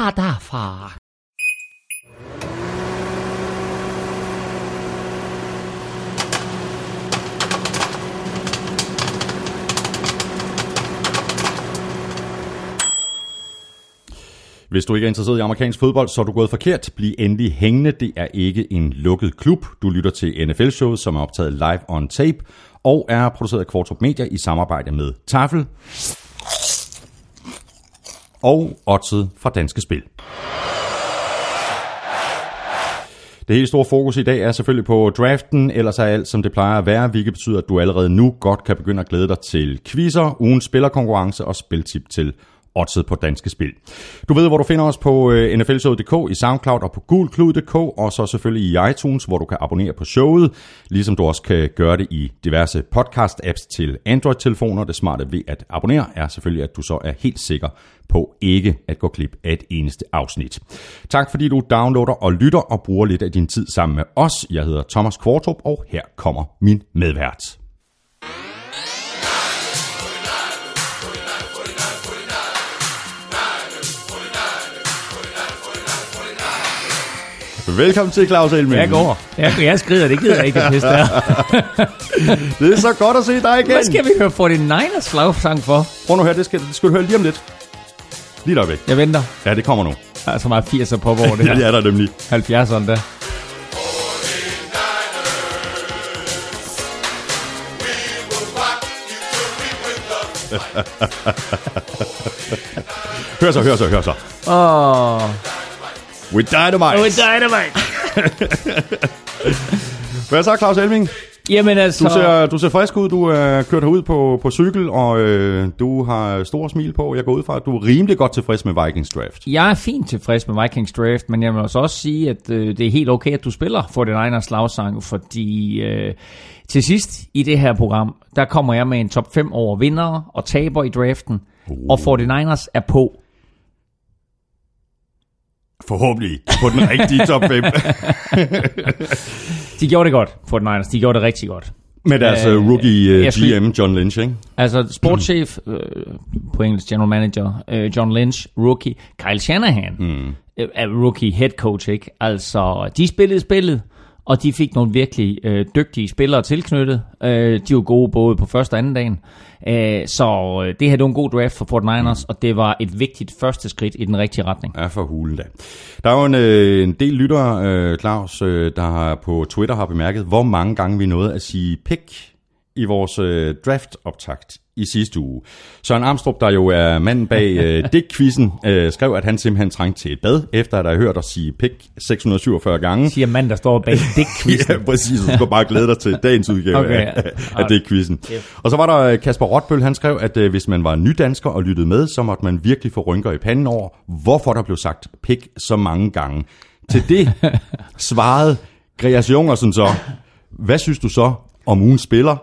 fra. Hvis du ikke er interesseret i amerikansk fodbold, så er du gået forkert. Bliv endelig hængende. Det er ikke en lukket klub. Du lytter til NFL-showet, som er optaget live on tape og er produceret af Kvartrup Media i samarbejde med Tafel og oddset fra Danske Spil. Det helt store fokus i dag er selvfølgelig på draften, ellers er alt som det plejer at være, hvilket betyder, at du allerede nu godt kan begynde at glæde dig til quizzer, ugens spillerkonkurrence og spiltip til oddset på Danske Spil. Du ved, hvor du finder os på øh, nflshowet.dk, i SoundCloud og på gulklud.dk, og så selvfølgelig i iTunes, hvor du kan abonnere på showet, ligesom du også kan gøre det i diverse podcast-apps til Android-telefoner. Det smarte ved at abonnere er selvfølgelig, at du så er helt sikker på ikke at gå klip af et eneste afsnit. Tak fordi du downloader og lytter og bruger lidt af din tid sammen med os. Jeg hedder Thomas Kvartrup, og her kommer min medvært. Velkommen til, Claus Elming. Jeg går. Jeg, jeg skrider, det gider jeg ikke, det pisse der. Det er så godt at se dig igen. Hvad skal vi høre 49ers slagsang for? Prøv nu her, det skal, det skal du høre lige om lidt. Lige der væk. Jeg venter. Ja, det kommer nu. Der er så meget 80'er pop over det Ja, det her. er der nemlig. 70'erne der. Hør så, hør så, hør så. Åh, oh, With Dynamite. with dynamite. Hvad så, Claus Elming? Jamen altså, Du ser, du ser frisk ud. Du er kørt herud på, på cykel, og øh, du har store smil på. Jeg går ud fra, at du er rimelig godt tilfreds med Vikings draft. jeg er fint tilfreds med Vikings draft, men jeg vil også også sige, at øh, det er helt okay, at du spiller 49ers slagsang, fordi øh, til sidst i det her program, der kommer jeg med en top 5 over vinder og taber i draften, uh. og 49ers er på. Forhåbentlig på den rigtige top 5. De gjorde det godt, 49ers. De gjorde det rigtig godt. med deres Øh, øh, rookie øh, GM, John Lynch, ikke? Altså sportschef, øh, på engelsk general manager, øh, John Lynch, rookie, Kyle Shanahan, mm. øh, er rookie head coach, ikke? Altså, de spillede spillet, og de fik nogle virkelig øh, dygtige spillere tilknyttet. Øh, de var gode både på første og anden dagen. Øh, så øh, det her det var en god draft for Fort Niners, mm. og det var et vigtigt første skridt i den rigtige retning. Ja, for hulen da. Der er jo en, øh, en del lyttere, øh, Claus, øh, der har på Twitter har bemærket, hvor mange gange vi nåede at sige pick i vores øh, draft-optakt i sidste uge. Søren Armstrong, der jo er manden bag øh, Dick-quizzen, øh, skrev, at han simpelthen trængte til et bad, efter at have hørt os sige pick 647 gange. Siger mand, der står bag dick Ja, præcis. Du skal bare glæde dig til dagens udgave Okay, ja. af, af det quizzen. Og så var der øh, Kasper Rotbøl, han skrev, at øh, hvis man var nydansker og lyttede med, så måtte man virkelig få rynker i panden over, hvorfor der blev sagt pik så mange gange. Til det svarede Greas Jungersen så, hvad synes du så om ugen spiller?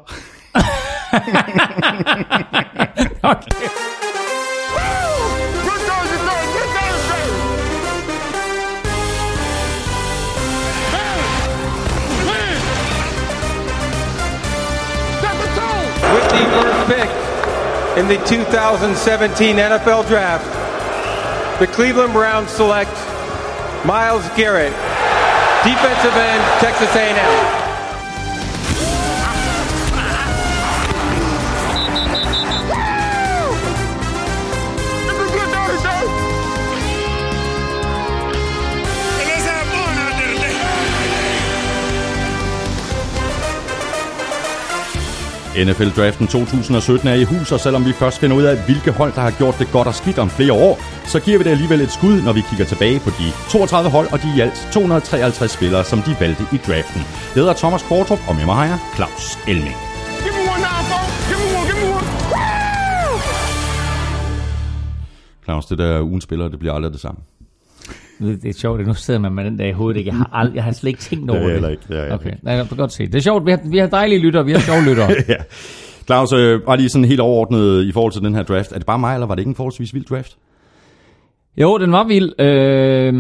with the first pick in the 2017 NFL Draft, the Cleveland Browns select Miles Garrett, defensive end, Texas A&M. NFL-draften 2017 er i hus, og selvom vi først finder ud af, hvilke hold, der har gjort det godt og skidt om flere år, så giver vi det alligevel et skud, når vi kigger tilbage på de 32 hold og de i alt 253 spillere, som de valgte i draften. Jeg hedder Thomas Kvartrup, og med mig har jeg Claus Elming. Claus, det der ugen spiller, det bliver aldrig det samme. Det er sjovt, at nu sidder man med den der i hovedet. ikke? Jeg har, ald- jeg har slet ikke tænkt over Det er det. ikke, det er okay, ikke. Nej, jeg godt se. Det er sjovt. Vi har, vi har dejlige lyttere. Vi har sjove lyttere. ja. Claus, øh, bare lige sådan helt overordnet i forhold til den her draft. Er det bare mig, eller var det ikke en forholdsvis vild draft? Jo, den var vild. Øh,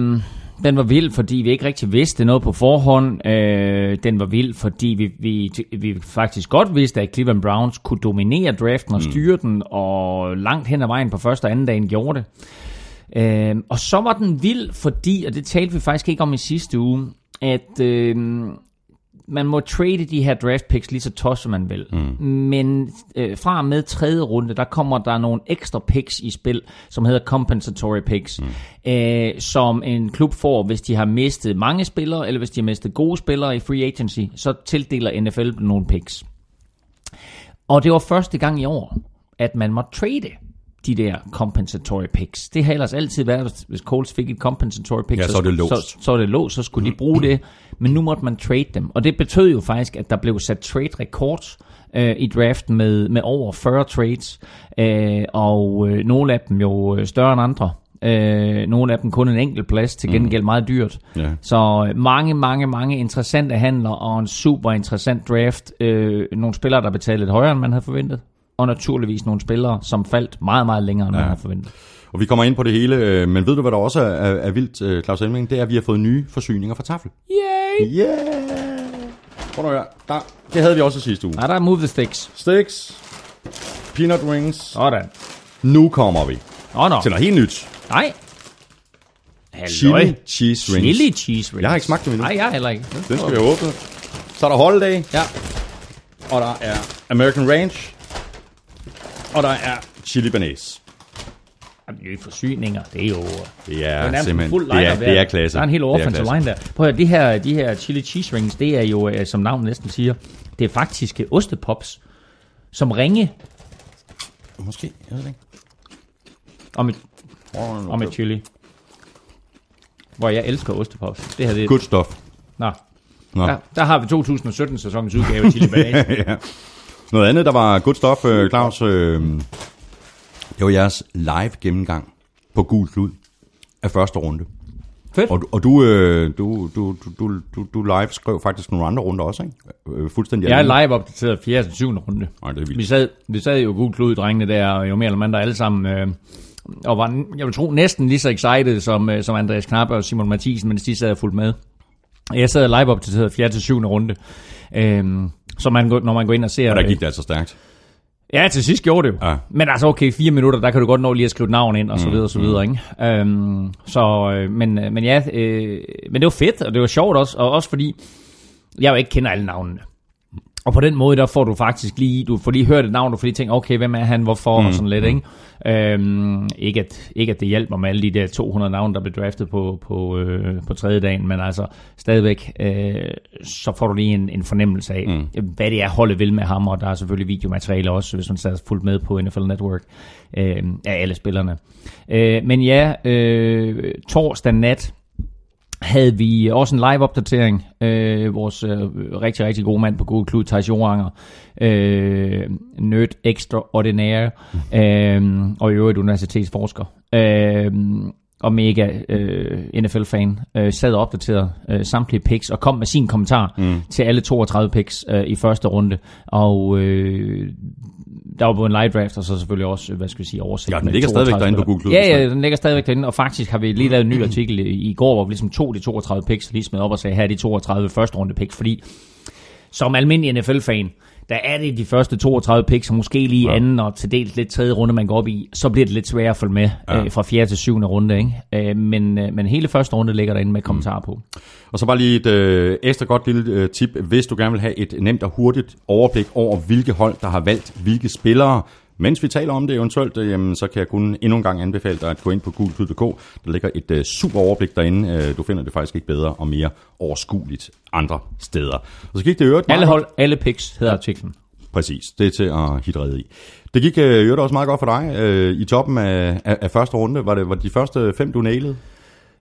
den var vild, fordi vi ikke rigtig vidste noget på forhånd. Øh, den var vild, fordi vi, vi, vi faktisk godt vidste, at Cleveland Browns kunne dominere draften og styre den, og langt hen ad vejen på første og anden dagen gjorde det. Øh, og så var den vild, fordi, og det talte vi faktisk ikke om i sidste uge, at øh, man må trade de her draft picks lige så tosset som man vil. Mm. Men øh, fra og med tredje runde, der kommer der nogle ekstra picks i spil, som hedder compensatory picks, mm. øh, som en klub får, hvis de har mistet mange spillere, eller hvis de har mistet gode spillere i free agency, så tildeler NFL nogle picks. Og det var første gang i år, at man må trade de der compensatory picks. Det har ellers altid været, hvis Colts fik et compensatory pick, Ja, så er det låst. Så, så er det låst, så skulle de bruge det. Men nu måtte man trade dem. Og det betød jo faktisk, at der blev sat trade records øh, i draften med, med over 40 trades. Øh, og øh, nogle af dem jo øh, større end andre. Øh, nogle af dem kun en enkelt plads, til gengæld meget dyrt. Ja. Så øh, mange, mange, mange interessante handler og en super interessant draft. Øh, nogle spillere, der betalte lidt højere, end man havde forventet. Og naturligvis nogle spillere, som faldt meget, meget længere, end ja. man havde forventet. Og vi kommer ind på det hele, øh, men ved du, hvad der også er, er, vildt, øh, Claus Elming? Det er, at vi har fået nye forsyninger fra Tafel. Yay! Yeah! Prøv nu. Der, det havde vi også sidste uge. Nej, der er Move the Sticks. Sticks, peanut rings. Sådan. Nu kommer vi oh, no. til noget helt nyt. Nej. Halløj. Chili cheese rings. Chili cheese rings. Jeg har ikke smagt dem endnu. Nej, jeg heller ikke. Den skal vi åbne. Så er der Holiday, Ja. og der er American Ranch, og der er chili. Jamen, Nye forsyninger, det er jo... Det er, Det er simpelthen, fuld det er, det er klasse. Der er en hel Det er offensive line der. Prøv at høre, de her, de her chili cheese rings, det er jo, øh, som navnet næsten siger, det er faktisk ostepops, som ringe Måske, jeg ved det ikke. og med, og med chili. Hvor jeg elsker ostepops. Det her, det Good stuff. Nå. Nå. Der, der har vi 2017-sæsonens udgave af chili banase. ja. Noget andet, der var good stuff, øh, Claus, øh, det var jeres live gennemgang på Gul Klud af første runde. Fedt. Og, og du, øh, du, du, du, du, du, live skrev faktisk nogle andre runder også, ikke? Øh, fuldstændig Jeg er live opdateret 4. til 7. runde. Nej, det er Vi vildt. sad, vi sad jo gul klud, drengene der, og jo mere eller mindre alle sammen, øh, og var, jeg vil tro, næsten lige så excited som, øh, som Andreas Knappe og Simon Mathisen, mens de sad og fulgte med. Jeg sad live opdateret 4. til 7. runde. Øhm, så man, når man går ind og ser... Og der øh, gik det altså stærkt. Ja, til sidst gjorde det jo. Ja. Men altså, okay, fire minutter, der kan du godt nå lige at skrive navn ind, og så videre, og så videre, ikke? Øhm, så, øh, men, øh, men ja, øh, men det var fedt, og det var sjovt også, og også fordi, jeg jo ikke kender alle navnene. Og på den måde, der får du faktisk lige, du får lige hørt et navn, du får lige tænkt, okay, hvem er han, hvorfor, mm. og sådan lidt, ikke? Øhm, ikke, at, ikke at det hjælper med alle de der 200 navne, der blev draftet på, på, øh, på tredje dagen, men altså stadigvæk, øh, så får du lige en, en fornemmelse af, mm. hvad det er, holdet vil med ham, og der er selvfølgelig videomateriale også, hvis man sad fuldt med på NFL Network, øh, af alle spillerne. Øh, men ja, øh, torsdag nat, havde vi også en live-opdatering. Øh, vores øh, rigtig, rigtig gode mand på Google Klud, Thijs Joranger. Øh, nerd extraordinære. Øh, og i øvrigt universitetsforsker. Øh, og mega øh, NFL-fan, øh, sad og opdaterede øh, samtlige picks og kom med sin kommentar mm. til alle 32 picks øh, i første runde. Og øh, der var både en live draft, og så selvfølgelig også, hvad skal vi sige, oversigt. Ja, den ligger stadigvæk 32 derinde på. Google Ja, ja, den ligger stadigvæk derinde, og faktisk har vi lige lavet en ny artikel i, i går, hvor vi ligesom tog de 32 picks, lige smed op og sagde, her er de 32 første runde picks, fordi som almindelig NFL-fan, der er det de første 32 picks, og måske lige ja. anden og til dels lidt tredje runde, man går op i, så bliver det lidt sværere at følge med ja. øh, fra fjerde til syvende runde. Ikke? Øh, men, øh, men hele første runde ligger derinde med kommentarer på. Og så bare lige et øh, ekstra godt lille øh, tip, hvis du gerne vil have et nemt og hurtigt overblik over, hvilke hold, der har valgt hvilke spillere. Mens vi taler om det eventuelt, øh, jamen, så kan jeg kun endnu en gang anbefale dig at gå ind på gulklud.dk. Der ligger et øh, super overblik derinde. Øh, du finder det faktisk ikke bedre og mere overskueligt andre steder. Og så gik det øvrigt Alle hold, alle picks hedder artiklen. Præcis, det er til at hitte redde i. Det gik øh, øvrigt også meget godt for dig. Øh, I toppen af, af, af første runde, var det, var det de første fem, du nailede?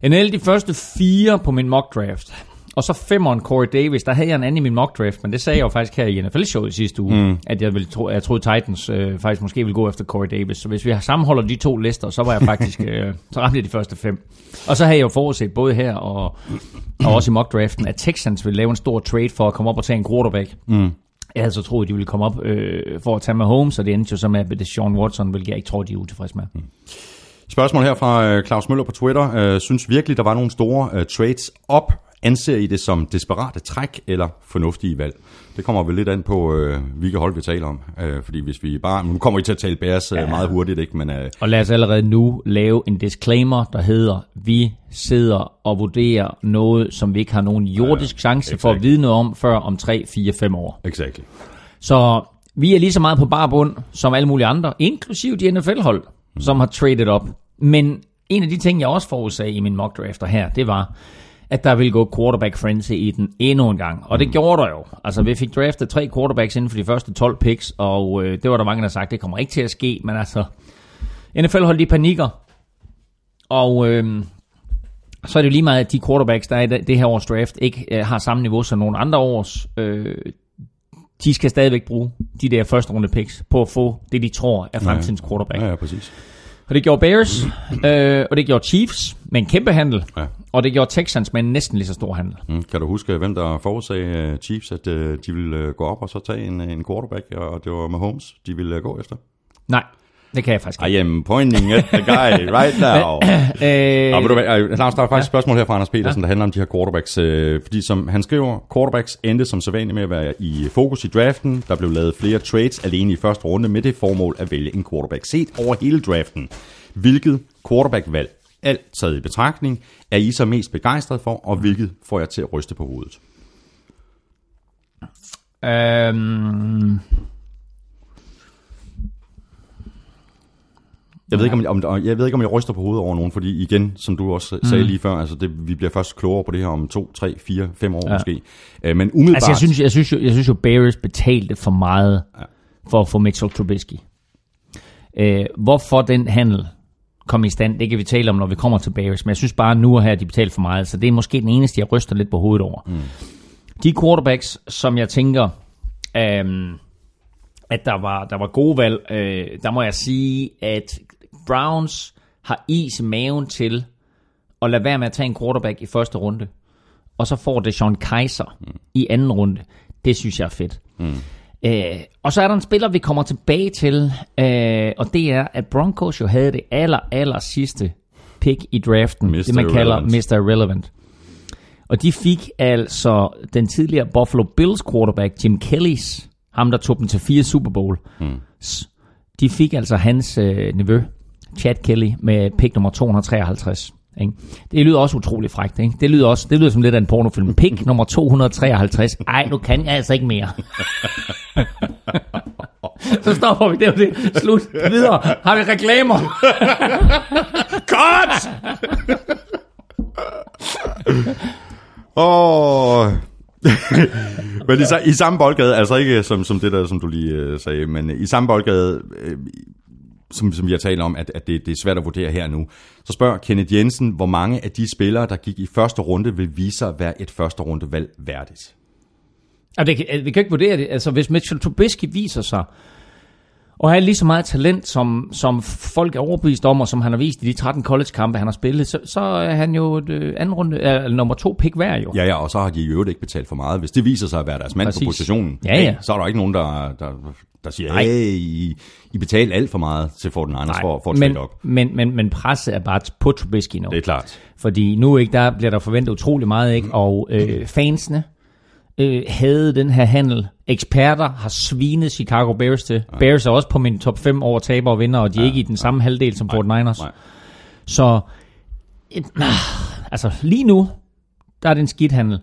Jeg nældte de første fire på min mock draft. Og så femeren Corey Davis, der havde jeg en anden i min mock draft, men det sagde jeg jo faktisk her i NFL-showet sidste uge, mm. at jeg, ville tro, jeg troede Titans øh, faktisk måske ville gå efter Corey Davis. Så hvis vi sammenholder de to lister, så var jeg faktisk, øh, så ramte jeg de første fem. Og så havde jeg jo forudset både her og, og også i mock draften, at Texans ville lave en stor trade for at komme op og tage en quarterback. Mm. Jeg havde så troet, at de ville komme op øh, for at tage med Holmes, og det endte jo så med, at det er Sean Watson, hvilket jeg ikke tror, de er utilfredse med. Mm. Spørgsmål her fra øh, Claus Møller på Twitter. Øh, synes virkelig, der var nogle store øh, trades op Anser I det som desperate træk eller fornuftige valg? Det kommer vel lidt an på, øh, hvilke hold vi taler om. Øh, fordi hvis vi bare... Nu kommer I til at tale Bears øh, meget hurtigt, ikke? Men, øh, Og lad os allerede nu lave en disclaimer, der hedder, vi sidder og vurderer noget, som vi ikke har nogen jordisk chance for at exakt. vide noget om, før om 3, 4, 5 år. exactly. Så vi er lige så meget på bar bund som alle mulige andre, inklusiv de NFL-hold, mm. som har traded op. Men en af de ting, jeg også forudsagde i min mock drafter her, det var, at der ville gå quarterback frenzy i den endnu en gang. Og det gjorde der jo. Altså, vi fik draftet tre quarterbacks inden for de første 12 picks, og øh, det var der mange, der sagde, det kommer ikke til at ske, men altså, NFL holdt de panikker. Og øh, så er det jo lige meget, at de quarterbacks, der er i det her års draft, ikke øh, har samme niveau som nogle andre års. Øh, de skal stadigvæk bruge de der første runde picks på at få det, de tror er fremtidens quarterback. Ja, ja, præcis. Og det gjorde Bears, øh, og det gjorde Chiefs med en kæmpe handel, Ja. og det gjorde Texans med en næsten lige så stor handel. Mm. Kan du huske, hvem der forudsagde øh, Chiefs, at øh, de ville øh, gå op og så tage en, en quarterback, og det var Mahomes, de ville gå efter? Nej, det kan jeg faktisk ikke. I am pointing at the guy right now. Øh, Og ved du hvad, øh, Lars, der er faktisk et spørgsmål her fra Anders Petersen, der handler om de her quarterbacks. Øh, fordi som han skriver, quarterbacks endte som sædvanligt med at være i fokus i draften. Der blev lavet flere trades alene i første runde med det formål at vælge en quarterback. Set over hele draften, hvilket quarterback-valg, alt taget i betragtning, er I så mest begejstret for, og hvilket får jeg til at ryste på hovedet? øhm, Jeg ved, ikke, om, om, jeg ved ikke, om jeg ryster på hovedet over nogen, fordi igen, som du også sagde lige før, altså det, vi bliver først klogere på det her om to, tre, fire, fem år ja. måske. Øh, men umiddelbart... altså, jeg synes, jeg, synes jo, jeg synes jo, Bears betalte for meget for at få Mitchell Trubisky. Øh, hvorfor den handel kom i stand, det kan vi tale om, når vi kommer til Bears, men jeg synes bare, nu og her, de betalte for meget, så det er måske den eneste, jeg ryster lidt på hovedet over. Mm. De quarterbacks, som jeg tænker, øhm, at der var, der var gode valg, øh, der må jeg sige, at Browns har is i maven til at lade være med at tage en quarterback i første runde, og så får det Sean Kaiser mm. i anden runde. Det synes jeg er fedt. Mm. Øh, og så er der en spiller, vi kommer tilbage til, øh, og det er, at Broncos jo havde det aller, aller sidste pick i draften. Mr. Det man kalder Irrelevant. Mr. Irrelevant. Og de fik altså den tidligere Buffalo Bills quarterback, Jim Kellys, ham der tog dem til fire Super Bowl. Mm. De fik altså hans øh, nevø, Chad Kelly, med pick nummer 253. Ikke? Det lyder også utrolig frækt. Ikke? Det, lyder også, det lyder som lidt af en pornofilm. Pick nummer 253. Ej, nu kan jeg altså ikke mere. Så stopper vi. Det jo det. Slut. Videre. Har vi reklamer? Cut! Åh... men i, i samme boldgade, altså ikke som, som det der, som du lige øh, sagde, men i samme boldgade, øh, som, som vi har talt om, at, at det, det er svært at vurdere her nu, så spørger Kenneth Jensen, hvor mange af de spillere, der gik i første runde, vil vise sig at være et første rundevalg værdigt? Altså, det, vi kan ikke vurdere det. Altså, hvis Mitchell Trubisky viser sig og have lige så meget talent, som, som folk er overbevist om, og som han har vist i de 13 college-kampe, han har spillet, så, så er han jo et øh, anden runde, øh, nummer to pick værd jo. Ja, ja, og så har de i øvrigt ikke betalt for meget. Hvis det viser sig at være deres mand Præcis. på positionen, Ja, ja. så er der ikke nogen, der, der, der siger, Nej. hey, I, I betaler alt for meget til Fortin Anders for, for at men, op. men, men, men presset er bare på Trubisky nu. Det er klart. Fordi nu ikke, der bliver der forventet utrolig meget, ikke? og øh, fansene øh, havde den her handel. Eksperter har svinet Chicago Bears til. Ja. Bears er også på min top 5 over taber og vinder, og de er ja, ikke i den samme halvdel som 49ers. Nej. Så et, ah, altså lige nu, der er det en skidt handel.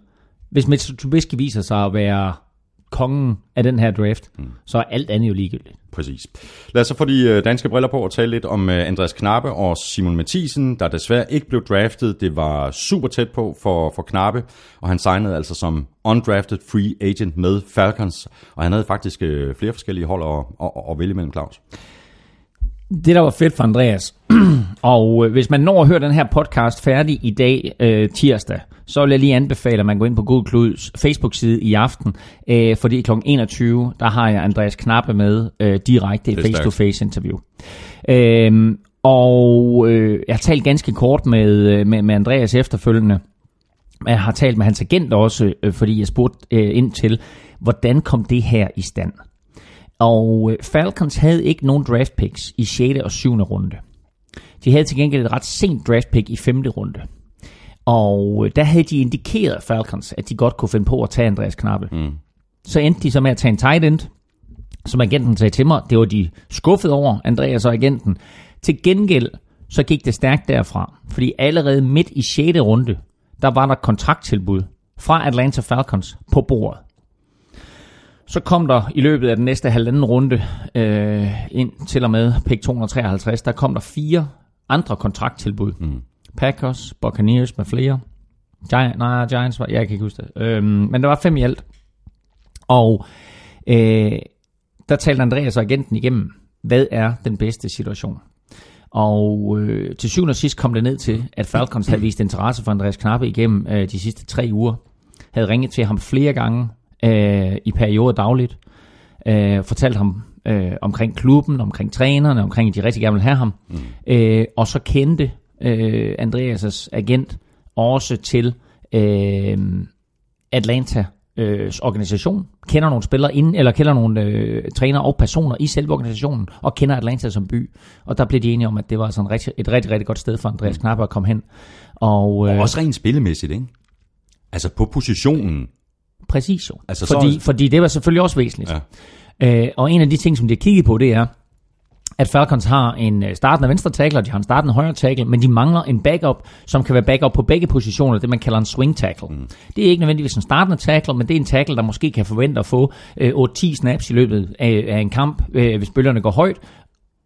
Hvis Mitchell Trubisky viser sig at være kongen af den her draft, mm. så er alt andet jo ligegyldigt. Præcis. Lad os så få de øh, danske briller på og tale lidt om øh, Andreas Knappe og Simon Mathisen, der desværre ikke blev draftet. Det var super tæt på for, for Knappe, og han signede altså som undrafted free agent med Falcons, og han havde faktisk øh, flere forskellige hold at, at, at vælge mellem, Claus. Det, der var fedt for Andreas, og hvis man når at høre den her podcast færdig i dag øh, tirsdag, så vil jeg lige anbefale, at man går ind på God Kluds Facebook-side i aften, øh, fordi kl. 21, der har jeg Andreas Knappe med øh, direkte i face-to-face interview. Øh, og øh, jeg har talt ganske kort med, øh, med, med Andreas efterfølgende. Jeg har talt med hans agent også, øh, fordi jeg spurgte øh, ind til, hvordan kom det her i stand? Og øh, Falcons havde ikke nogen draft picks i 6. og 7. runde. De havde til gengæld et ret sent draft pick i 5. runde. Og øh, der havde de indikeret Falcons, at de godt kunne finde på at tage Andreas Knappe. Mm. Så endte de så med at tage en tight end, som agenten sagde til mig, det var de skuffet over, Andreas og agenten. Til gengæld, så gik det stærkt derfra, fordi allerede midt i 6. runde, der var der kontrakttilbud fra Atlanta Falcons på bordet. Så kom der i løbet af den næste halvanden runde øh, ind til og med pick 253, der kom der fire andre kontrakttilbud. Mm. Packers, Buccaneers med flere. Giant, nej, Giants var, jeg kan ikke huske det. Øhm, men der var fem i alt. Og øh, der talte Andreas og agenten igennem, hvad er den bedste situation? Og øh, til syvende og sidst kom det ned til, at Falcons havde vist interesse for Andreas Knappe igennem øh, de sidste tre uger. Havde ringet til ham flere gange øh, i perioder dagligt. Øh, fortalt ham øh, omkring klubben, omkring trænerne, omkring at de rigtig gerne vil have ham. Mm. Øh, og så kendte øh, Andreas' agent også til øh, Atlanta øh, organisation, kender nogle spillere inden, eller kender nogle øh, træner og personer i selve organisationen, og kender Atlanta som by. Og der blev de enige om, at det var sådan rigtig, et rigtig, rigtig godt sted for Andreas Knappe at komme hen. Og, øh, og også rent spillemæssigt, ikke? Altså på positionen. Præcis jo. Altså, fordi, så... fordi det var selvfølgelig også væsentligt. Ja. Øh, og en af de ting, som de har kigget på, det er, at Falcons har en øh, startende venstre tackle, og de har en startende højre tackle, men de mangler en backup, som kan være backup på begge positioner, det man kalder en swing tackle. Mm. Det er ikke nødvendigvis en startende tackle, men det er en tackle, der måske kan forvente at få øh, 8-10 snaps i løbet af, af en kamp, øh, hvis bølgerne går højt,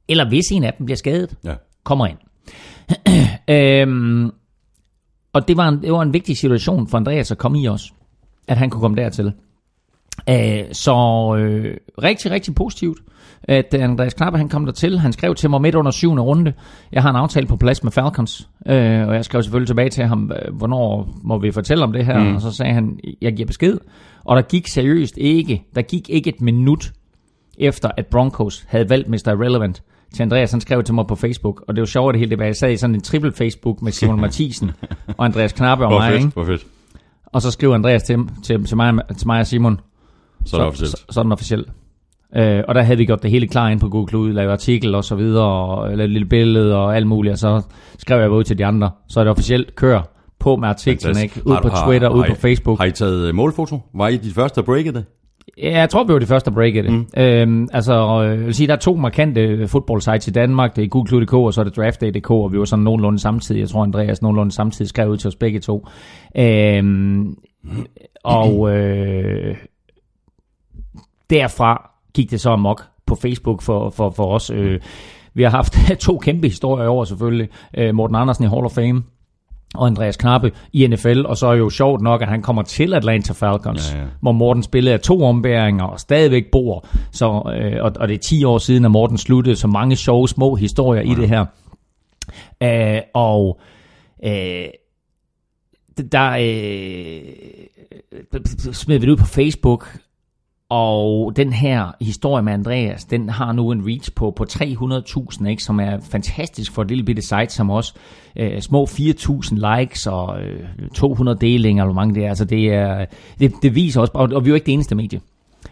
eller hvis en af dem bliver skadet, ja. kommer ind. øhm, og det var, en, det var en vigtig situation for Andreas at komme i også, at han kunne komme dertil. Øh, så øh, rigtig, rigtig positivt at Andreas Knapper han kom der til. Han skrev til mig midt under syvende runde. Jeg har en aftale på plads med Falcons, øh, og jeg skrev selvfølgelig tilbage til ham, øh, hvornår må vi fortælle om det her? Mm. Og så sagde han, jeg giver besked. Og der gik seriøst ikke, der gik ikke et minut efter, at Broncos havde valgt Mr. Irrelevant til Andreas. Han skrev til mig på Facebook, og det var sjovt det hele, det var, jeg sad i sådan en triple Facebook med Simon Mathisen og Andreas Knappe og mig. Fedt, ikke? fedt. Og så skrev Andreas til, til, til, mig, til mig og Simon, så, så, er det officielt. Så, så er den officielt. Øh, og der havde vi gjort det hele klar ind på Google Cloud, lavet artikel og så videre, og lavet et lille billede og alt muligt, og så skrev jeg ud til de andre. Så er det officielt kør på med artiklen, ikke? Ud på Twitter, ud på Facebook. Har I taget øh, målfoto? Var I de første at breake det? Ja, jeg tror, vi var de første at breake det. Mm. Øhm, altså, øh, jeg vil sige, der er to markante football sites i Danmark. Det er Google.dk, og så er det draftday.dk, og vi var sådan nogenlunde samtidig. Jeg tror, Andreas nogenlunde samtidig skrev ud til os begge to. Øhm, og øh, derfra gik det så amok på Facebook for, for, for os. Øh, vi har haft to kæmpe historier over selvfølgelig. Øh, Morten Andersen i Hall of Fame, og Andreas Knappe i NFL, og så er jo sjovt nok, at han kommer til Atlanta Falcons, ja, ja. hvor Morten spillede af to ombæringer og stadigvæk bor, så, øh, og, og det er 10 år siden, at Morten sluttede, så mange sjove små historier ja. i det her. Øh, og øh, der øh, smed vi det ud på Facebook, og den her historie med Andreas, den har nu en reach på, på 300.000, ikke, som er fantastisk for et lille bitte site som os. Øh, små 4.000 likes og øh, 200 delinger, eller hvor mange det er. Altså det, er det, det viser også, og, og vi er jo ikke det eneste medie.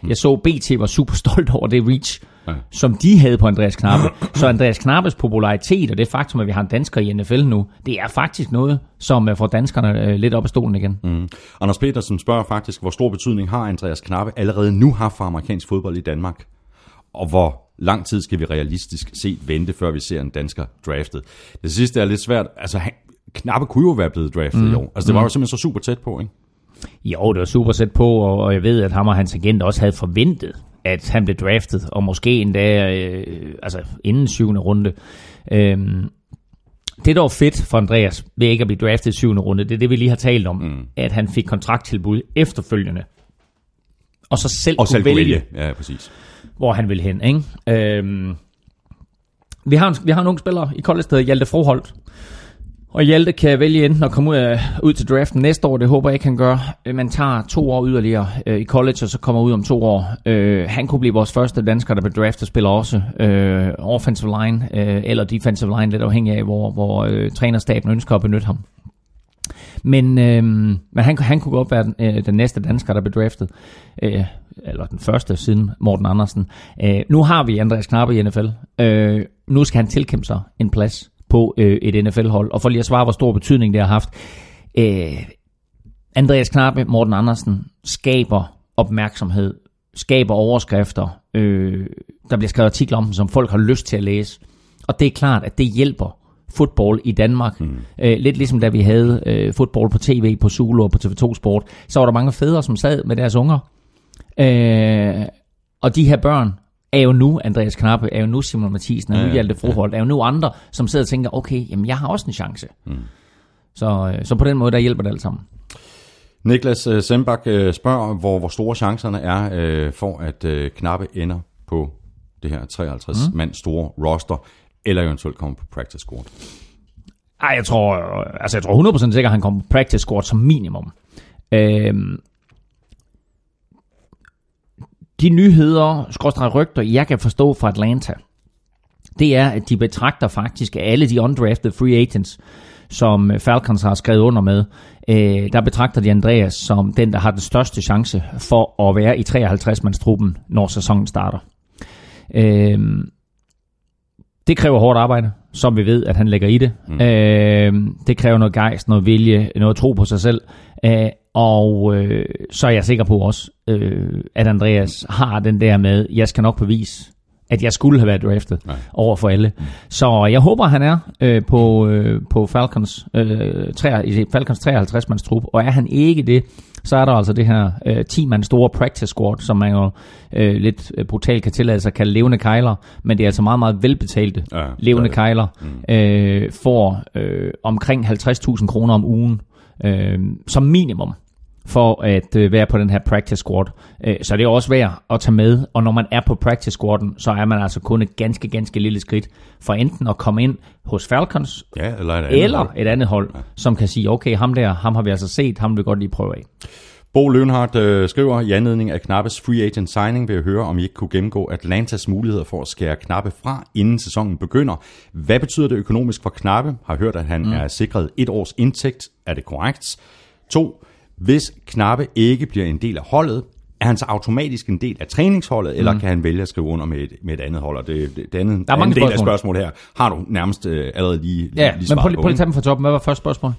Mm. Jeg så, BT var super stolt over det reach, ja. som de havde på Andreas Knappe. Så Andreas Knappes popularitet, og det faktum, at vi har en dansker i NFL nu, det er faktisk noget, som øh, får danskerne øh, lidt op af stolen igen. Mm. Anders Petersen spørger faktisk, hvor stor betydning har Andreas Knappe allerede nu haft for amerikansk fodbold i Danmark? Og hvor lang tid skal vi realistisk set vente, før vi ser en dansker draftet? Det sidste er lidt svært. Altså, han, Knappe kunne jo være blevet draftet mm. i år. Altså, det var jo simpelthen så super tæt på, ikke? Jo, det var super sæt på, og jeg ved, at ham og hans agent også havde forventet, at han blev draftet, og måske endda øh, altså inden syvende runde. Øhm, det, der var fedt for Andreas ved ikke at blive draftet i syvende runde, det er det, vi lige har talt om, mm. at han fik kontrakttilbud efterfølgende. Og så selv og kunne selv vælge, vælge. Ja, præcis. hvor han vil hen. Ikke? Øhm, vi, har en, vi har nogle spillere i college, der Hjalte Froholt, og Hjalte kan vælge enten at komme ud, af, ud til draften næste år, det håber jeg ikke, han gør. Øh, man tager to år yderligere øh, i college, og så kommer ud om to år. Øh, han kunne blive vores første dansker, der bliver draftet, spiller også øh, offensive line øh, eller defensive line, lidt afhængig af, hvor, hvor øh, trænerstaben ønsker at benytte ham. Men, øh, men han, han kunne godt være den, øh, den næste dansker, der blev draftet. Øh, eller den første siden Morten Andersen. Øh, nu har vi Andreas Knappe i NFL. Øh, nu skal han tilkæmpe sig en plads på øh, et NFL-hold. Og for lige at svare, hvor stor betydning det har haft. øh, Andreas Knappe, Morten Andersen skaber opmærksomhed, skaber overskrifter, øh, der bliver skrevet artikler om dem, som folk har lyst til at læse. Og det er klart, at det hjælper fodbold i Danmark. Mm. Øh, lidt ligesom da vi havde øh, fodbold på tv, på Zulu og på TV2 Sport, så var der mange fædre, som sad med deres unger. Øh, og de her børn er jo nu, Andreas Knappe, er jo nu Simon Mathisen, er nu Ja, ja, Hjalte Froholt, er jo nu andre, som sidder og tænker, okay, jamen jeg har også en chance. Mm. Så, øh, så på den måde, der hjælper det alt sammen. Niklas øh, Sembak øh, spørger, hvor, hvor store chancerne er øh, for, at øh, Knappe ender på det her 53 mm. mand store roster, eller eventuelt kommer på practice squad. Ej, jeg tror, altså jeg tror 100% sikkert, at han kommer på practice squad som minimum. Øhm, de nyheder, skråstrej rygter, jeg kan forstå fra Atlanta, det er, at de betragter faktisk alle de undrafted free agents, som øh, Falcons har skrevet under med, øh, der betragter de Andreas som den, der har den største chance for at være i 53-mandstruppen, når sæsonen starter. Øh, det kræver hårdt arbejde, som vi ved, at han lægger i det. Mm. Øh, det kræver noget gejst, noget vilje, noget tro på sig selv. Øh, og øh, så er jeg sikker på også, øh, at Andreas har den der med, jeg skal nok bevise, at jeg skulle have været draftet Nej. over for alle. Så jeg håber, han er øh, på, øh, på Falcons, øh, 3, i Falcons 53-mands trup, og er han ikke det, så er der altså det her øh, 10-mand store practice squad, som man jo øh, lidt øh, brutalt kan tillade sig at kalde levende kejler, men det er altså meget, meget velbetalte Ja, levende er kejler, øh, får øh, omkring 50.000 kroner om ugen øh, som minimum for at øh, være på den her practice squad. Øh, så det er også værd at tage med, og når man er på practice squaden, så er man altså kun et ganske, ganske lille skridt for enten at komme ind hos Falcons, Ja, eller et andet eller hold. et andet hold, som kan sige, okay, ham der, ham har vi altså set, ham vil vi godt lige prøve af. Bo Lønhardt øh, skriver, i anledning af Knappes free agent signing vil jeg høre, om I ikke kunne gennemgå Atlantas muligheder for at skære Knappe fra, inden sæsonen begynder. Hvad betyder det økonomisk for Knappe? Har hørt, at han mm. er sikret et års indtægt. Er det korrekt? To, hvis Knappe ikke bliver en del af holdet, er han så automatisk en del af træningsholdet, mm. eller kan han vælge at skrive under med et, med et andet hold? Og det, det, det andet, Der er mange del af spørgsmål. her har du nærmest øh, allerede lige, Ja, lige men prøv, prøv lige at tage dem fra toppen. Hvad var første spørgsmål?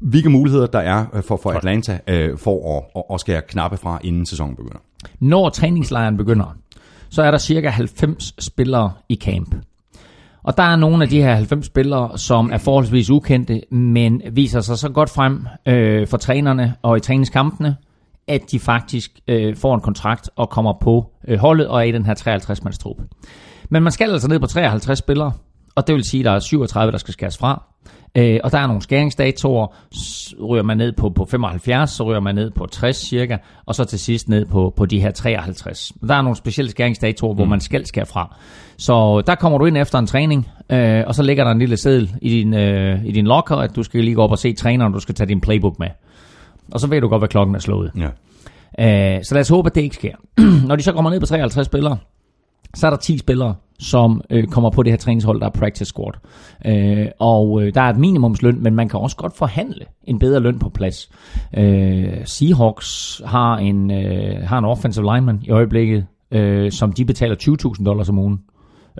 Hvilke muligheder der er øh, for, for Atlanta øh, for at, at, at skære Knappe fra, inden sæsonen begynder? Når træningslejren begynder, så er der cirka 90 spillere i camp. Og der er nogle af de her 90 spillere, som er forholdsvis ukendte, men viser sig så godt frem øh, for trænerne og i træningskampene, at de faktisk øh, får en kontrakt og kommer på øh, holdet og er i den her 53-mands trup. Men man skal altså ned på 53 spillere, og det vil sige, at der er 37, der skal skæres fra. Øh, og der er nogle skæringsdatorer, S- ryger man ned på, på 75, så ryger man ned på 60 cirka, og så til sidst ned på, på de her 53. Der er nogle specielle skæringsdatorer, hvor man skal skære fra. Så der kommer du ind efter en træning, øh, og så ligger der en lille seddel i din, øh, i din locker, at du skal lige gå op og se træneren, du skal tage din playbook med. Og så ved du godt, hvad klokken er slået. Ja. Øh, så lad os håbe, at det ikke sker. Når de så kommer ned på 53 spillere, så er der 10 spillere, som øh, kommer på det her træningshold, der er practice squad. Øh, og øh, der er et minimumsløn, men man kan også godt forhandle en bedre løn på plads. Øh, Seahawks har en, øh, har en offensive lineman i øjeblikket, øh, som de betaler 20.000 dollars om ugen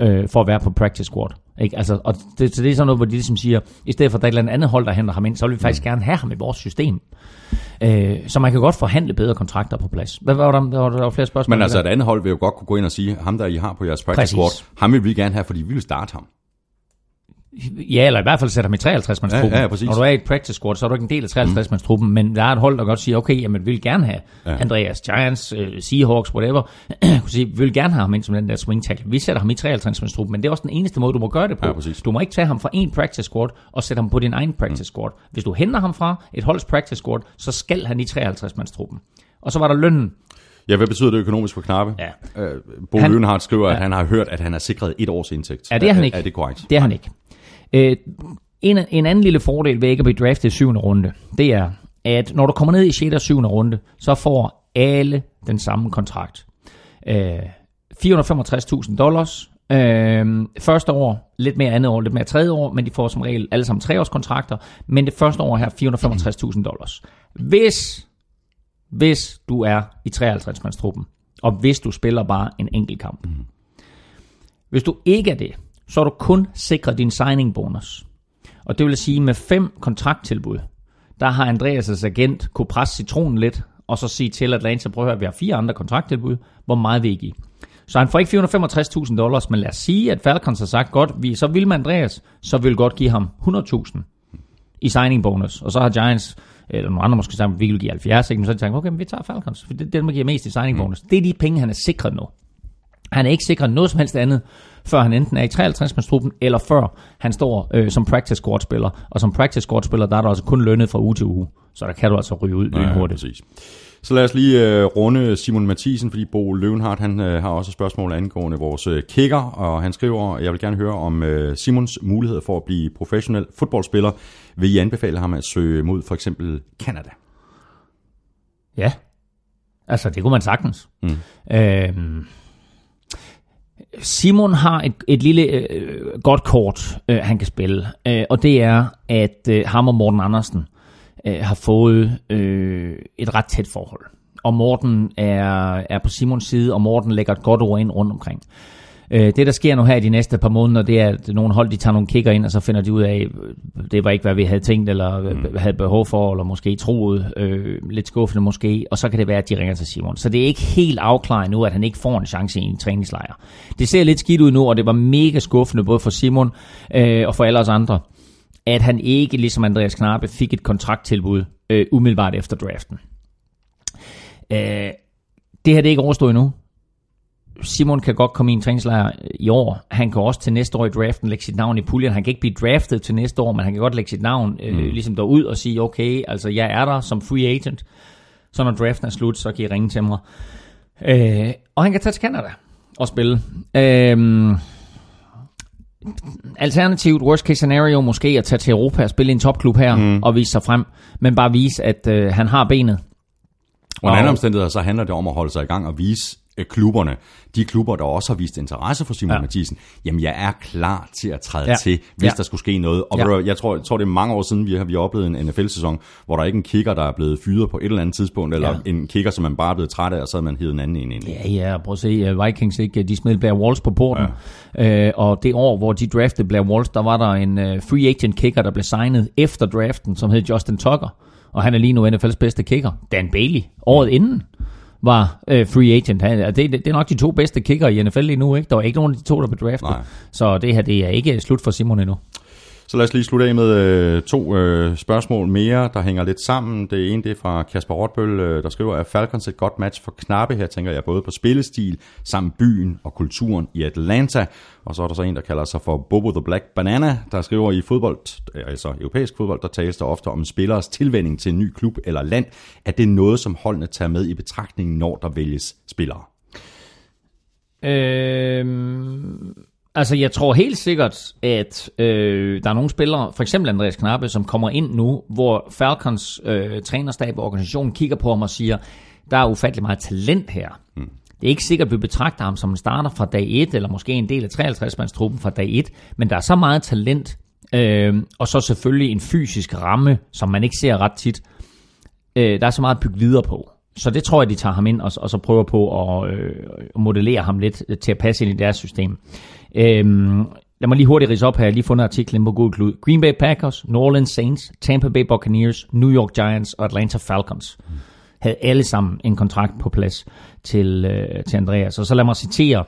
øh, for at være på practice squad. Ikke? Altså, og det, så det er sådan noget, hvor de ligesom siger, i stedet for at der er et eller andet hold, der henter ham ind, så vil vi faktisk gerne have ham i vores system. Øh, så man kan godt forhandle bedre kontrakter på plads. Hvad var der, der, var, der var flere spørgsmål? Men altså et andet hold vil jo godt kunne gå ind og sige, ham der I har på jeres practice Præcis. squad, ham vil vi gerne have, fordi vi vil starte ham. Ja, eller i hvert fald sætter ham i 53 mands truppen. Ja, ja, præcis. Når du er i et practice squad, så er du ikke en del af 53 mands truppen, men der er et hold, der godt siger, okay, jamen, vi vil gerne have Ja. Andreas Giants, uh, Seahawks, whatever, sige, vi vil gerne have ham ind som den der swing tackle. Vi sætter ham i 53 mands truppen, men det er også den eneste måde, du må gøre det på. Ja, præcis. du må ikke tage ham fra en practice squad og sætte ham på din egen practice squad. Hvis du henter ham fra et holds practice squad, så skal han i 53 mands truppen. Og så var der lønnen. Ja, hvad betyder det økonomisk for Knappe? Ja. Øh, Bo Han- skriver, at Ja. han har hørt, at han er sikret et års indtægt. Ja, det er han ikke. Er det korrekt? Det er han ikke. Øh, en, en anden lille fordel ved ikke at blive draftet i syvende runde, det er, at når du kommer ned i 6. og 7. runde, så får alle den samme kontrakt. Øh, 465.000 dollars. Øh, første år, lidt mere andet år, lidt mere tredje år, men de får som regel alle sammen treårskontrakter. Men det første år her, 465.000 dollars. Hvis, hvis du er i 53-mandstruppen, og hvis du spiller bare en enkelt kamp. Hvis du ikke er det, så er du kun sikret din signing bonus. Og det vil sige, med fem kontrakttilbud, der har Andreas' agent kunne presse citronen lidt, og så sige til Atlanta, prøv at høre, vi har fire andre kontrakttilbud, hvor meget vil I give? Så han får ikke 465.000 dollars, men lad os sige, at Falcons har sagt, godt, vi så vil med Andreas, så vil godt give ham 100.000 i signing bonus. Og så har Giants, eller nogle andre måske sagt, vi vil give 70, ikke? men så har de sagt, okay, men vi tager Falcons, for det er det, der giver mest i signing bonus. Mm. Det er de penge, han er sikret nu. Han er ikke sikret noget som helst andet, før han enten er i 53 truppen eller før han står øh, som practice squad spiller. Og som practice squad spiller, der er der altså kun lønnet fra uge til uge. Så der kan du altså ryge ud Ja, hurtigt. præcis. Så lad os lige øh, runde Simon Mathisen, fordi Bo Løvenhardt han, øh, har også et spørgsmål angående vores øh, kicker, og han skriver, jeg vil gerne høre om øh, Simons mulighed for at blive professionel fodboldspiller. Vil I anbefale ham at søge mod for eksempel Canada? Ja, altså det kunne man sagtens. Mm. Øhm, Simon har et, et lille øh, godt kort, øh, han kan spille, øh, og det er, at øh, ham og Morten Andersen øh, har fået øh, et ret tæt forhold. Og Morten er, er på Simons side, og Morten lægger et godt ord ind rundt omkring. Øh, det, der sker nu her i de næste par måneder, det er, at nogle hold de tager nogle kigger ind, og så finder de ud af, øh, det var ikke, hvad vi havde tænkt, eller mm. havde behov for, eller måske troet, øh, lidt skuffende måske, og så kan det være, at de ringer til Simon. Så det er ikke helt afklaret nu, at han ikke får en chance i en træningslejr. Det ser lidt skidt ud nu, og det var mega skuffende, både for Simon øh, og for alle os andre, at han ikke, ligesom Andreas Knappe, fik et kontrakttilbud øh, umiddelbart efter draften. Øh, det her det er ikke overstået endnu. Simon kan godt komme i en træningslejr i år. Han kan også til næste år i draften lægge sit navn i puljen. Han kan ikke blive draftet til næste år, men han kan godt lægge sit navn øh, mm. ligesom derud og sige, okay, altså jeg er der som free agent. Så når draften er slut, så kan I ringe til mig. Øh, og han kan tage til Canada og spille. Øh, alternativt worst case scenario måske at tage til Europa og spille i en topklub her mm. og vise sig frem, men bare vise, at øh, han har benet. Under andre omstændigheder, så handler det om at holde sig i gang og vise klubberne, de klubber, der også har vist interesse for Simon Ja. Mathisen, jamen jeg er klar til at træde Ja. til, hvis Ja. der skulle ske noget. Og Ja. jeg, tror, jeg tror, det er mange år siden, vi har, vi har oplevet en NFL-sæson, hvor der ikke en kicker, der er blevet fyret på et eller andet tidspunkt, eller Ja. en kicker, som man bare er blevet træt af, og så har man hivet en anden en ind. Ja, ja, prøv at se, uh, Vikings, ikke? de smed Blair Walsh på porten, ja. uh, og det år, hvor de draftede Blair Walsh, der var der en uh, free agent kicker, der blev signet efter draften, som hed Justin Tucker, og han er lige nu NFL's bedste kicker. Dan Bailey, året inden, var uh, free agent. Han, det, det, det er nok de to bedste kicker i NFL lige nu, ikke? Der var ikke nogen af de to, der blev draftet. Nej. Så det her, det er ikke slut for Simon endnu. Så lad os lige slutte af med øh, to øh, spørgsmål mere, der hænger lidt sammen. Det ene det er fra Kasper Rotbøl, øh, der skriver, at Falcons et godt match for knappe? Her tænker jeg både på spillestil, samt byen og kulturen i Atlanta. Og så er der så en, der kalder sig for Bobo the Black Banana, der skriver i fodbold, øh, altså europæisk fodbold, der tales der ofte om spillers tilvænding til en ny klub eller land. Er det noget, som holdene tager med i betragtning, når der vælges spillere? Øhm, altså, jeg tror helt sikkert, at øh, der er nogle spillere, for eksempel Andreas Knappe, som kommer ind nu, hvor Falcons øh, trænerstab og organisation kigger på ham og siger, der er ufattelig meget talent her. Mm. Det er ikke sikkert, at vi betragter ham som en starter fra dag 1, eller måske en del af 53-mandstruppen fra dag 1, men der er så meget talent, øh, og så selvfølgelig en fysisk ramme, som man ikke ser ret tit, øh, der er så meget at bygge videre på. Så det tror jeg, de tager ham ind og, og så prøver på at øh, modellere ham lidt til at passe ind i deres system. Øhm, lad mig lige hurtigt rise op her. Jeg har lige fundet artiklen på Google Klud. Green Bay Packers, New Orleans Saints, Tampa Bay Buccaneers, New York Giants og Atlanta Falcons havde alle sammen en kontrakt på plads til, øh, til Andreas. Og så lad mig citere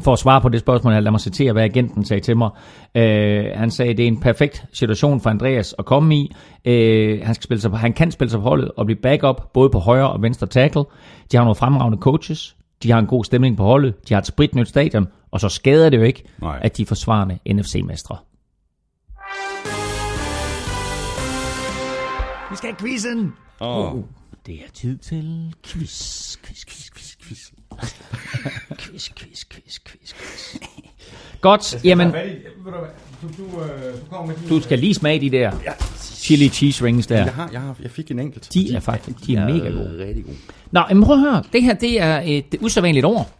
for at svare på det spørgsmål her, lad mig citere, hvad agenten sagde til mig. Øh, han sagde, det er en perfekt situation for Andreas at komme i. Øh, han, skal spille sig på, han kan spille sig på holdet og blive backup, både på højre og venstre tackle. De har nogle fremragende coaches. De har en god stemning på holdet. De har et spritnyt stadion. Og så skader det jo ikke, Nej. at de er forsvarende NFC-mestre. Vi skal have quizzen! Oh. Oh, det er tid til quiz, quiz, quiz, quiz, quiz. quiz, quiz, quiz, quiz, quiz. Godt, jamen, du skal lige smage de der chili cheese rings der. Jeg, har, jeg, har, jeg fik en enkelt. De er faktisk de er mega gode. Rigtig gode. Nå, men prøv at høre. Det her, det er et usædvanligt år.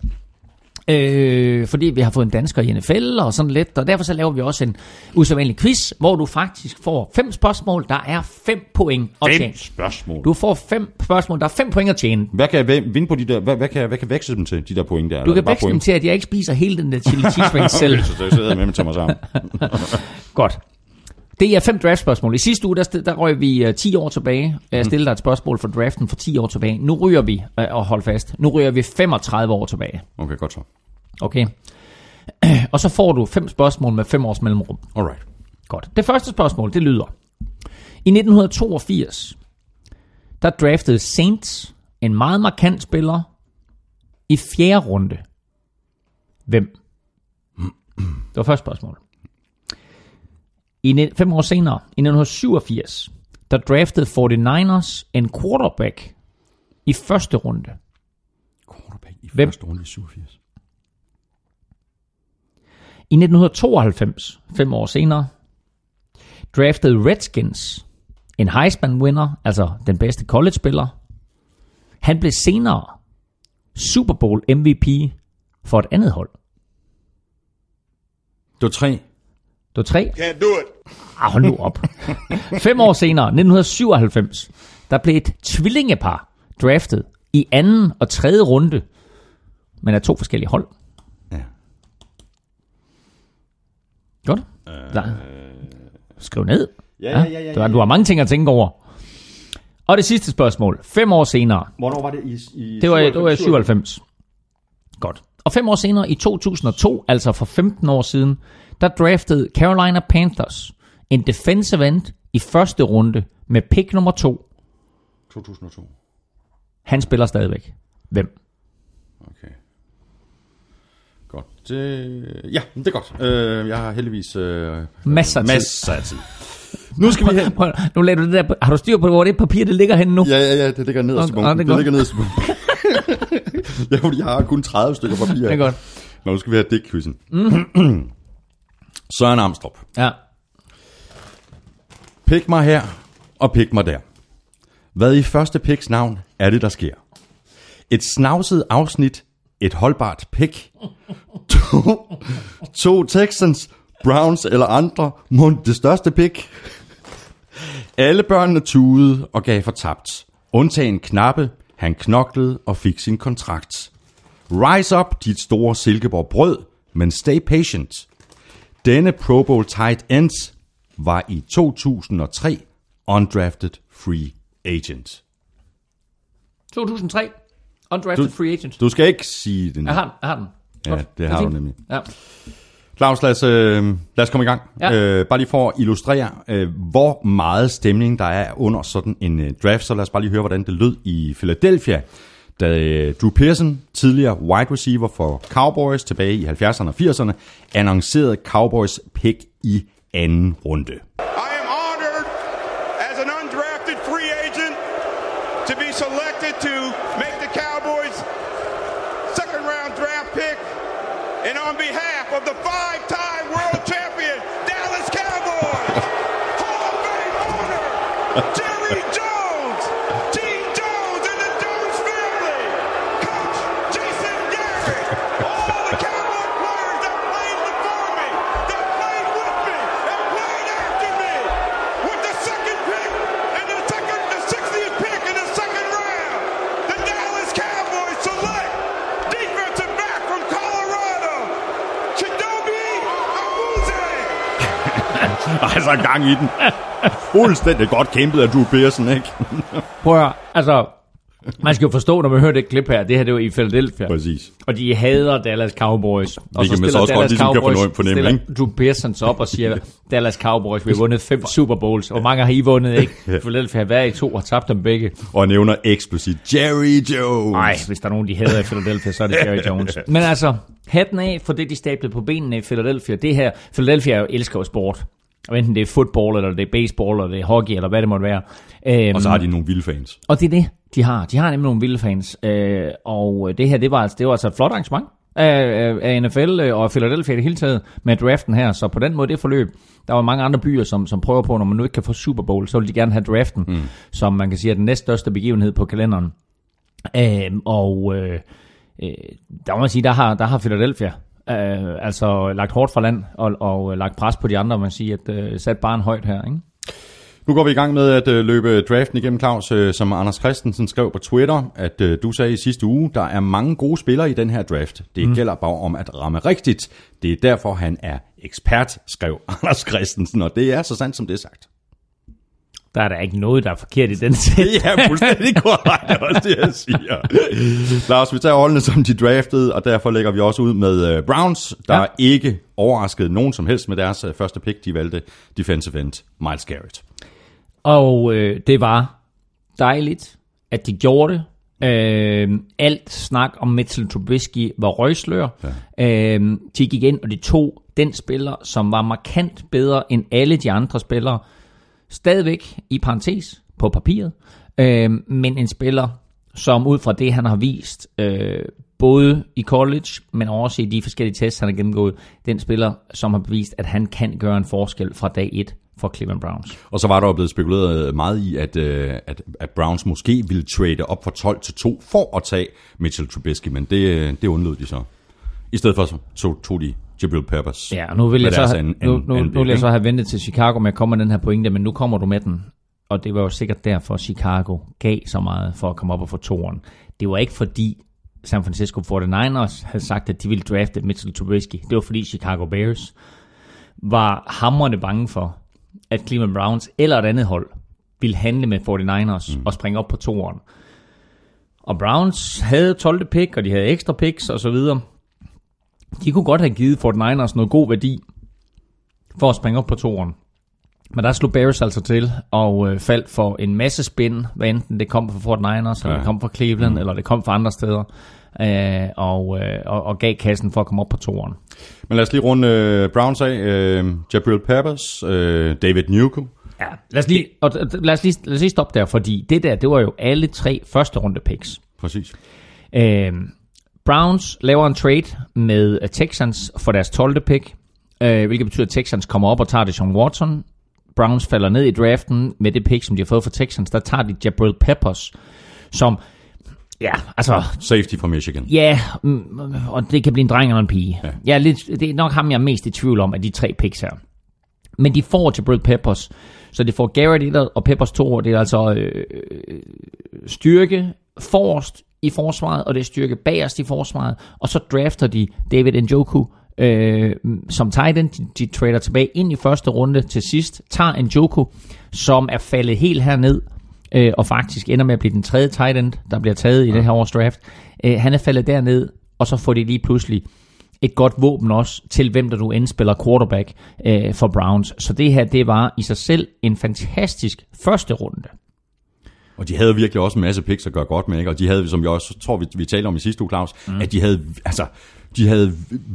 Øh, fordi vi har fået en dansker i NFL og sådan lidt, og derfor så laver vi også en usædvanlig quiz, hvor du faktisk får fem spørgsmål, der er fem point at Fem tjene. spørgsmål. Du får fem spørgsmål, der er fem point at tjene. Hvad kan jeg vinde på de der, hvad, hvad, kan, jeg- hvad kan veksle dem til, de der point der? Du kan veksle dem til, at jeg ikke spiser hele den der chili cheese ring selv. Så jeg sidder med mig til mig sammen. Godt. Det er fem draftspørgsmål. I sidste uge, der, der røg vi uh, 10 år tilbage. Jeg stillede dig et spørgsmål for draften for 10 år tilbage. Nu ryger vi, uh, og hold fast, nu ryger vi 35 år tilbage. Okay, godt så. Okay? og så får du fem spørgsmål med fem års mellemrum. Alright. Godt. Det første spørgsmål, det lyder. I 1982, der draftede Saints en meget markant spiller i fjerde runde. Hvem? Det var første spørgsmål. I fem år senere, i 1987, der draftede 49ers en quarterback i første runde. Quarterback i Hvem? første runde i 87. I 1992, fem år senere, draftede Redskins en Heisman-winner, altså den bedste college-spiller. Han blev senere Super Bowl MVP for et andet hold. Det var tre. Det var tre. Can't do it. Ah, hold nu op. Fem år senere, 1997, der blev et tvillingepar draftet i anden og tredje runde, men af to forskellige hold. Ja. Der. Skriv ned. Ja, ja, ja, ja, Du, har, ja. du har mange ting at tænke over. Og det sidste spørgsmål. Fem år senere. Hvornår var det i, i Det var, det var i 97. Godt. Og fem år senere, i 2002, altså for 15 år siden, der draftede Carolina Panthers en defensive end i første runde med pick nummer to. 2002. Han spiller stadigvæk. Hvem? Okay. Godt. Det, ja, det er godt. Øh, jeg har heldigvis øh, Masser af tid. masser af tid. Nu skal vi hen. Nu lader du det der, har du styr på, hvor det papir det ligger henne nu? Ja, ja, ja, det ligger nederst i Okay, bunken. det Det, det ligger nederst i bunken. ja, fordi jeg har kun 30 stykker papir. Det er godt. Nå, nu skal vi have dækquizzen. Mhm. Søren Amstrup. Ja. Pik mig her, og pik mig der. Hvad i første piks navn er det, der sker? Et snavset afsnit, et holdbart pick. to, to Texans, Browns eller andre, må det største pick. Alle børnene tudede og gav for tabt. Undtagen knappe, han knoklede og fik sin kontrakt. Rise up, dit store Silkeborg brød, men stay patient. Denne Pro Bowl tight ends var i 2003 undrafted free agent. 2003. Undrafted Du- free agent. Du skal ikke sige den. Jeg har den. Jeg har den. Ja, Godt. det er har du nemlig. Ja. Claus, lad os, øh, lad os komme i gang. Ja. Øh, bare lige for at illustrere, øh, hvor meget stemning der er under sådan en øh, draft, så lad os bare lige høre, hvordan det lød i Philadelphia, da øh, Drew Pearson, tidligere wide receiver for Cowboys tilbage i 70'erne og 80'erne, annoncerede Cowboys pick i anden runde. I am Dead! Altså gang i den. Fuldstændig godt kæmpet af Drew Pearson, ikke? Prøv at høre, altså, man skal jo forstå, når man hører det klip her, det her det var i Philadelphia. Præcis. Og de hader Dallas Cowboys. Og kan man så også godt ligesom kan fornemme- stiller ikke? Drew Pearson så op og siger, Dallas Cowboys, vi har vundet fem Super Bowls. Hvor mange har I vundet, ikke? Philadelphia har været i to og tabt dem begge. Og nævner eksplicit Jerry Jones. Nej, hvis der er nogen, de hader i Philadelphia, så er det Jerry Jones. Men altså, hatten af for det, de stablede på benene i Philadelphia. Det her, Philadelphia elsker jo sport. Og enten det er football, eller det er baseball, eller det er hockey, eller hvad det måtte være. Øhm, Og så har de nogle vilde fans. og det er det, de har. De har nemlig nogle vilde fans. Øh, og det her, det var, altså, det var altså et flot arrangement af, af, NFL øh, og Philadelphia i det hele taget med draften her. Så på den måde, det forløb, der var mange andre byer, som, som prøver på, når man nu ikke kan få Super Bowl, så vil de gerne have draften, mm. som man kan sige er den næststørste begivenhed på kalenderen. Øh, og øh, der må man sige, der har, der har Philadelphia øh, altså lagt hårdt fra land og, og lagt pres på de andre, man siger, at øh, sat barn højt her, ikke? Nu går vi i gang med at øh, løbe draften igennem, Claus, øh, som Anders Christensen skrev på Twitter, at øh, du sagde i sidste uge, der er mange gode spillere i den her draft. Det mm. gælder bare om at ramme rigtigt. Det er derfor, han er ekspert, skrev Anders Christensen, og det er så sandt, som det er sagt. Der er der ikke noget, der er forkert i den sæt. Ja, fuldstændig korrekt, det også det, jeg siger. Lars, vi tager holdene, som de draftede, og derfor lægger vi også ud med uh, Browns, der ja. ikke overraskede nogen som helst med deres uh, første pick. De valgte defensive end Miles Garrett. Og øh, det var dejligt, at de gjorde det. Øh, alt snak om Mitchell Trubisky var røgslør. Ja. Øh, de gik ind, og de tog den spiller, som var markant bedre end alle de andre spillere. Stadigvæk i parentes på papiret. Øh, men en spiller, som ud fra det, han har vist, øh, både i college, men også i de forskellige tests, han har gennemgået, den spiller, som har bevist, at han kan gøre en forskel fra dag 1 for Cleveland Browns. Og så var der jo blevet spekuleret meget i, at, øh, at, at Browns måske ville trade op fra 12 til 2 for at tage Mitchell Trubisky, men det, øh, det undlod de så. I stedet for så tog de Jabril Peppers. Ja, og nu vil, jeg så, have, en, nu, nu, en, nu vil jeg så have ventet til Chicago med at komme med den her pointe, men nu kommer du med den. Og det var jo sikkert derfor, Chicago gav så meget for at komme op og få toren. Det var ikke fordi San Francisco 49ers havde sagt, at de ville drafte Mitchell Trubisky. Det var fordi Chicago Bears var hammerne bange for, at Cleveland Browns eller et andet hold ville handle med 49ers mm. og springe op på toeren. Og Browns havde 12. pick, og de havde ekstra picks og så videre. De kunne godt have givet 49ers noget god værdi for at springe op på toeren. Men der slog Bears altså til og øh, faldt for en masse spin, hvad enten det kom fra Fort Niners, ja. eller det kom fra Cleveland, mm. eller det kom fra andre steder, øh, og, øh, og, og gav kassen for at komme op på toeren. Men lad os lige runde øh, Browns af. Øh, Jabril Peppers, øh, David Newcomb. Ja, lad os, lige, og, lad, os lige, lad os lige stoppe der, fordi det der, det var jo alle tre første runde picks. Præcis. Øh, Browns laver en trade med Texans for deres 12. pick, øh, hvilket betyder, at Texans kommer op og tager det Sean Watson. Browns falder ned i draften med det pick, som de har fået fra Texans. Der tager de Jabril Peppers, som Ja, altså... Safety fra Michigan. Ja, mm, og det kan blive en dreng eller en pige. Ja. Ja, lidt, det er nok ham, jeg er mest i tvivl om af de tre picks her. Men de får Jabril Peppers, så de får Garrett 1 og Peppers 2, det er altså øh, styrke forrest i forsvaret, og det er styrke bagerst i forsvaret, og så drafter de David Njoku øh, som tight end. De, de trader tilbage ind i første runde til sidst, tager Njoku, som er faldet helt herned, øh, og faktisk ender med at blive den tredje tight end, der bliver taget i ja. det her års draft. Øh, han er faldet derned, og så får de lige pludselig et godt våben også til hvem der nu end spiller quarterback øh, for Browns. Så det her, det var i sig selv en fantastisk første runde. Og de havde virkelig også en masse picks at gøre godt med, ikke? Og de havde, som jeg også tror, vi, vi talte om i sidste uge, Claus, mm. at de havde, altså, de havde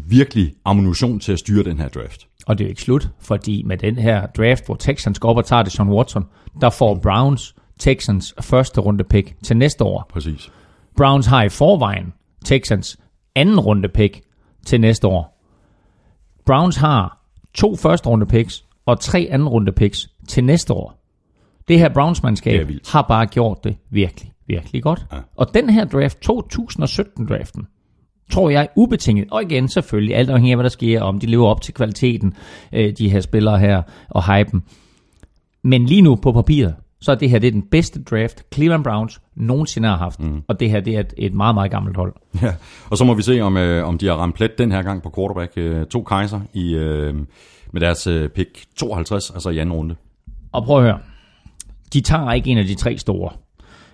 virkelig ammunition til at styre den her draft. Og det er jo ikke slut, fordi med den her draft, hvor Texans går op og tager det Sean Watson, der får Browns Texans første runde pick til næste år. Præcis. Browns har i forvejen Texans anden runde pick til næste år. Browns har to første runde picks og tre anden runde picks til næste år. Det her Browns-mandskab har bare gjort det virkelig, virkelig godt. Ja. Og den her draft, 2017-draften, tror jeg ubetinget, og igen selvfølgelig, alt afhængig af hvad der sker, om de lever op til kvaliteten, øh, de her spillere her, og hypen. Men lige nu på papiret, så er det her det er den bedste draft, Cleveland Browns nogensinde har haft. Mm. Og det her det er et, et meget, meget gammelt hold. Ja, og så må vi se, om, øh, om de har ramt plet den her gang på quarterback. Øh, to Kaiser i, øh, med deres øh, pick 52, altså i anden runde. Og prøv at høre. De tager ikke en af de tre store.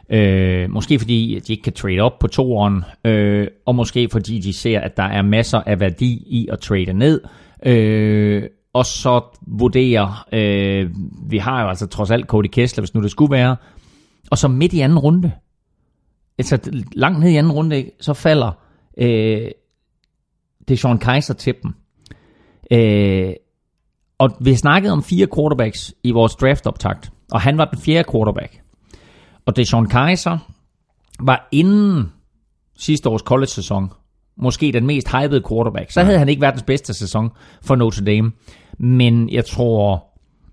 Øh, måske fordi de ikke kan trade op på toeren, øh, og måske fordi de ser, at der er masser af værdi i at trade ned. Øh, og så vurderer, øh, vi har jo altså trods alt Cody Kessler, hvis nu det skulle være, og så midt i anden runde, altså langt ned i anden runde, så falder øh, det er Sean Kaiser til dem. Øh, og vi snakkede om fire quarterbacks i vores draft-optakt, og han var den fjerde quarterback. Og det Sean Kaiser var inden sidste års college-sæson, måske den mest hypede quarterback. Så havde han ikke verdens bedste sæson for Notre Dame. Men jeg tror,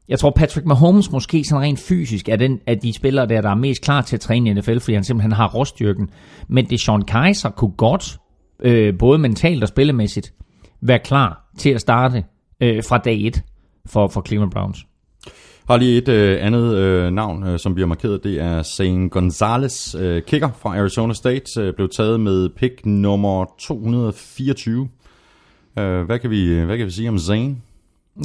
jeg tror Patrick Mahomes måske sådan rent fysisk er den af de spillere der, der er mest klar til at træne i NFL, fordi han simpelthen har råstyrken. Men det Sean Kaiser kunne godt, øh, både mentalt og spillemæssigt, være klar til at starte øh, fra dag 1 for, for Cleveland Browns. Har lige et øh, andet øh, navn, øh, som bliver markeret. Det er Zane Gonzalez, øh, kicker fra Arizona State. Øh, blev taget med pick nummer 224. Øh, hvad, kan vi, hvad kan vi sige om Zane?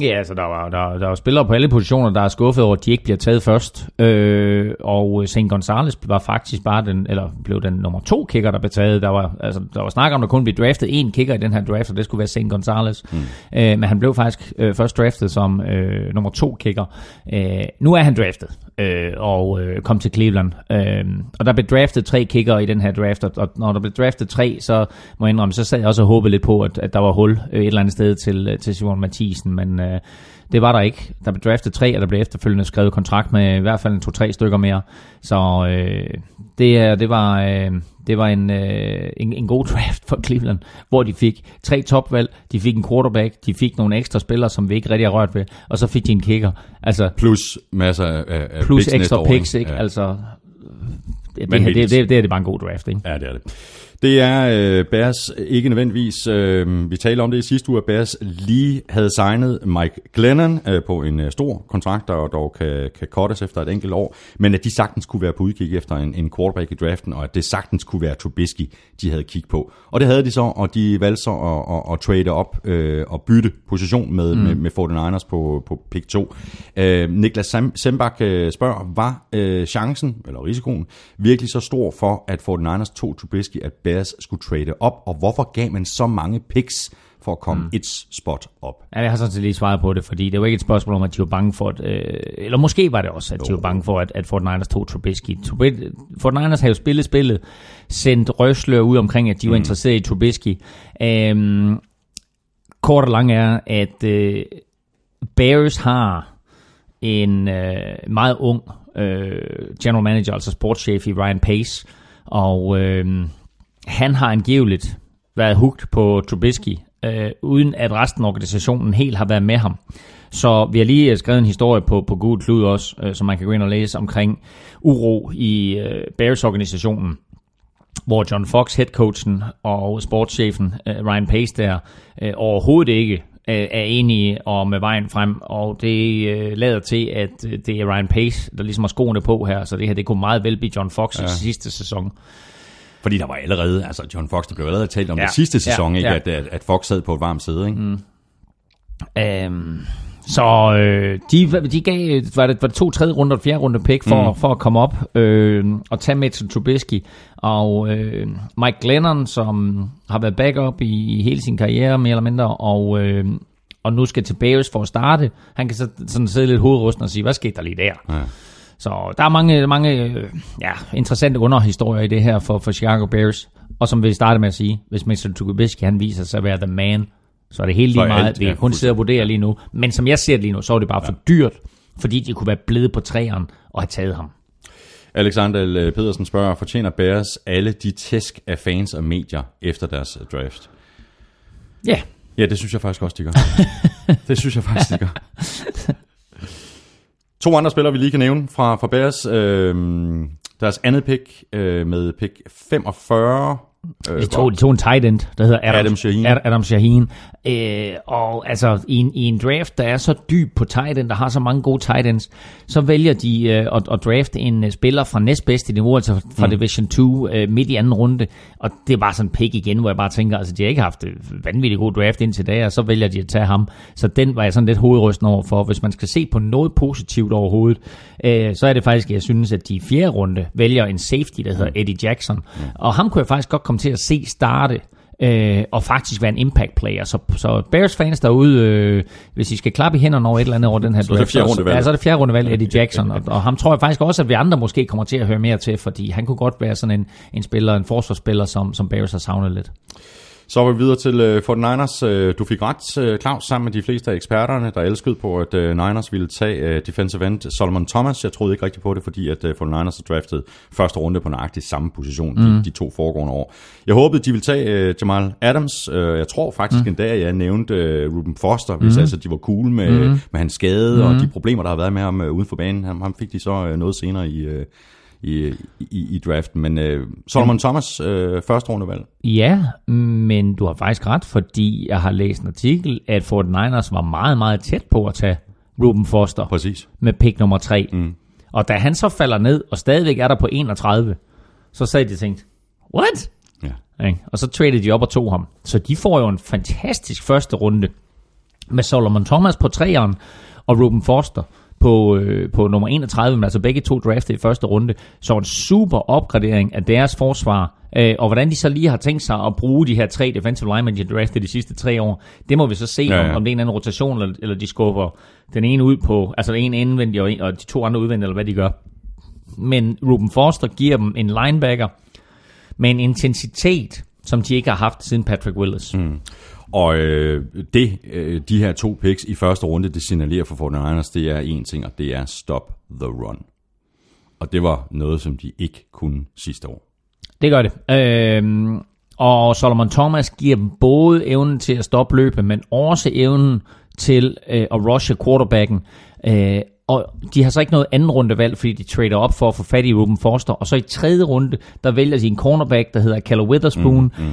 Ja, altså der var, der, der var spillere på alle positioner, der er skuffet over, at de ikke bliver taget først. Øh, og St. Gonzalez var faktisk bare den, eller blev den nummer to kicker, der blev taget. Der var, altså, der var snak om, at der kun blev draftet én kicker i den her draft, og det skulle være St. Gonzalez. Mm. Øh, men han blev faktisk øh, først draftet som øh, nummer to kicker. Øh, nu er han draftet, øh, og øh, kom til Cleveland. Øh, og der blev draftet tre kicker i den her draft, og når der blev draftet tre, så må jeg indrømme, så sad jeg også og håbede lidt på, at, at der var hul øh, et eller andet sted til, til Simon Mathisen, men øh, det var der ikke. Der blev draftet tre, og der blev efterfølgende skrevet kontrakt med i hvert fald en to-tre stykker mere. Så øh, det, det var, øh, det var en, øh, en, en god draft for Cleveland, hvor de fik tre topvalg, de fik en quarterback, de fik nogle ekstra spillere, som vi ikke rigtig har rørt ved, og så fik de en kicker. Altså, plus masser af, af Plus ekstra picks, ikke? Ja. Altså, det, det, det, det, det, det er det bare en god draft, ikke? Ja, det er det. Det er øh, Bears ikke nødvendigvis. Øh, vi talte om det i sidste uge, at Bears lige havde signet Mike Glennon øh, på en øh, stor kontrakt, der dog kan, kan cuttes efter et enkelt år, men at de sagtens kunne være på udkig efter en, en quarterback i draften, og at det sagtens kunne være Trubisky, de havde kigget på. Og det havde de så, og de valgte så at, at, at trade op øh, og bytte position med, mm. med, med 49ers på, på pick 2. Øh, Niklas Sembak øh, spørger, var øh, chancen, eller risikoen, virkelig så stor for, at 49ers tog Trubisky, at Bears skulle trade op, og hvorfor gav man så mange picks for at komme mm. et spot op? Ja, jeg har sådan set lige svaret på det, fordi det var ikke et spørgsmål om, at de var bange for, at, øh, eller måske var det også, at jo. de var bange for, at, at Fort Niners tog Trubisky. Fort Niners havde jo spillet spillet, sendt røslør ud omkring, at de var mm. interesseret i Trubisky. Øhm, kort og lang er, at øh, Bears har en øh, meget ung øh, general manager, altså sportschef i Ryan Pace, og øh, han har angiveligt været hugt på Trubisky, øh, uden at resten af organisationen helt har været med ham. Så vi har lige skrevet en historie på, på Gud Klud også, øh, som man kan gå ind og læse omkring uro i øh, Bears-organisationen, hvor John Fox, headcoachen og sportschefen øh, Ryan Pace der, øh, overhovedet ikke øh, er enige om vejen frem, og det øh, lader til, at øh, det er Ryan Pace, der ligesom har skoene på her, så det her det kunne meget vel blive John Fox ja. sidste sæson. Fordi der var allerede, altså John Fox, der blev allerede talt om ja. det sidste sæson, ja, ikke? Ja. At, at, at Fox sad på et varmt sæde. Ikke? Mm. Um, så øh, de, de gav, var det, var det to tredje runde og fjerde runde pick for, mm. for at komme op øh, og tage Mitchell Trubisky. Og øh, Mike Glennon, som har været backup i, i hele sin karriere mere eller mindre, og, øh, og nu skal til Bears for at starte, han kan så, sådan sidde lidt hovedrusten og sige, hvad skete der lige der? Ja. Så der er mange, mange ja, interessante underhistorier i det her for, for Chicago Bears. Og som vi startede med at sige, hvis Mitchell Trubisky han viser sig at være the man, så er det helt lige meget. Alt, vi kan kun sidde og vurdere lige nu. Men som jeg ser det lige nu, så er det bare ja. for dyrt, fordi de kunne være blevet på træerne og have taget ham. Alexander øh, Pedersen spørger, fortjener Bears alle de tæsk af fans og medier efter deres øh, draft? Ja. Ja, det synes jeg faktisk også, de gør. det synes jeg faktisk, de gør. To andre spillere, vi lige kan nævne fra, fra Bears. Øh, deres andet pick øh, med pick 45 Øh, de, tog, de tog en tight end, der hedder Adam, Adam Shaheen. Adam Shaheen. Øh, og altså, i en, i en draft, der er så dyb på tight end, der har så mange gode tight ends, så vælger de øh, at, at drafte en uh, spiller fra næstbedste niveau, altså fra mm. Division 2, øh, midt i anden runde. Og det er bare sådan en pick igen, hvor jeg bare tænker, altså de har ikke haft vanvittigt god draft indtil da, og så vælger de at tage ham. Så den var jeg sådan lidt hovedrysten over for. Hvis man skal se på noget positivt overhovedet, øh, så er det faktisk, jeg synes, at de i fjerde runde vælger en safety, der hedder mm. Eddie Jackson. Mm. Og ham kunne jeg faktisk godt komme til at se starte øh, og faktisk være en impact player. Så, så Bears fans derude, øh, hvis I skal klappe i hænderne over et eller andet over den her så draft, så, ja, så er det fjerde runde valg Eddie Jackson, og, og ham tror jeg faktisk også, at vi andre måske kommer til at høre mere til, fordi han kunne godt være sådan en, en spiller, en forsvarsspiller, som, som Bears har savnet lidt. Så var vi videre til uh, 49ers. Uh, du fik ret, uh, Claus, sammen med de fleste af eksperterne, der elskede på, at uh, Niners ville tage uh, defensive end Solomon Thomas. Jeg troede ikke rigtigt på det, fordi at uh, 49ers har draftet første runde på nøjagtig samme position mm. de, de to foregående år. Jeg håbede, de ville tage uh, Jamal Adams. Jeg tror faktisk mm. endda, at jeg nævnte Ruben Foster, hvis mm. altså de var cool med, mm. med hans skade mm. og de problemer, der har været med ham uden for banen. Ham, ham fik de så noget senere i... i, i, i draften. Men øh, Solomon Thomas, øh, første rundevalg. Ja, men du har faktisk ret, fordi jeg har læst en artikel, at Fort Niners var meget, meget tæt på at tage Ruben Foster Præcis. med pick nummer 3. Mm. Og da han så falder ned, og stadigvæk er der på 31, så sagde de tænkt, what? Ja. Ikke? Og så traded de op og tog ham. Så de får jo en fantastisk første runde med Solomon Thomas på træeren og Ruben Foster på, øh, på nummer 31, men altså begge to draftet i første runde. Så en super opgradering af deres forsvar. Øh, og hvordan de så lige har tænkt sig at bruge de her tre defensive linemen, de draftet de sidste tre år, det må vi så se, ja. ja. Om, om det er en anden rotation, eller, eller de skubber den ene ud på, altså en indvendig og, en, og de to andre udvendige, eller hvad de gør. Men Ruben Foster giver dem en linebacker med en intensitet, som de ikke har haft siden Patrick Willis. Mm. Og øh, det, øh, de her to picks i første runde, det signalerer for 49ers, det er en ting, og det er stop the run. Og det var noget, som de ikke kunne sidste år. Det gør det. Øhm, og Solomon Thomas giver dem både evnen til at stoppe løbet, men også evnen til øh, at rushe quarterbacken. Øh, og de har så ikke noget anden runde valg, fordi de trader op for at få fat i Ruben Foster. Og så i tredje runde, der vælger de en cornerback, der hedder Callum Witherspoon. Mm, mm.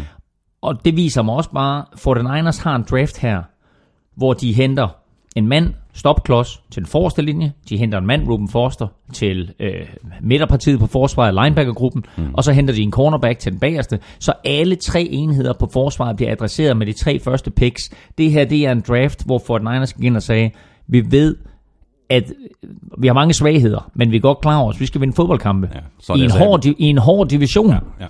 Og det viser mig også bare, for den Niners har en draft her, hvor de henter en mand, stopklods, til den forreste linje. De henter en mand, Ruben Foster, til øh, midterpartiet på forsvaret, linebackergruppen. Mm. Og så henter de en cornerback til den bagerste. Så alle tre enheder på forsvaret bliver adresseret med de tre første picks. Det her, det er en draft, hvor Fort Niners gik ind og sagde, vi ved, at vi har mange svagheder, men vi er godt klar over, at vi skal vinde fodboldkampe. Ja, så I, en altså- hård, I en hård division Ja.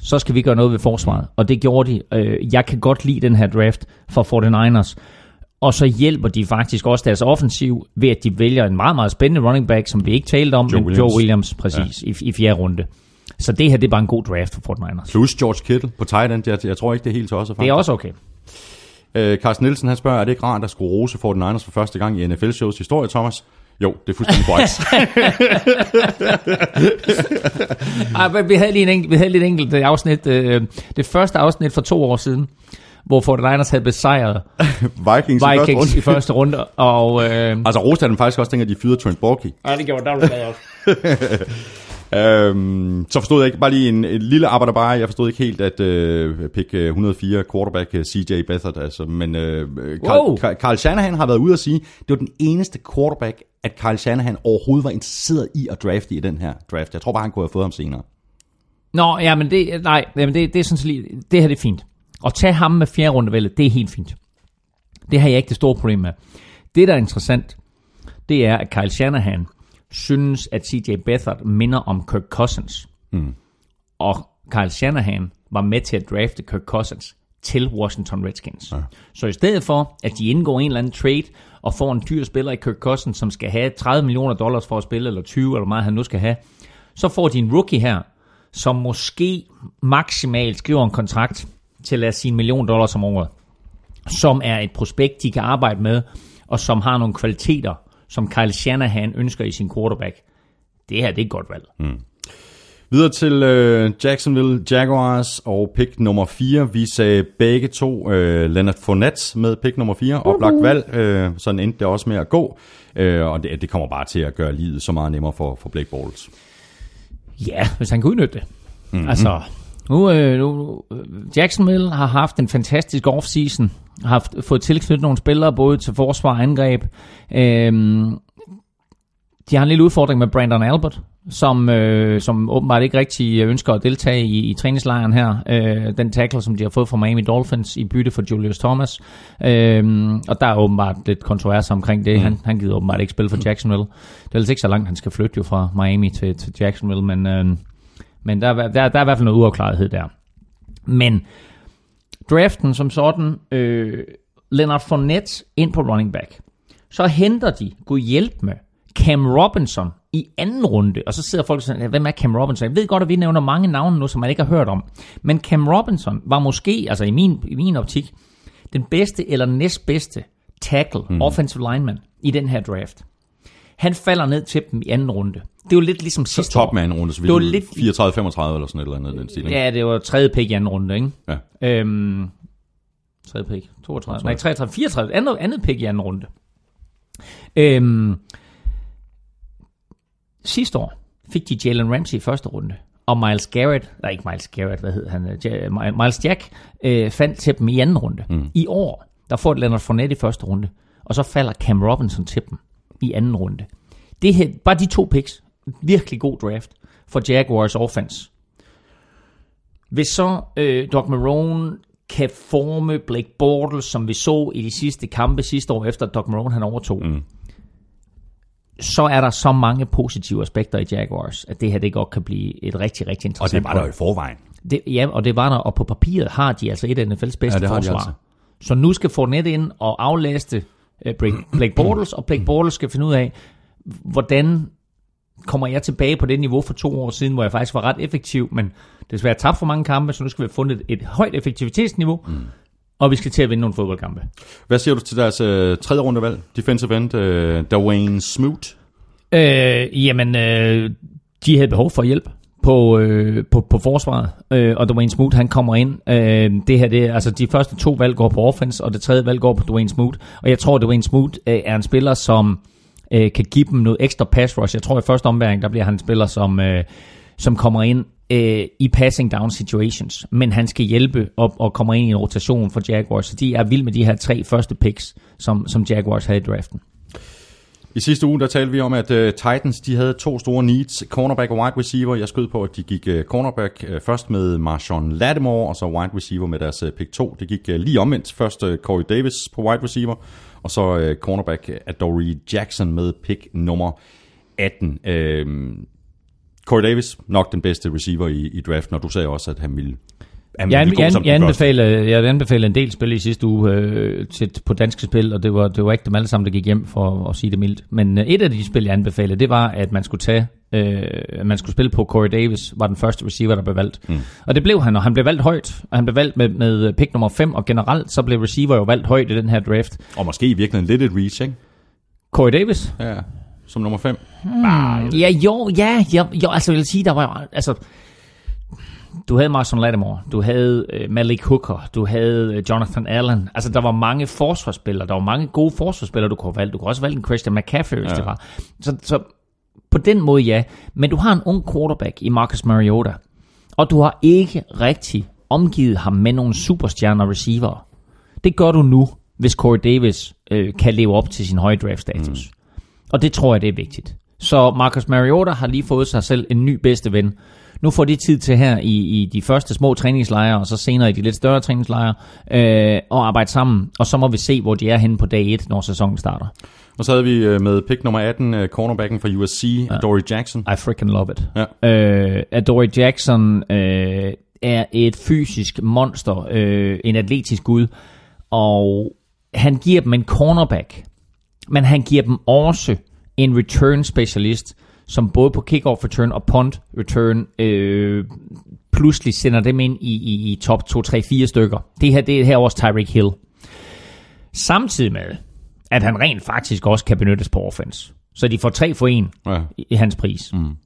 Så skal vi gøre noget ved forsvaret. Og det gjorde de. Øh, Jeg kan godt lide den her draft for 49ers. Og så hjælper de faktisk også deres offensiv ved, at de vælger en meget, meget spændende running back, som vi ikke talte om, Joe men Williams. Joe Williams, præcis, ja. i, i fjerde runde. Så det her, det er bare en god draft for 49ers. Plus George Kittle på tight end. Jeg, jeg tror ikke, det er helt tosset. Det er også okay. Øh, Carsten Nielsen han spørger, er det ikke rart at skulle rose 49ers for første gang i NFL-shows historie, Thomas? Jo, det er fuldstændig korrekt. Ej, men vi havde lige en enkelt, vi havde lige et enkelt øh, afsnit, øh, det første afsnit for to år siden, hvor 49ers havde besejret Vikings, i første Vikings runde. i første runde, og... Øh, Altså, roste han faktisk også, dengang de fyrede Trent Borky. ej, det gjorde der også. Øhm, så forstod jeg ikke, bare lige en, en lille arbejder bare, jeg forstod ikke helt, at øh, pick øh, 104 quarterback øh, CJ Beathard, altså, men øh, Carl, Wow. Carl, Shanahan har været ude at sige, det var den eneste quarterback, at Carl Shanahan overhovedet var interesseret i at drafte i den her draft. Jeg tror bare, han kunne have fået ham senere. Nå, ja, men det, nej, jamen det, det er sådan lige, det her det er fint. At tage ham med fjerde rundevældet, det er helt fint. Det har jeg ikke det store problem med. Det, der er interessant, det er, at Kyle Shanahan synes, at CJ Beathard minder om Kirk Cousins. Mm. Og Kyle Shanahan var med til at drafte Kirk Cousins til Washington Redskins. Ja. Så i stedet for, at de indgår en eller anden trade og får en dyr spiller i Kirk Cousins, som skal have 30 millioner dollars for at spille, eller 20, eller hvor meget han nu skal have, så får de en rookie her, som måske maksimalt skriver en kontrakt til lad os sige en million dollars om året, som er et prospekt, de kan arbejde med, og som har nogle kvaliteter, som Kyle Shanahan ønsker i sin quarterback. Det her, det er et godt valg. Mm. Videre til øh, Jacksonville Jaguars og pick nummer 4. Vi sagde begge to øh, Leonard Fournette med pick nummer 4. Oplagt valg, øh, sådan endte det også med at gå. Øh, og det, det kommer bare til at gøre livet så meget nemmere for, for Blake Bortles. Ja, hvis han kan udnytte det. Mm-hmm. Altså, nu, øh, nu, øh, Jacksonville har haft en fantastisk offseason, har haft, fået tilknyttet nogle spillere, både til forsvar og angreb. Øhm, de har en lille udfordring med Brandon Albert, som, øh, som åbenbart ikke rigtig ønsker at deltage i, i træningslejren her. Øh, den tackle, som de har fået fra Miami Dolphins i bytte for Julius Thomas. Øh, og der er åbenbart lidt kontrovers omkring det. Mm. Han, han gider åbenbart ikke spille for Jacksonville. Det er altså ikke så langt, han skal flytte jo fra Miami til, til Jacksonville, men, øh, men der, er- der, der er i hvert fald noget uafklarethed der. Men draften som sådan, øh, Leonard Fournette ind på running back. Så henter de, Gud hjælp med, Cam Robinson i anden runde. Og så sidder folk sådan, hvem er Cam Robinson? Jeg ved godt, at vi nævner mange navne nu, som man ikke har hørt om. Men Cam Robinson var måske, altså i min, i min optik, den bedste eller næstbedste tackle, mm. offensive lineman, i den her draft. Han falder ned til dem i anden runde. Det er jo lidt ligesom sidste år. topman runde, så vi Det var lidt... lidt- 34-35 eller sådan et eller andet den stil. ikke? Ja, det var tredje pick i anden runde, ikke? Ja. Øhm, tredje pick. 32. Nej, 33. 34. Andet, andet pick i anden runde. Øhm, sidste år fik de Jalen Ramsey i første runde. Og Miles Garrett, nej ikke Miles Garrett, hvad hed han? øh, Miles Jack øh, fandt til dem i anden runde. Mm. I år, der får Leonard Fournette i første runde. Og så falder Cam Robinson til dem. I anden runde. Det her, bare de to picks, virkelig god draft for Jaguars offense. Hvis så øh, Doc Marone kan forme Blake Bortles, som vi så i de sidste kampe sidste år, efter Doc Marone han overtog, mm. så er der så mange positive aspekter i Jaguars, at det her det godt kan blive et rigtig, rigtig interessant Og det var der i forvejen. det, ja, og det var der, og på papiret har de altså et af NFL's bedste Ja, forsvar. altså. Så nu skal Fournette ind og aflaste Blake Bortles, og Blake Bortles skal finde ud af, hvordan kommer jeg tilbage på det niveau for to år siden, hvor jeg faktisk var ret effektiv, men desværre tabt for mange kampe, så nu skal vi have fundet et højt effektivitetsniveau, mm. og vi skal til at vinde nogle fodboldkampe. Hvad siger du til deres øh, tredje rundevalg? Defensive end, øh, Dwayne Smoot. Øh, jamen, øh, de havde behov for hjælp på, øh, på, på forsvaret, øh, og Dwayne Smoot, han kommer ind. Øh, det her, det, er- altså de første to valg går på offense, og det tredje valg går på Dwayne Smoot. Og jeg tror, at Dwayne Smoot øh, er en spiller, som øh, kan give dem noget ekstra pass rush. Jeg tror, at i første omværing, der bliver han en spiller, som, øh, som kommer ind øh, i passing down situations, men han skal hjælpe op og kommer ind i en rotation for Jaguars, så de er vilde med de her tre første picks, som, som Jaguars havde i draften. I sidste uge, der talte vi om, at uh, Titans de havde to store needs, cornerback og wide receiver. Jeg skød på, at de gik uh, cornerback uh, først med Marshawn Lattimore, og så wide receiver med deres uh, pick 2. Det gik uh, lige omvendt. Først uh, Corey Davis på wide receiver, og så uh, cornerback uh, Adoree Jackson med pick nummer 18. Uh, øhm, Corey Davis, nok den bedste receiver i, i draften, og du sagde også, at han ville, han Jeg, gå jeg, anbefalede en del spil i sidste uge øh, til, på danske spil, og det var, det var ikke dem alle sammen, der gik hjem, for at sige det mildt. Men øh, et af de spil, jeg anbefalede, det var, at man skulle tage, øh, at man skulle spille på Corey Davis, var den første receiver, der blev valgt. Mm. Og det blev han, og han blev valgt højt, og han blev valgt med, med pick nummer 5, og generelt så blev receiver jo valgt højt i den her draft. Og måske i virkeligheden lidt et reach, ikke? Corey Davis? Ja, som nummer 5. Ja, jo, ja, ja, jo, altså jeg vil sige, der var jo, altså, du havde Marshawn Lattimore, du havde øh, Malik Hooker, du havde øh, Jonathan Allen. Altså, der var mange forsvarsspillere, der var mange gode forsvarsspillere, du kunne have valgt. Du kunne også have valgt en Christian McCaffrey, hvis Ja. det var. Så, så på den måde, ja. Men du har en ung quarterback i Marcus Mariota, og du har ikke rigtig omgivet ham med nogle superstjerner receiver. Det gør du nu, hvis Corey Davis øh, kan leve op til sin høje draft status. Mm. Og det tror jeg, det er vigtigt. Så Marcus Mariota har lige fået sig selv en ny bedste ven. Nu får de tid til her i, i de første små træningslejre, og så senere i de lidt større træningslejre, øh, at arbejde sammen. Og så må vi se, hvor de er henne på dag 1, når sæsonen starter. Og så havde vi øh, med pick nummer 18, øh, cornerbacken fra USC, ja. Dory Jackson. I freaking love it. Ja. Øh, Adoree Jackson øh, er et fysisk monster, øh, en atletisk gud, og han giver dem en cornerback, men han giver dem også en return specialist, som både på kickoff return og punt return øh, pludselig sender dem ind i, i, i top 2, 3, 4 stykker. Det her det er her også Tyreek Hill. Samtidig med, at han rent faktisk også kan benyttes på offense. Så de får 3 for 1 Ja. i, i hans pris. Mm.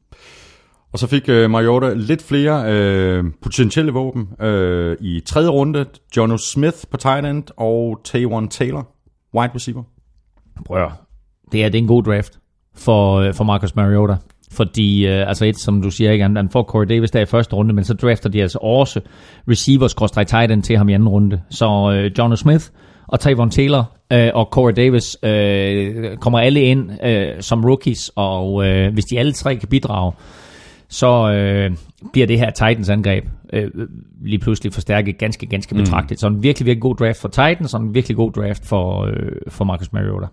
Og så fik øh, Mariota lidt flere øh, potentielle våben øh, i tredje runde. Jono Smith på tight end og Taywan Taylor, wide receiver. Prøv det er, det er en god draft for, øh, for Marcus Mariota. Fordi, øh, altså et, som du siger, ikke, han, han får Corey Davis der i første runde, men så drafter de altså også receivers tight end til ham i anden runde. Så øh, John Smith og Tavon Taylor øh, og Corey Davis øh, kommer alle ind øh, som rookies, og øh, hvis de alle tre kan bidrage, så øh, bliver det her Titans angreb øh, lige pludselig forstærket ganske, ganske betragteligt. Så en virkelig, virkelig god draft for Titans, og en virkelig god draft for, øh, for Marcus Mariota.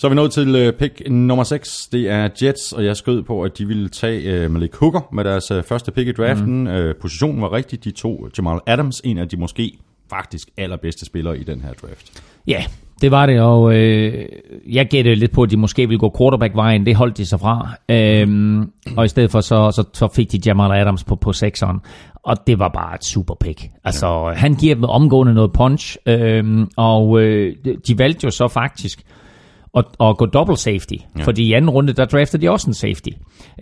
Så er vi nået til øh, pick nummer 6. Det er Jets, og jeg skød på, at de ville tage øh, Malik Hooker med deres øh, første pick i draften. Mm. Øh, positionen var rigtig. De to Jamal Adams, en af de måske faktisk allerbedste spillere i den her draft. Ja, det var det, og øh, jeg gættede lidt på, at de måske ville gå quarterback-vejen. Det holdt de sig fra. Øhm, og i stedet for, så, så, så fik de Jamal Adams på, på sekseren. Og det var bare et super pick. Altså, ja. han giver dem omgående noget punch, øhm, og øh, de valgte jo så faktisk at, at gå double safety. Ja. Fordi i anden runde, der draftede de også en safety.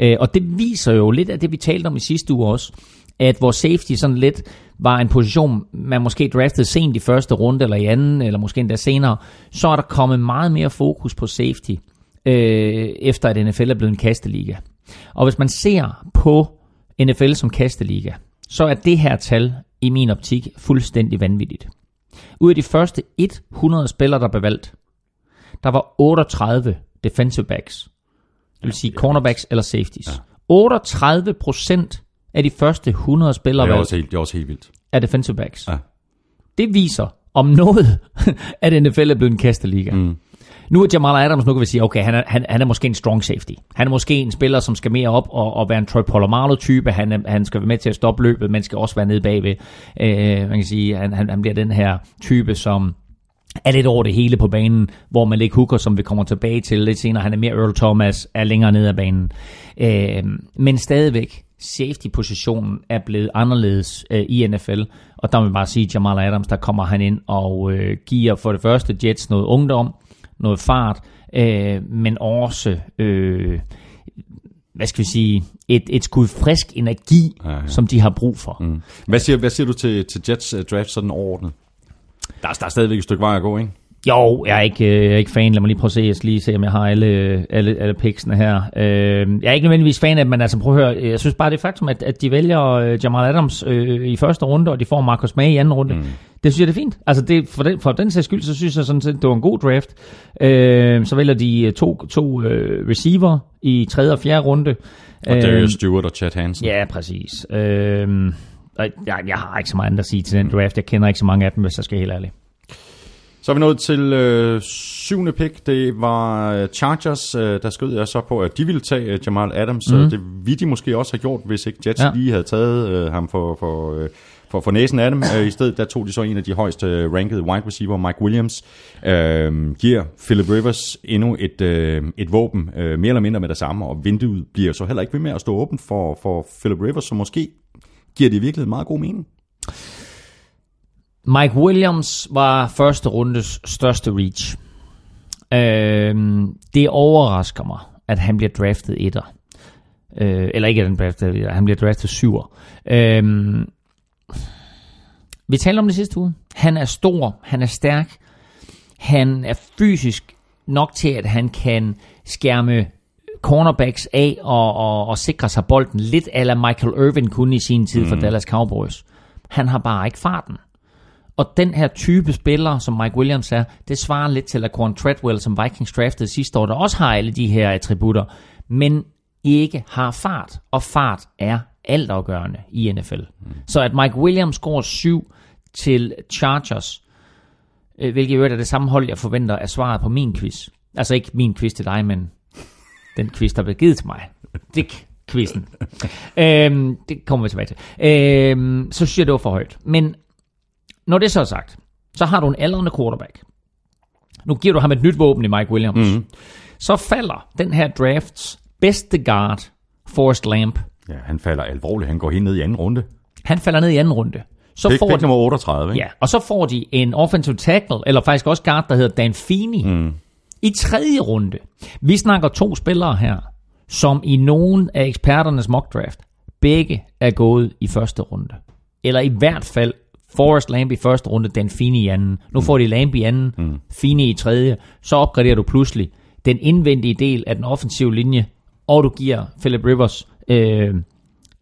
Øh, og det viser jo lidt af det, vi talte om i sidste uge også, at hvor safety sådan lidt var en position, man måske draftede sent i første runde, eller i anden, eller måske endda senere, så er der kommet meget mere fokus på safety, øh, efter at NFL er blevet en kasteliga. Og hvis man ser på NFL som kasteliga, så er det her tal i min optik fuldstændig vanvittigt. Ud af de første 100 spillere, der blev valgt, der var 38 defensive backs. Det vil sige cornerbacks eller safeties. 38 procent af de første 100 spillere Det er også helt, det er også helt vildt. er defensive backs. Ja. Det viser om noget, at NFL er blevet en kasteliga. Mm. Nu er Jamal Adams, nu kan vi sige, okay, han er, han, han er måske en strong safety. Han er måske en spiller, som skal mere op og, og være en Troy Polamalu-type. Han, er, han skal være med til at stoppe løbet, men skal også være nede bagved. Øh, man kan sige, han, han, han bliver den her type, som er lidt over det hele på banen, hvor man ikke hooker, som vi kommer tilbage til lidt senere. Han er mere Earl Thomas, er længere nede af banen. Øh, men stadigvæk, safety-positionen er blevet anderledes øh, i NFL, og der vil bare sige, Jamal Adams, der kommer han ind og øh, giver for det første Jets noget ungdom, noget fart, øh, men også, øh, hvad skal vi sige, et, et skud frisk energi, ja, ja. som de har brug for. Mm. Hvad siger, hvad siger du til, til Jets uh, draft sådan overordnet? Der er, der er stadigvæk et stykke vej at gå, ikke? Jo, jeg er ikke, øh, jeg er ikke fan. Lad mig lige prøve at se, jeg lige se, om jeg har alle, alle, alle picksene her. Øh, jeg er ikke nødvendigvis fan af dem, men altså prøv at høre, jeg synes bare det faktum, at, at de vælger øh, Jamal Adams øh, i første runde, og de får Marcus May i anden runde, mm. det synes jeg, det er fint. Altså det, for, den, for den sags skyld, så synes jeg sådan set, det var en god draft. Øh, så vælger de to, to øh, receiver i tredje og fjerde runde. Og Darius Stewart og Chad Hansen. Ja, præcis. Øh, jeg, jeg har ikke så meget andet at sige til den draft. Jeg kender ikke så mange af dem, hvis jeg skal helt ærlig. Så er vi nået til øh, syvende pick. Det var øh, Chargers, øh, der skød jeg så på, at de ville tage øh, Jamal Adams. Mm. Det ville de måske også have gjort, hvis ikke Jets ja. lige havde taget øh, ham for, for, øh, for, for næsen af dem. Øh, I stedet der tog de så en af de højst øh, rankede wide receiver, Mike Williams. Øh, giver Philip Rivers endnu et, øh, et våben, øh, mere eller mindre med det samme, og vinduet bliver så heller ikke ved med at stå åbent for, for Philip Rivers, så måske giver det virkelig meget god mening. Mike Williams var første rundes største reach. Øh, det overrasker mig, at han bliver draftet etter. Øh, eller ikke at han bliver draftet etter, han bliver draftet syver. Øh, vi talte om det sidste uge. Han er stor, han er stærk, han er fysisk nok til, at han kan skærme cornerbacks af og, og, og sikre sig bolden lidt ala Michael Irvin kunne i sin tid for Dallas Cowboys. Han har bare ikke farten. Og den her type spiller, som Mike Williams er, det svarer lidt til Laquan Treadwell, som Vikings draftede sidste år, der også har alle de her attributter, men ikke har fart. Og fart er altafgørende i NFL. Mm. Så at Mike Williams går syv til Chargers, øh, hvilket i øvrigt er det samme hold, jeg forventer er svaret på min quiz. Altså ikke min quiz til dig, men den quiz, der blev givet til mig. Dick quizzen. øhm, det kommer vi tilbage til. Øhm, så synes jeg, det var for højt. Men når det så er sagt, så har du en aldrende quarterback. Nu giver du ham et nyt våben i Mike Williams. Mm. Så falder den her drafts bedste guard, Forrest Lamp. Ja, han falder alvorligt. Han går helt ned i anden runde. Han falder ned i anden runde. Så Pick, får pick de, nummer 38, ikke? ja, og så får de en offensive tackle, eller faktisk også guard, der hedder Dan Feeney, mm. I tredje runde. Vi snakker to spillere her, som i nogen af eksperternes mock draft, begge er gået i første runde. Eller i hvert fald Forrest Lamb i første runde, Dan Feeney i anden. Nu får de Lamb i anden, mm. Feeney i tredje. Så opgraderer du pludselig den indvendige del af den offensive linje, og du giver Philip Rivers øh,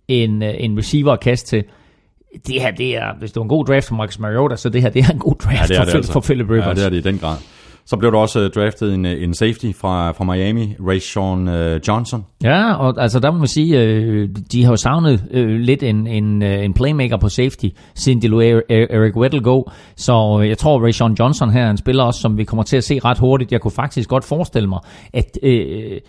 en, øh, en receiver at kaste til. Det her, det er, hvis du er en god draft for Marcus Mariota, så det her, det er en god draft det er for, det altså. for Philip Rivers. Ja, det er det i den grad. Så blev der også øh, draftet en, øh, en safety fra, fra Miami, Rayshon uh, øh, Johnson. Ja, og altså der må man sige, øh, de har jo savnet øh, lidt en, en, en playmaker på safety, siden de lå Eric Weddle gå. Så jeg tror, Rayshon Johnson her er en spiller også, som vi kommer til at se ret hurtigt. Jeg kunne faktisk godt forestille mig, at øh,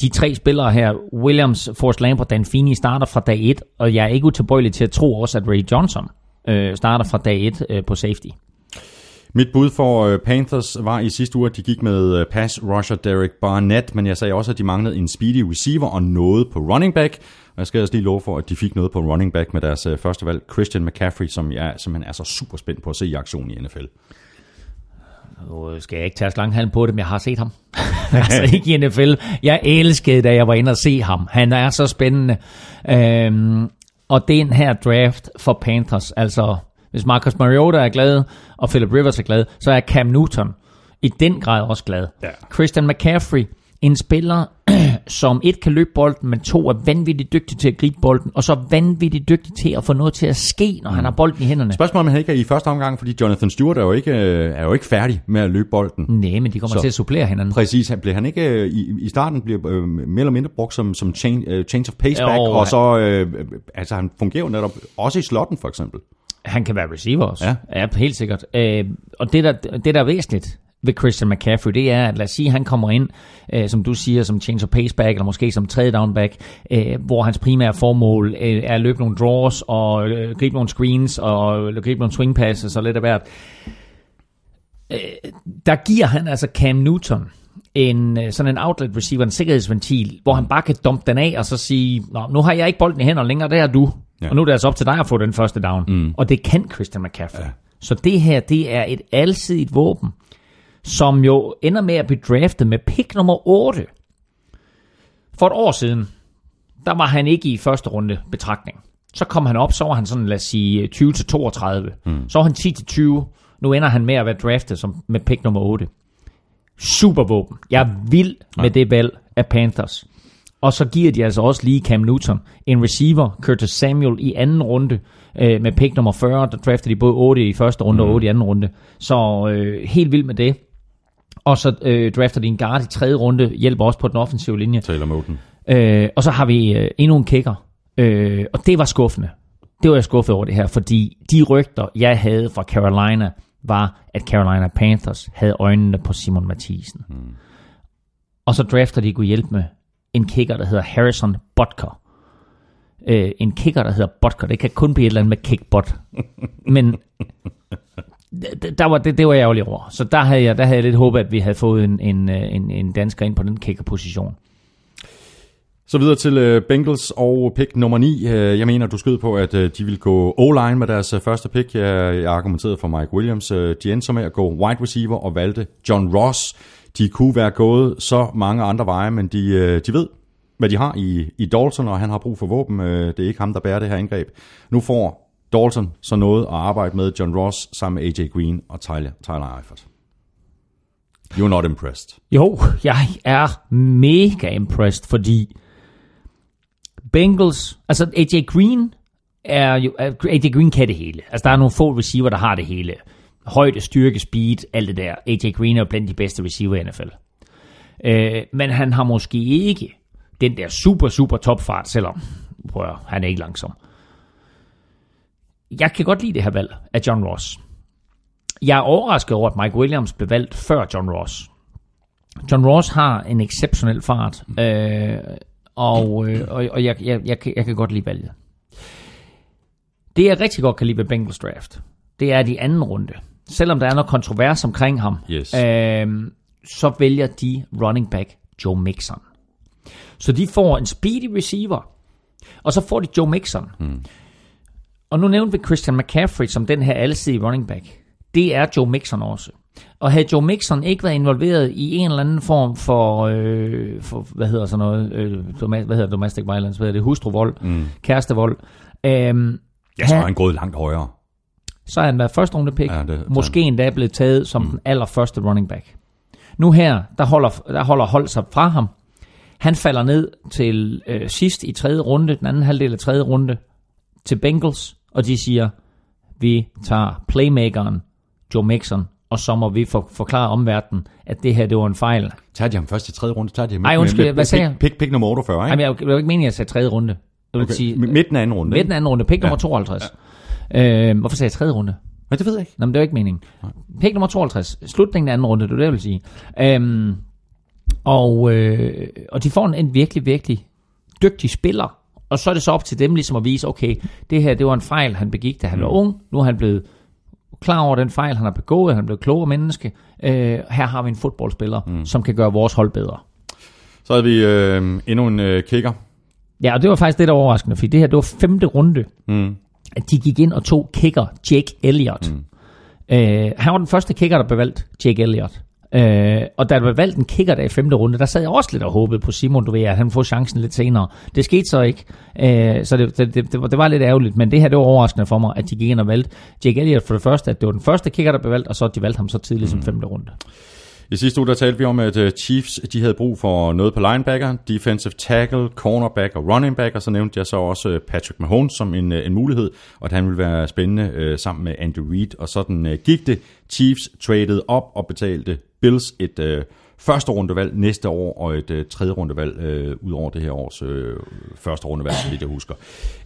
de tre spillere her, Williams, Forrest Lamp og Dan Feeney, starter fra dag 1, og jeg er ikke utilbøjelig til at tro også, at Ray Johnson øh, starter fra dag 1 øh, på safety. Mit bud for øh, Panthers var i sidste uge, at de gik med øh, pass rusher Derek Barnett, men jeg sagde også, at de manglede en speedy receiver og noget på running back. Og jeg skal også lige love for, at de fik noget på running back med deres øh, første valg, Christian McCaffrey, som jeg simpelthen er så super spændt på at se i aktion i NFL. Nu skal jeg ikke tage slanghalm på det, men jeg har set ham. altså ikke i NFL. Jeg elskede, da jeg var inde og se ham. Han er så spændende. Øhm, og den her draft for Panthers, altså hvis Marcus Mariota er glad, og Philip Rivers er glad, så er Cam Newton i den grad også glad. Ja. Christian McCaffrey en spiller, som et kan løbe bolden, men to er vanvittigt dygtig til at gribe bolden, og så vanvittigt dygtig til at få noget til at ske, når mm. han har bolden i hænderne. Spørgsmålet om han ikke er i første omgang, fordi Jonathan Stewart er jo ikke, øh, er jo ikke færdig med at løbe bolden. Nej, men de kommer så, til at supplere hinanden. Præcis, han blev han ikke øh, i, i starten bliver øh, mere eller mindre brugt som, som change, uh, change of pace back, og så øh, altså han fungerer jo netop også i slotten for eksempel. Han kan være receiver også. Ja, ja helt sikkert. Øh, og det der, det, der er væsentligt, ved Christian McCaffrey, det er, at lad os sige, at han kommer ind, øh, som du siger, som change of pace back, eller måske som tredje down back, øh, hvor hans primære formål øh, er at løbe nogle draws, og øh, gribe nogle screens, og øh, gribe nogle swing passes, og lidt af hvert. Øh, der giver han altså Cam Newton en øh, sådan en outlet receiver, en sikkerhedsventil, hvor han bare kan dumpe den af, og så sige, Nå, nu har jeg ikke bolden i hænderne længere, det er du. Ja. Og nu er det altså op til dig at få den første down. Mm. Og det kan Christian McCaffrey. Ja. Så det her, det er et alsidigt våben som jo ender med at blive draftet med pick nummer 8. For et år siden, der var han ikke i første runde betragtning. Så kom han op, så var han sådan, lad os sige, 20-32. Mm. Så var han 10-20. Nu ender han med at være draftet som, med pick nummer 8. Supervåben. Jeg er vild med ja. det valg af Panthers. Og så giver de altså også lige Cam Newton en receiver, Curtis Samuel, i anden runde øh, med pick nummer 40. Der draftede de både 8 i første runde mm. og 8 i anden runde. Så øh, helt vild med det. Og så øh, drafter de en guard i tredje runde, hjælper også på den offensive linje. Taylor Moten. Øh, og så har vi øh, endnu en kicker. Øh, og det var skuffende. Det var jeg skuffet over det her, fordi de rygter, jeg havde fra Carolina, var, at Carolina Panthers havde øjnene på Simon Mathisen. Hmm. Og så drafter de kunne hjælpe med en kicker, der hedder Harrison Butker. Øh, en kicker, der hedder Butker. Det kan kun blive et eller andet med kickbot. Men der var, det, det var jeg ærgerlig over. Så der havde, jeg, der havde jeg lidt håbet, at vi havde fået en, en, øh, en, en dansker ind på den kickerposition. Så videre til øh, Bengals og pick nummer 9. Øh, jeg mener, du skød på, at øh, de ville gå O-line med deres øh, første pick. Jeg, jeg argumenterede for Mike Williams. Uh, de endte så med at gå wide receiver og valgte John Ross. De kunne være gået så mange andre veje, men de, de ved, hvad de har i, i Dalton, og han har brug for våben. Det er ikke ham, der bærer det her angreb. Nu får Dalton så noget at arbejde med John Ross sammen med AJ Green og Tyler, Tyler Eifert. You're not impressed. Jo, jeg er mega impressed, fordi Bengals, altså AJ Green er jo, øh, AJ Green kan det hele. Altså der er nogle få receiver, der har det hele. Højde, styrke, speed, alt det der. AJ Green er blandt de bedste receiver i NFL. Øh, men han har måske ikke den der super, super topfart, selvom prøv, han er ikke langsom jeg kan godt lide det her valg af John Ross. Jeg er overrasket over, at Mike Williams blev valgt før John Ross. John Ross har en exceptionel fart, øh, og, øh, og, og jeg, jeg, jeg, jeg kan godt lide valget. Det jeg rigtig godt kan lide ved Bengals draft, det er de anden runde. Selvom der er noget kontrovers omkring ham, yes. øh, så vælger de running back Joe Mixon. Så de får en speedy receiver, og så får de Joe Mixon. Hmm. Og nu nævnte vi Christian McCaffrey som den her alsidige running back. Det er Joe Mixon også. Og havde Joe Mixon ikke været involveret i en eller anden form for, øh, for hvad hedder sådan noget, øh, hvad hedder domestic violence, hvad hedder det, hustruvold, mm. kærestevold. Øh, jeg tror, han gået langt højere. Så er han været første runde pick. Ja, det, måske endda blevet taget som mm. den allerførste running back. Nu her, der holder, der holder hold sig fra ham. Han falder ned til øh, sidst i tredje runde, den anden halvdel af tredje runde, til Bengals, og de siger, vi tager playmakeren Joe Mixon, og så må vi for, forklare omverdenen, at det her, det var en fejl. Tager de ham først i tredje runde? Tager de ham Ej, undskyld, med, med, hvad sagde jeg? Pick, pick nummer 48, ikke? Jamen, jeg, jeg var ikke meningen, at jeg sagde tredje runde. Jeg vil okay. sige, midten af anden runde. Midten af anden runde, pick ja. nummer 52. Ja. Øh, hvorfor sagde jeg tredje runde? Men det ved jeg ikke. Nå, men det var ikke meningen. Pick nummer 52, slutningen af anden runde, det er det, jeg vil sige. Øhm, og, øh, og de får en, en virkelig, virkelig dygtig spiller, og så er det så op til dem ligesom at vise, okay, det her det var en fejl, han begik, da han mm. var ung. Nu er han blevet klar over den fejl, han har begået. Han er blevet klogere menneske. Øh, her har vi en fodboldspiller, mm. som kan gøre vores hold bedre. Så har vi øh, endnu en øh, kicker. Ja, og det var faktisk var overraskende, fordi det her, det var femte runde, mm. at de gik ind og tog kicker Jake Elliott. Mm. Øh, han var den første kicker, der blev valgt, Jake Elliott. Øh, og da der blev valgt en kicker der i femte runde, der sad jeg også lidt og håbede på Simon, du ved, at han får chancen lidt senere. Det skete så ikke, øh, så det, det, det, det, var, det var lidt ærgerligt, men det her det var overraskende for mig, at de gik ind og valgte Jake Elliott for det første, at det var den første kicker, der blev valgt, og så de valgte ham så tidligt mm. som femte runde. I sidste uge der talte vi om, at øh, Chiefs de havde brug for noget på linebacker, defensive tackle, cornerback og running back, og så nævnte jeg så også øh, Patrick Mahomes som en, øh, en mulighed, og at han ville være spændende øh, sammen med Andy Reid, og sådan øh, gik det. Chiefs traded op og betalte Bills et øh, første rundevalg næste år, og et øh, tredje rundevalg øh, ud over det her års øh, første rundevalg, som vidt jeg husker.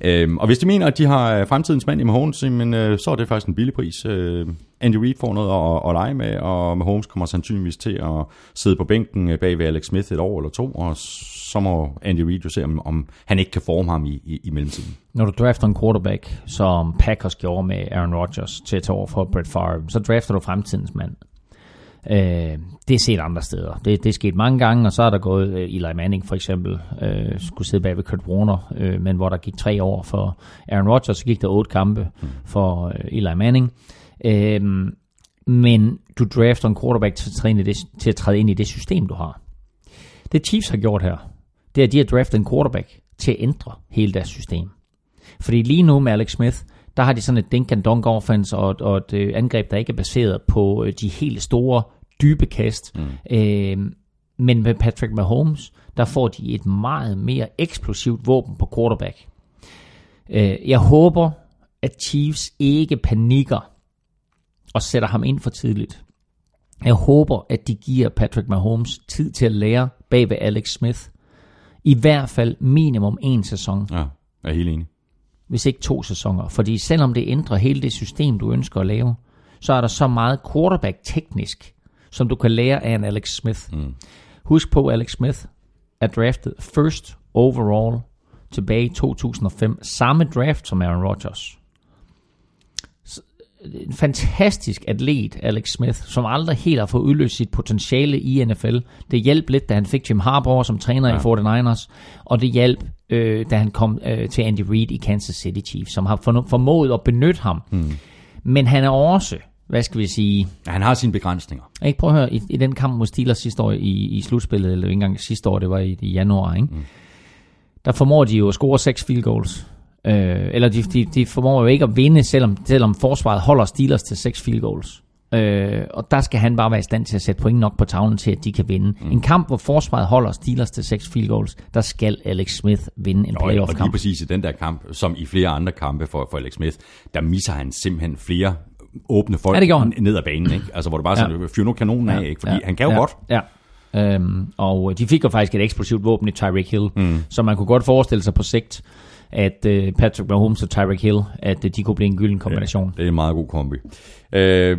Øhm, og hvis de mener, at de har øh, fremtidens mand i Mahomes, men, øh, så er det faktisk en billig pris. Øh, Andy Reid får noget at, at lege med, og Mahomes kommer sandsynligvis til at sidde på bænken øh, bag ved Alex Smith et år eller to, og så må Andy Reid jo se, om, om han ikke kan forme ham i, i, i mellemtiden. Når du drafter en quarterback, som Packers gjorde med Aaron Rodgers til at tage over for Brett Favre, så drafter du fremtidens mand. Øh, det er set andre steder. Det, det er sket mange gange, og så er der gået øh, Eli Manning for eksempel, øh, skulle sidde bag ved Kurt Warner, øh, men hvor der gik tre år for Aaron Rodgers, så gik der otte kampe for øh, Eli Manning. Øh, men du drafter en quarterback til at, træde det, til at træde ind i det system, du har. Det Chiefs har gjort her, det er, at de har draftet en quarterback til at ændre hele deres system. Fordi lige nu med Alex Smith, der har de sådan et dink and dunk offense og, og et øh, angreb, der ikke er baseret på øh, de helt store, dybe kast. Mm. Øh, men med Patrick Mahomes, der får de et meget mere eksplosivt våben på quarterback. Øh, jeg håber, at Chiefs ikke panikker og sætter ham ind for tidligt. Jeg håber, at de giver Patrick Mahomes tid til at lære bag ved Alex Smith. I hvert fald minimum en sæson Ja, jeg er helt enig. Hvis ikke to sæsoner. Fordi selvom det ændrer hele det system, du ønsker at lave, så er der så meget quarterback-teknisk, som du kan lære af en Alex Smith. Mm. Husk på, Alex Smith er draftet first overall tilbage i 2005. Samme draft som Aaron Rodgers. Så, En fantastisk atlet, Alex Smith, som aldrig helt har fået udløst sit potentiale i NFL. Det hjalp lidt, da han fik Jim Harbaugh som træner ja. i 49ers, og det hjalp, øh, da han kom øh, til Andy Reid i Kansas City Chiefs, som har formået at benytte ham. Hmm. Men han er også, hvad skal vi sige, Ja, han har sine begrænsninger. ikke? Prøv at høre, i, i den kamp mod Steelers sidste år i, i slutspillet, eller ikke engang sidste år, det var i, i januar, ikke? Mm. der formår de jo at score seks field goals. Øh, eller de, de, de formår jo ikke at vinde, selvom, selvom forsvaret holder Steelers til seks field goals. Øh, og der skal han bare være i stand til at sætte point nok på tavlen til, at de kan vinde. Mm. En kamp, hvor forsvaret holder Steelers til seks field goals, der skal Alex Smith vinde en Og, og lige playoff-kamp. præcis i den der kamp, som i flere andre kampe for, for Alex Smith, der misser han simpelthen flere åbne folk Ja, det ned ad banen. Ikke? Altså, hvor du bare sådan, ja. fyr nu kanonen af, ikke? fordi han kan jo ja, godt. Ja. Øhm, og de fik jo faktisk et eksplosivt våben i Tyreek Hill, mm. så man kunne godt forestille sig på sigt, at øh, Patrick Mahomes og Tyreek Hill, at øh, de kunne blive en gylden kombination. Det er en meget god kombi. Øh,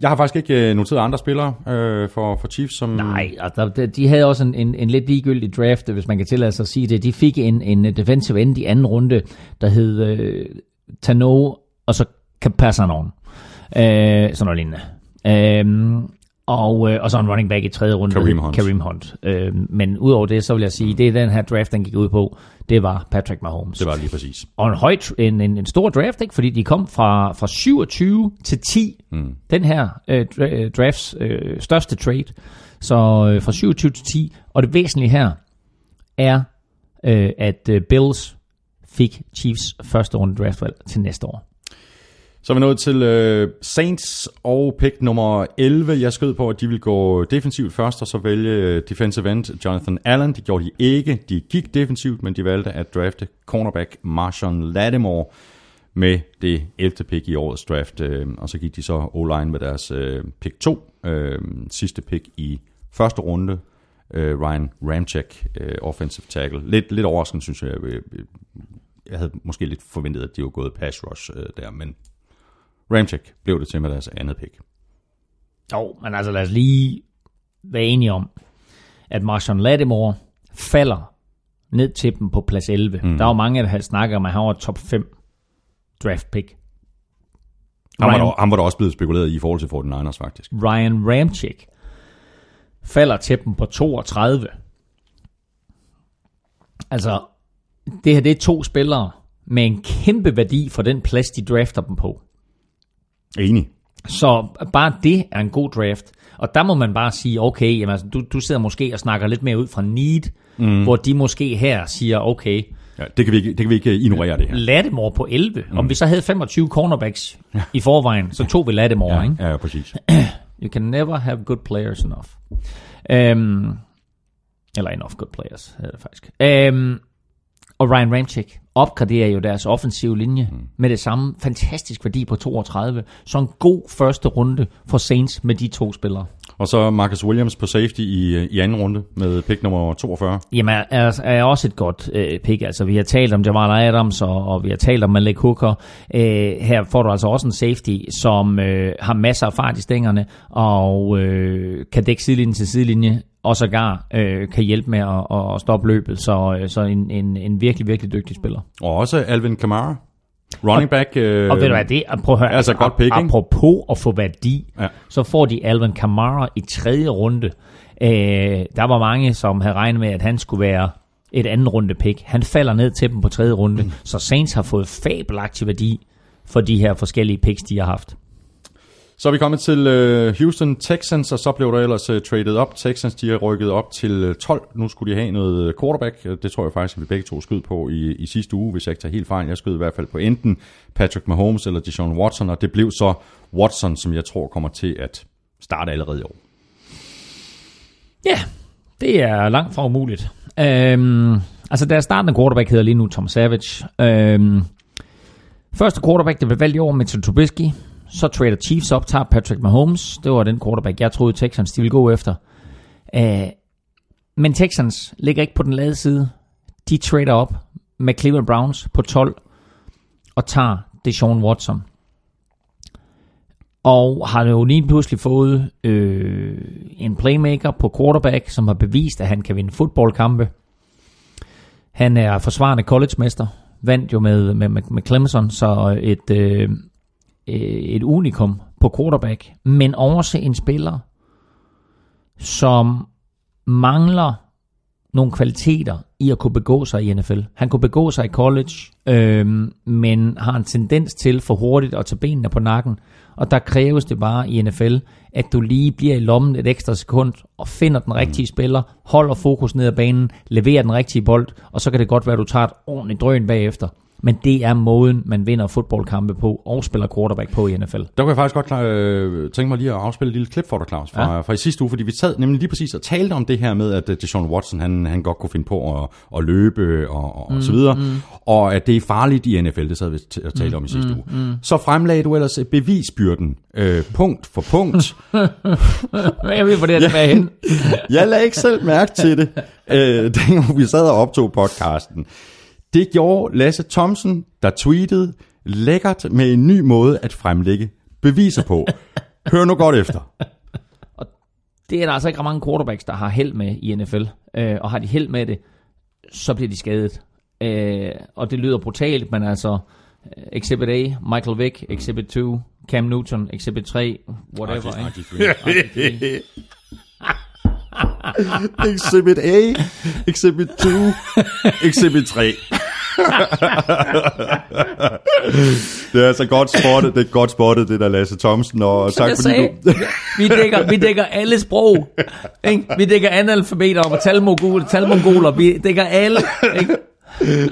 jeg har faktisk ikke øh, noteret andre spillere øh, for, for Chiefs, som... Nej, altså, de- de havde også en, en, en lidt ligegyldig draft, hvis man kan tillade sig at sige det. De fik en, en defensive end i anden runde, der hed øh, Tano, og så Capassanon. Øh, sådan noget lignende. Øh, og, øh, og så en running back i tredje runde. Kareem Hunt. Kareem Hunt. Øh, men udover det, så vil jeg sige, det er den her draft, den gik ud på, det var Patrick Mahomes. Det var lige præcis. Og en, høj, en, en, en stor draft, ikke? fordi de kom fra, fra 27 til 10. Mm. Den her øh, øh, drafts øh, største trade. Så øh, fra 27 til 10. Og det væsentlige her er, øh, at øh, Bills fik Chiefs første runde draftvalg til næste år. Så er vi nået til øh, Saints og pick nummer 11. Jeg skød på, at de ville gå defensivt først, og så vælge øh, defensive end Jonathan Allen. Det gjorde de ikke. De gik defensivt, men de valgte at drafte cornerback Marshawn Lattimore med det 11. pick i årets draft. Øh, og så gik de så O-line med deres øh, pick 2. Øh, sidste pick i første runde. Øh, Ryan Ramchek, øh, offensive tackle. Lidt, lidt overraskende, synes jeg. Øh, øh, jeg havde måske lidt forventet, at de var gået pass rush øh, der, men Ramchek blev det til med deres andet pick. Jo, men altså lad os lige være enige om, at Marshawn Lattimore falder ned til dem på plads 11. Mm. Der var mange, der havde snakket om, at han var top 5 draft pick. Han var, der, han var der også blevet spekuleret i i forhold til 49ers faktisk. Ryan Ramchick falder til dem på 32. Altså, det her det er to spillere med en kæmpe værdi for den plads, de drafter dem på. Enig. Så bare det er en god draft. Og der må man bare sige, okay, jamen, altså, du, du sidder måske og snakker lidt mere ud fra need, mm. hvor de måske her siger, okay, Ja, det, kan vi ikke, det kan vi ikke ignorere det her. Lattimore på 11. Mm. Om vi så havde 25 cornerbacks ja. i forvejen, så tog vi Lattimore, Ja, ikke? ja, ja præcis. You can never have good players enough. Øhm, eller enough good players, hedder det faktisk. Øhm, og Ryan Ramchick opgraderer jo deres offensive linje mm. med det samme fantastisk værdi på 32. Så en god første runde for Saints med de to spillere. Og så Marcus Williams på safety i, i anden runde med pick nummer 42. Jamen, er, er også et godt øh, pick. Altså, vi har talt om Jamal Adams, og, og vi har talt om Malik Hooker. Øh, her får du altså også en safety, som øh, har masser af fart i stængerne, og øh, kan dække sidelinje til sidelinje, og sågar øh, kan hjælpe med at, at stoppe løbet. Så, øh, så en, en, en virkelig, virkelig dygtig spiller. Og også Alvin Kamara. Running back. Øh, og ved du hvad, det er, prøv at høre, altså godt pick, apropos at få værdi, Ja. så får de Alvin Kamara i tredje runde. Øh, der var mange, som havde regnet med, at han skulle være et anden runde pick. Han falder ned til dem på tredje runde, mm. så Saints har fået fabelagtig værdi for de her forskellige picks, de har haft. Så er vi kommet til øh, Houston Texans, og så blev der ellers øh, traded op. Texans de er rykket op til øh, 12. Nu skulle de have noget øh, quarterback. Øh, det tror jeg faktisk, at vi begge to skød på i, i sidste uge, hvis jeg ikke tager helt fejl. Jeg skød i hvert fald på enten Patrick Mahomes eller Deshaun Watson, og det blev så Watson, som jeg tror kommer til at starte allerede i år. Ja, det er langt fra umuligt. Øhm, altså deres startende quarterback hedder lige nu Tom Savage. Øhm, første quarterback, der blev valgt i år, Mitchell Trubisky. Så trader Chiefs op, tager Patrick Mahomes. Det var den quarterback, jeg troede Texans de ville gå efter. Øh, men Texans ligger ikke på den lade side. De trader op med Cleveland Browns på 12 og tager Deshaun Watson. Og har jo lige pludselig fået øh, en playmaker på quarterback, som har bevist, at han kan vinde fodboldkampe. Han er forsvarende collegemester, vandt jo med, med, med, med Clemson, så et, øh, et unikum på quarterback, men også en spiller, som mangler nogle kvaliteter i at kunne begå sig i NFL. Han kunne begå sig i college, øh, men har en tendens til for hurtigt at tage benene på nakken. Og der kræves det bare i NFL, at du lige bliver i lommen et ekstra sekund og finder den rigtige spiller, holder fokus ned ad banen, leverer den rigtige bold, og så kan det godt være, at du tager et ordentligt drøn bagefter. Men det er måden, man vinder fodboldkampe på og spiller quarterback på i NFL. Der kunne jeg faktisk godt øh, tænke mig lige at afspille et lille klip for dig, Claus, fra, ja. fra i sidste uge, fordi vi sad nemlig lige præcis og talte om det her med, at øh, Deshaun Watson, han, han godt kunne finde på at, at løbe og, og, mm, og så videre, mm. og at det er farligt i NFL, det sad vi og talte mm, om i sidste mm, uge. Mm. Så fremlagde du ellers bevisbyrden, øh, punkt for punkt. jeg ved, hvor det er ja, hen. jeg lagde ikke selv mærke til det, øh, dengang vi sad og optog podcasten. Det gjorde Lasse Thomsen, der tweetede lækkert med en ny måde at fremlægge beviser på. Hør nu godt efter. Og det er der altså ikke mange quarterbacks, der har held med i NFL. Øh, og har de held med det, så bliver de skadet. Øh, og det lyder brutalt, men altså Exhibit A, Michael Vick, Exhibit 2, Cam Newton, Exhibit 3, whatever. ikke? Exhibit A, Exhibit 2, Exhibit 3. det er altså godt spottet, det er godt spottet, det der Lasse Thomsen, og Som tak jeg sagde, du... vi, dækker, vi dækker alle sprog. Ikke? Vi dækker analfabeter og talmongoler, talmongoler. Vi dækker alle. Ikke?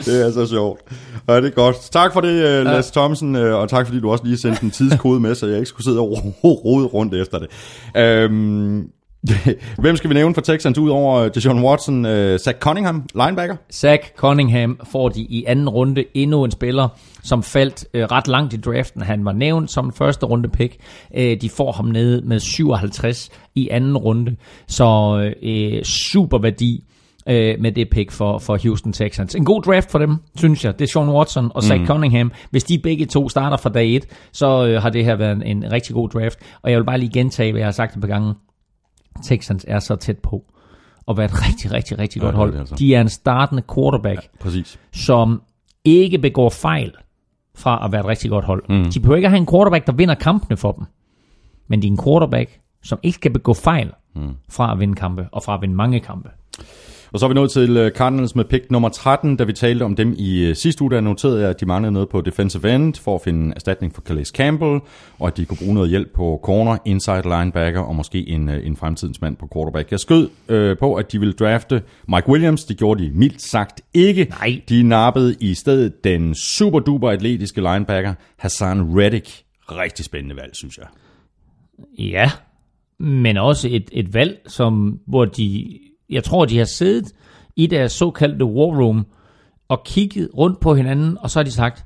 det er så sjovt. Og det er godt. Tak for det, uh, Lasse Thomsen, uh, og tak fordi du også lige sendte en tidskode med, så jeg ikke skulle sidde og ro- rode rundt efter det. Um, Hvem skal vi nævne for Texans ud over Deshaun Watson? Uh, Zach Cunningham, linebacker? Zach Cunningham får de i anden runde endnu en spiller, som faldt øh, ret langt i draften. Han var nævnt som første runde pick. Øh, de får ham nede med 57 i anden runde. Så øh, super værdi øh, med det pick for, for Houston Texans. En god draft for dem, synes jeg. Det er Sean Watson og Zach mm. Cunningham. Hvis de begge to starter fra dag et, så øh, har det her været en, en rigtig god draft. Og jeg vil bare lige gentage, hvad jeg har sagt et par gange. Texans er så tæt på at være et rigtig, rigtig, rigtig Ja, godt hold. det altså. De er en startende quarterback, ja. Præcis. som ikke begår fejl fra at være et rigtig godt hold. Mm. De behøver ikke at have en quarterback, der vinder kampene for dem. Men de er en quarterback, som ikke skal begå fejl mm. fra at vinde kampe, og fra at vinde mange kampe. Og så er vi nået til øh, Cardinals med pick nummer 13, da vi talte om dem i øh, sidste uge, der noterede jeg, at de manglede noget på defensive end for at finde erstatning for Calais Campbell, og at de kunne bruge noget hjælp på corner, inside linebacker og måske en, øh, en fremtidens mand på quarterback. Jeg skød øh, på, at de ville drafte Mike Williams. Det gjorde de mildt sagt ikke. Nej. De nappede i stedet den super duper atletiske linebacker Hassan Reddick. Rigtig spændende valg, synes jeg. Ja, men også et, et valg, som, hvor de, jeg tror, de har siddet i deres såkaldte war room og kigget rundt på hinanden, og så har de sagt,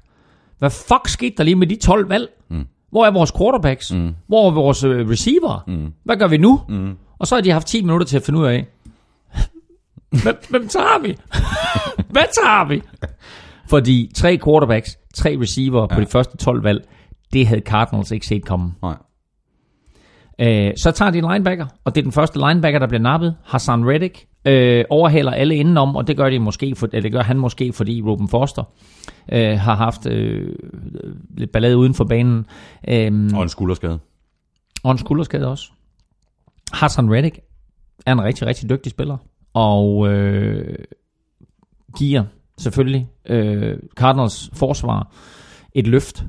hvad fuck skete der lige med de 12 valg? Mm. Hvor er vores quarterbacks? Mm. Hvor er vores øh, receiver? Mm. Hvad gør vi nu? Mm. Og så har de haft 10 minutter til at finde ud af, hvem, hvem tager vi? Hvad tager vi? Fordi tre quarterbacks, tre receiver ja. på de første 12 valg, det havde Cardinals ikke set komme. Nej. Øh, så tager de en linebacker, og det er den første linebacker, der bliver nappet. Hassan Reddick øh, overhaler alle indenom, og det gør, de måske for, eller det gør han måske, fordi Ruben Foster øh, har haft øh, lidt ballade uden for banen. Øh, Og en skulderskade. og en skulderskade også. Hassan Reddick er en rigtig, rigtig dygtig spiller, og øh, giver selvfølgelig øh, Cardinals forsvar et løft.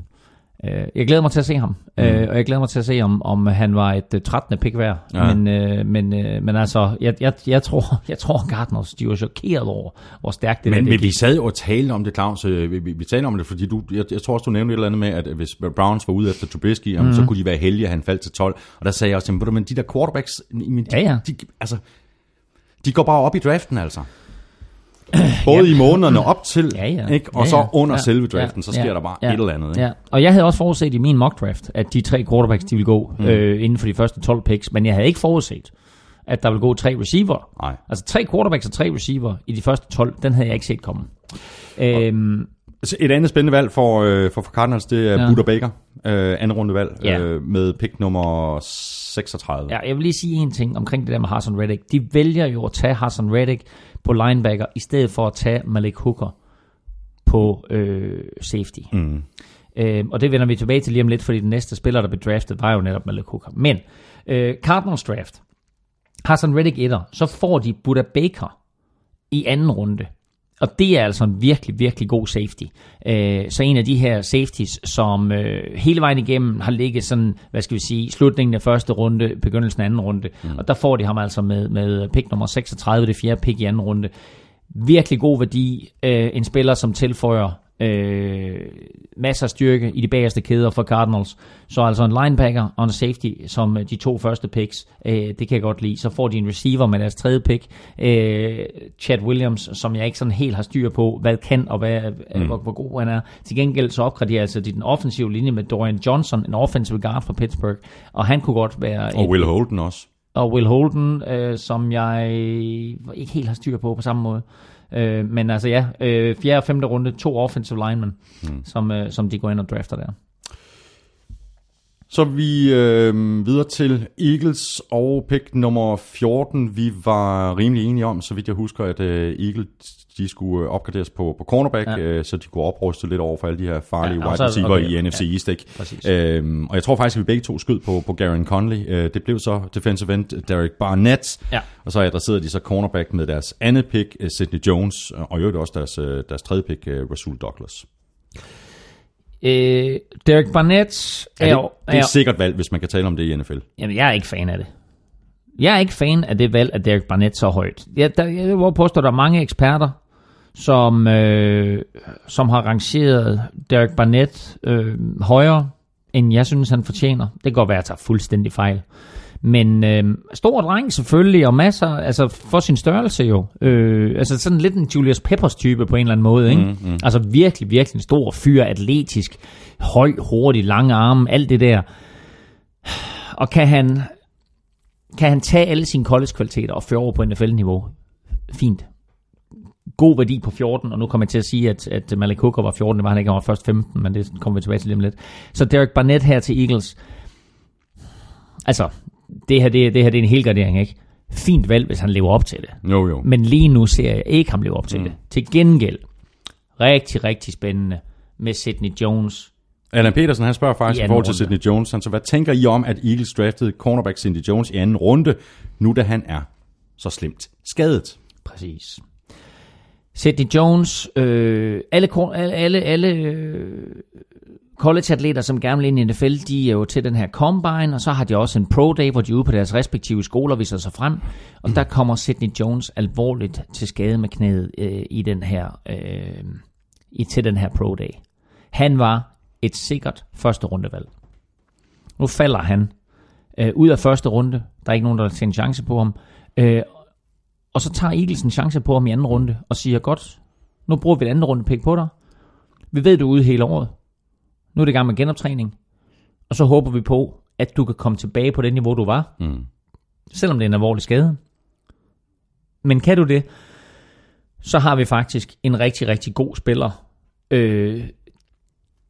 Øh, jeg glæder mig til at se ham, mm. øh, og jeg glæder mig til at se, om, om han var et uh, 13. pick værd. Ja. Men, øh, men, øh, men altså, jeg, jeg, jeg, tror, jeg tror Cardinals, de var chokeret over, hvor stærkt det Men, der men det vi sad og talte om det, Claus. øh, Vi, vi, vi talte om det, fordi du, jeg, jeg tror også, du nævnte et eller andet med, at hvis Browns var ude efter Trubisky, mm. så kunne de være heldige, at han faldt til 12. Og der sagde jeg også, men de der quarterbacks, men de, Ja, ja. De, altså, de går bare op i draften, altså. Både i månederne op til, Ja, ja. ikke? og Ja, så ja. under Ja, selve draften, ja, så sker ja, der bare ja, et eller andet. Ikke? Ja. Og jeg havde også forudset i min mock draft, at de tre quarterbacks, de ville gå mm. øh, inden for de første 12 picks, men jeg havde ikke forudset, at der ville gå tre receiver. Nej. Altså tre quarterbacks og tre receiver i de første 12, den havde jeg ikke set komme. Øhm, Så Et andet spændende valg for, øh, for, for Cardinals, det er Ja. ja. Buda Baker, øh, anden rundevalg, Ja. øh, med pick nummer 36. ja, jeg vil lige sige en ting omkring det der med Hassan Reddick. De vælger jo at tage Hassan Reddick på linebacker, i stedet for at tage Malik Hooker på øh, safety. Mm. Øh, og det vender vi tilbage til lige om lidt, fordi den næste spiller, der blev draftet, var jo netop Malik Hooker. Men øh, Cardinals draft, Hassan Reddick etter, så får de Buda Baker i anden runde. Og det er altså en virkelig, virkelig god safety. Øh, så en af de her safeties, som øh, hele vejen igennem har ligget sådan, hvad skal vi sige, slutningen af første runde, begyndelsen af anden runde. Mm. Og der får de ham altså med, med pick nummer 36, det fjerde pick i anden runde. Virkelig god værdi. Øh, en spiller, som tilføjer øh, masser af styrke i de bagerste kæder for Cardinals. Så altså en linebacker og en safety som øh, de to første picks, øh, det kan jeg godt lide. Så får de en receiver med deres tredje pick, øh, Chad Williams, som jeg ikke sådan helt har styr på, hvad kan og hvad, mm. hvor, hvor god han er. Til gengæld så opgraderer altså de den offensive linje med Dorian Johnson, en offensive guard fra Pittsburgh, og han kunne godt være... Og et- Will Holden også. og Will Holden, øh, som jeg ikke helt har styr på på samme måde. Øh, men altså ja, øh, fjerde og femte runde, to offensive linemen, mm. som, øh, som de går ind og drafter der. Så vi øh, videre til Eagles og pick nummer 14. Vi var rimelig enige om, så vidt jeg husker, at øh, Eagles de skulle øh, opgraderes på, på cornerback, Ja. øh, så de kunne opruste lidt over for alle de her farlige Ja, wide så- receiver okay, i NFC ja, East. Ikke? Øhm, og jeg tror faktisk, at vi begge to skød på, på Garen Conley. Øh, det blev så defensive end Derek Barnett, Ja. og så adresserede de så cornerback med deres andet pick, øh, Sidney Jones, og i øvrigt også deres, øh, deres tredje pick, øh, Rasul Douglas. Øh, Derek Barnett er, jo... det, det er er, et sikkert valg, hvis man kan tale om det i NFL. jamen, jeg er ikke fan af det. Jeg er ikke fan af det valg af Derek Barnett så højt. Jeg, der, jeg vil påstå, at der er mange eksperter, som, øh, som har rangeret Derek Barnett øh, højere, end jeg synes, han fortjener. Det kan godt være, at jeg tager fuldstændig fejl. Men øh, stor dreng selvfølgelig, og masser, altså for sin størrelse jo. Øh, altså sådan lidt en Julius Peppers type på en eller anden måde. Ikke? Mm, mm. Altså virkelig, virkelig en stor fyr, atletisk, høj, hurtig, lange arme, alt det der. Og kan han, kan han tage alle sine college-kvaliteter og føre over på NFL-niveau? Fint. God værdi på 14, og nu kommer jeg til at sige, at, at Malik Hooker var 14, det var han ikke, han var først 15, men det kommer vi tilbage til lige om lidt. Så Derek Barnett her til Eagles, altså, det her, det, det her det er en helgardering, ikke? Fint valg, hvis han lever op til det. Jo, jo. Men lige nu ser jeg ikke ham leve op til mm. det. Til gengæld, rigtig, rigtig spændende med Sidney Jones. Allan Petersen, han spørger faktisk I i, forhold til. Sidney Jones. Han så, hvad tænker I om, at Eagles draftede cornerback Sidney Jones i anden runde, nu da han er så slemt skadet? Præcis. Sidney Jones, øh, alle, alle, alle, øh, college-atleter, som gerne vil ind i NFL, de er jo til den her combine, og så har de også en pro day, hvor de er ude på deres respektive skoler viser sig frem, og der kommer Sidney Jones alvorligt til skade med knæet øh, i den her, øh, i, til den her pro day. Han var et sikkert første rundevalg. Nu falder han øh, ud af første runde. Der er ikke nogen, der har en chance på ham. Øh, og så tager Eagles en chance på ham i anden runde, og siger, godt, nu bruger vi et andet runde pick på dig. Vi ved, du er ude hele året. Nu er det i gang med genoptræning. Og så håber vi på, at du kan komme tilbage på det niveau, du var. Mm. Selvom det er en alvorlig skade. Men kan du det, så har vi faktisk en rigtig, rigtig god spiller øh,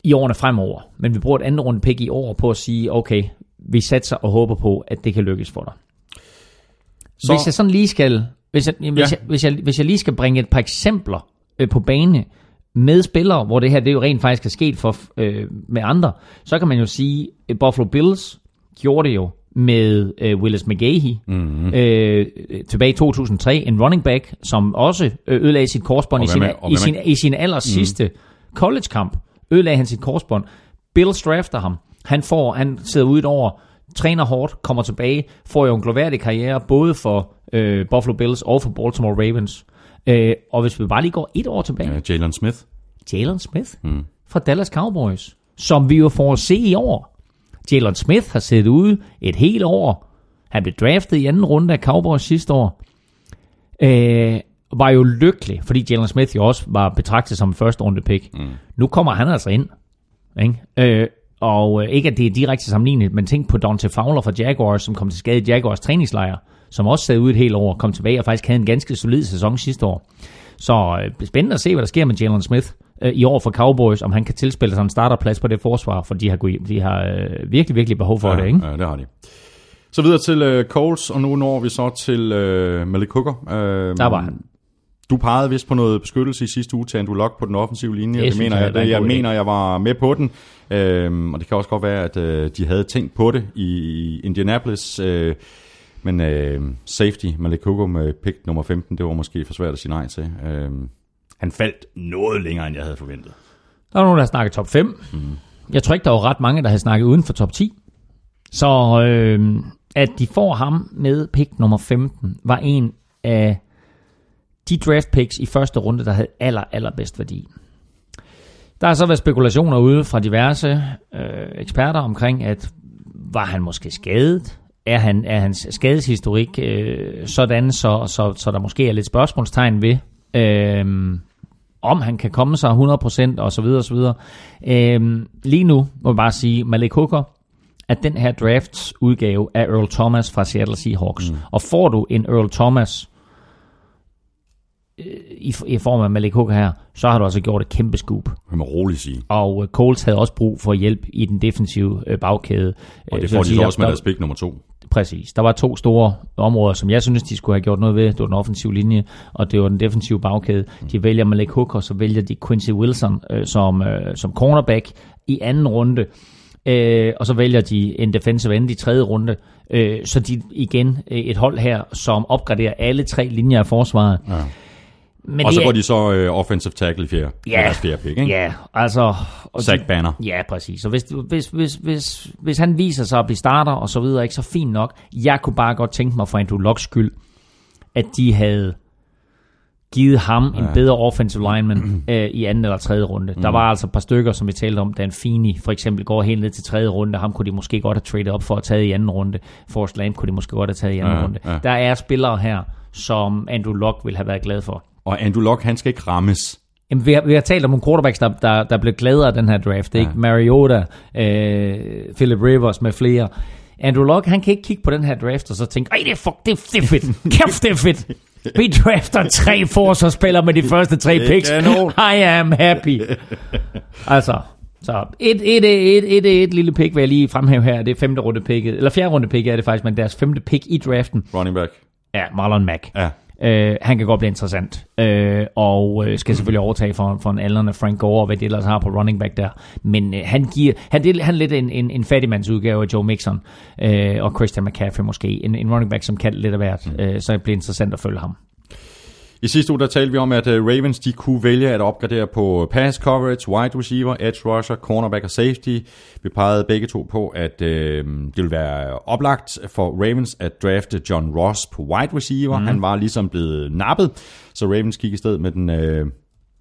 i årene fremover. Men vi bruger et andet runde pick i år på at sige, okay, vi satser og håber på, at det kan lykkes for dig. Så, hvis jeg sådan lige skal, hvis jeg, ja. hvis, jeg, hvis, jeg, hvis jeg lige skal bringe et par eksempler øh, på bane med spillere, hvor det her det jo rent faktisk er sket for, øh, med andre, så kan man jo sige, at Buffalo Bills gjorde det jo med øh, Willis McGahee mm-hmm. øh, tilbage i 2003, en running back, som også øh, ødelagde sit korsbånd i sin, i, sin, i sin aller sidste mm. college-kamp. Ødelagde han sit korsbånd. Bill drafter ham. Han får, han sidder et år, træner hårdt, kommer tilbage, får jo en gloværdig karriere, både for øh, Buffalo Bills og for Baltimore Ravens. Øh, og hvis vi bare lige går et år tilbage. Ja, Jalen Smith. Jalen Smith mm. fra Dallas Cowboys, som vi jo får at se i år. Jalen Smith har siddet ude et helt år. Han blev draftet i anden runde af Cowboys sidste år. Øh, var jo lykkelig, fordi Jalen Smith jo også var betragtet som første runde pick. Mm. Nu kommer han altså ind. Ikke? Øh, og øh, ikke at det er direkte sammenlignet, men tænk på Dante Fowler fra Jaguars, som kom til skade i Jaguars træningslejr, som også sad ud et helt år, kom tilbage og faktisk havde en ganske solid sæson sidste år. Så øh, spændende at se, hvad der sker med Jalen Smith øh, i år for Cowboys, om han kan tilspille sig en starterplads på det forsvar, for de har, de har øh, virkelig, virkelig behov for ja, det. Ikke? Ja, det har de. Så videre til øh, Coles, og nu når vi så til øh, Malik Hooker. Øh, der var han. Du pegede vist på noget beskyttelse i sidste uge til Andrew Luck på den offensive linje. Det, det mener jeg, jeg, jeg mener, jeg var med på den. Øhm, og det kan også godt være, at øh, de havde tænkt på det i Indianapolis. Øh, men øh, safety, Malik Hooker med pick nummer 15, det var måske for svært at sige nej til. Øh, han faldt noget længere, end jeg havde forventet. Der var nogen, der snakket top 5. Mm. Jeg tror ikke, der var ret mange, der havde snakket uden for top 10. Så øh, at de får ham med pick nummer 15, var en af de draft picks i første runde, der havde aller, allerbedst værdi. Der har så været spekulationer ude fra diverse øh, eksperter omkring, at var han måske skadet? Er, han, er hans skadeshistorik øh, sådan, så, så, så der måske er lidt spørgsmålstegn ved, øh, om han kan komme sig 100% og så videre og så videre. Øh, lige nu må jeg bare sige, Malik Hooker, at den her drafts udgave af Earl Thomas fra Seattle Seahawks. Mm. Og får du en Earl Thomas i, i form af Malik Hooker her, så har du altså gjort et kæmpe scoop. Det må roligt sige. Og uh, Colts havde også brug for hjælp i den defensive uh, bagkæde. Og det får de så også med deres pick nummer to. Præcis. Der var to store områder, som jeg synes, de skulle have gjort noget ved. Det var den offensive linje, og det var den defensive bagkæde. De vælger Malik Hooker, så vælger de Quincy Wilson uh, som, uh, som cornerback i anden runde. Uh, og så vælger de en defensive end i tredje runde. Uh, så de igen et hold her, som opgraderer alle tre linjer af forsvaret. Ja. Men og så går de så uh, offensive tackle i fjerde, ja, deres fjerde pick, ikke? Ja, altså... Zach Banner. Ja, præcis. Så hvis, hvis, hvis, hvis, hvis han viser sig at blive starter og så videre, ikke så fint nok. Jeg kunne bare godt tænke mig for Andrew Locks skyld, at de havde givet ham ja. en bedre offensive lineman øh, i anden eller tredje runde. Mm. Der var altså et par stykker, som vi talte om, Dan Feeney for eksempel går helt ned til tredje runde, ham kunne de måske godt have traded op for at tage i anden runde. Forrest Lamb kunne de måske godt have taget i anden ja, runde. Ja. Der er spillere her, som Andrew Luck vil have været glad for. Og Andrew Luck, han skal ikke rammes. Jamen, vi, har, vi har talt om nogle quarterbacks, der, der, der blev gladere af den her draft. Ja. Ikke? Mariota, øh, Philip Rivers med flere. Andrew Luck, han kan ikke kigge på den her draft og så tænke, ej, det er, fuck, det er, det er fedt. Kæft, det er fedt. Vi drafter tre forsvarsspillere med de første tre picks. I am happy. Altså, så et, et, et, et, et lille pick vil jeg lige fremhæve her. Det er femte runde picket. Eller fjerde runde pick er det faktisk, men deres femte pick i draften. Running back. Ja, Marlon Mack. Ja. Øh, han kan godt blive interessant, øh, og øh, skal selvfølgelig overtage for, for en aldrende Frank Gore, og hvad det ellers har på running back der. Men øh, han giver, han, det, han er lidt en, en, en fattigmands udgave af Joe Mixon, øh, og Christian McCaffrey måske. En, en running back, som kan lidt af hvert, mm. øh, så det bliver interessant at følge ham. I sidste uge der talte vi om, at øh, Ravens de kunne vælge at opgradere på pass coverage, wide receiver, edge rusher, cornerback og safety. Vi pegede begge to på, at øh, det ville være oplagt for Ravens at drafte John Ross på wide receiver. Mm. Han var ligesom blevet nappet, så Ravens gik i stedet med den øh,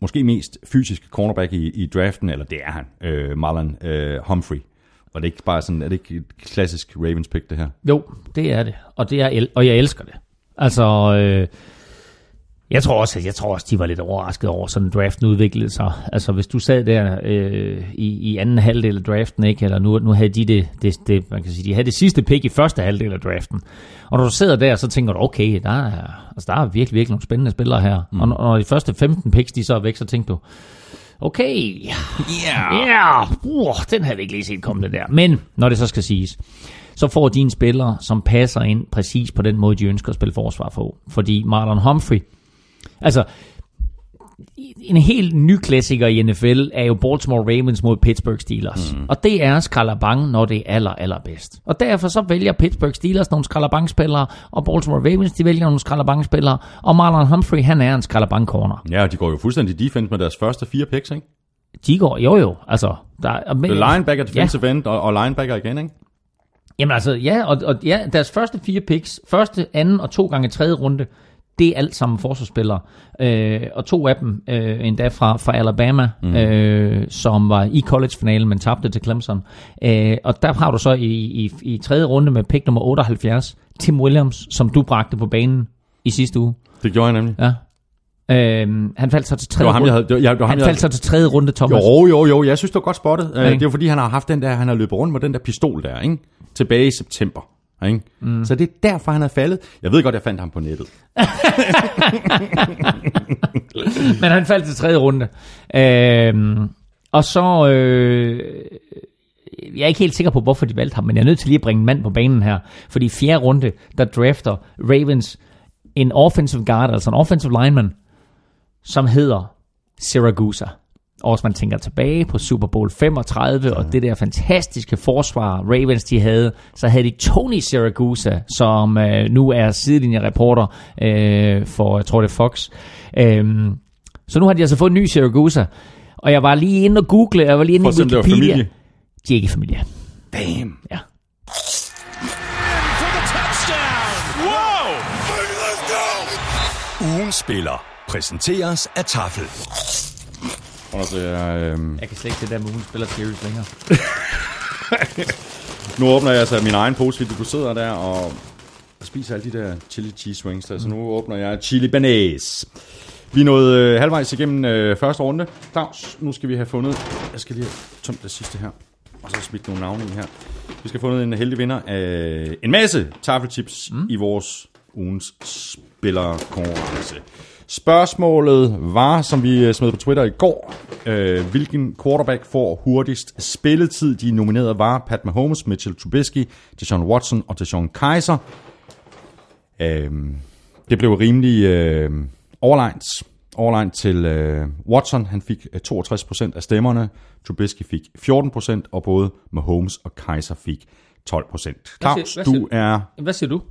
måske mest fysiske cornerback i, i draften, eller det er han, øh, Marlon øh, Humphrey. Og det er ikke bare sådan, er det ikke et klassisk Ravens pick, det her? Jo, det er det. Og, det er, og jeg elsker det. Altså, øh, jeg tror også, at jeg tror også, de var lidt overrasket over, sådan draften udviklede sig. Altså, hvis du sad der øh, i, i anden halvdel af draften, ikke? eller nu, nu havde de det, det, det, man kan sige, de havde det sidste pick i første halvdel af draften. Og når du sidder der, så tænker du, okay, der er, altså, der er virkelig, virkelig nogle spændende spillere her. Mm. Og når, når de første 15 picks, de så er væk, så tænker du, okay, Ja. Ja, yeah. uh, den havde vi ikke lige set komme det der. Men når det så skal siges, så får de en spiller, som passer ind præcis på den måde, de ønsker at spille forsvar for. Fordi Marlon Humphrey, altså en helt ny klassiker i NFL er jo Baltimore Ravens mod Pittsburgh Steelers. Mm. Og det er skralabang, når det er aller, allerbedst. Og derfor så vælger Pittsburgh Steelers nogle skralabang-spillere, og Baltimore Ravens de vælger nogle skralabang-spillere, og Marlon Humphrey han er en skralabang-corner. Ja, de går jo fuldstændig defense med deres første fire picks, ikke? De går, jo jo, altså... Der, er- Det er linebacker, defensive ja. end og, og linebacker igen, ikke? Jamen altså, ja, og, og ja, deres første fire picks, første, anden og to gange tredje runde, det er alt sammen forsvarsspillere. Øh, og to af dem øh, endda fra, fra Alabama, mm. øh, som var i college-finalen, men tabte til Clemson. Øh, og der har du så i, i, i tredje runde med pick nummer 78, Tim Williams, som du bragte på banen i sidste uge. Det gjorde jeg nemlig. Ja. Øh, han faldt så til tredje ham, jeg havde... runde. Det var, det var ham, Han faldt så til tredje runde, Thomas. Jo, jo, jo. Jeg synes, det var godt spottet. Ja, ikke? det er jo fordi, han har haft den der... Han har løbet rundt med den der pistol der, ikke? Tilbage i september. Ikke? Mm. Så det er derfor, han er faldet. Jeg ved godt, jeg fandt ham på nettet. Men han faldt til tredje runde. Øhm, og så... Øh, jeg er ikke helt sikker på, hvorfor de valgte ham, men jeg er nødt til lige at bringe en mand på banen her. Fordi i fjerde runde, der drafter Ravens en offensive guard, altså en offensive lineman, som hedder Siragusa. Og hvis man tænker tilbage på Super Bowl 35 og det der fantastiske forsvar Ravens de havde, så havde de Tony Siragusa, som øh, nu er sidelinjereporter øh, for, jeg tror det er Fox. Øhm, så nu har de altså fået en ny Siragusa. Og jeg var lige inde og google, jeg var lige inde i det Wikipedia. familie. De er ikke familie. Damn. Ja. Ugen spiller præsenteres af Tafel. Og så, øh, Jeg kan slet ikke det der med, hun spiller series længere. nu åbner jeg altså min egen pose, fordi du sidder der og spiser alle de der chili cheese wings. Der. Så nu åbner jeg chili banæs. Vi er nået øh, halvvejs igennem øh, første runde. Claus, nu skal vi have fundet... Jeg skal lige have tømt det sidste her. Og så smidt nogle navne i her. Vi skal have fundet en heldig vinder af en masse tafelchips mm. i vores ugens spillerkonkurrence. Spørgsmålet var, som vi øh, smed på Twitter i går, øh, hvilken quarterback får hurtigst spilletid? De nominerede var Pat Mahomes, Mitchell Trubisky, Deshaun Watson og Deshaun Kaiser. Øh, det blev rimelig øh, overlegnet. Overlegnet til øh, Watson. Han fik øh, 62% af stemmerne. Trubisky fik 14%, og både Mahomes og Kaiser fik 12%. Claus, hvad du er... Hvad siger du?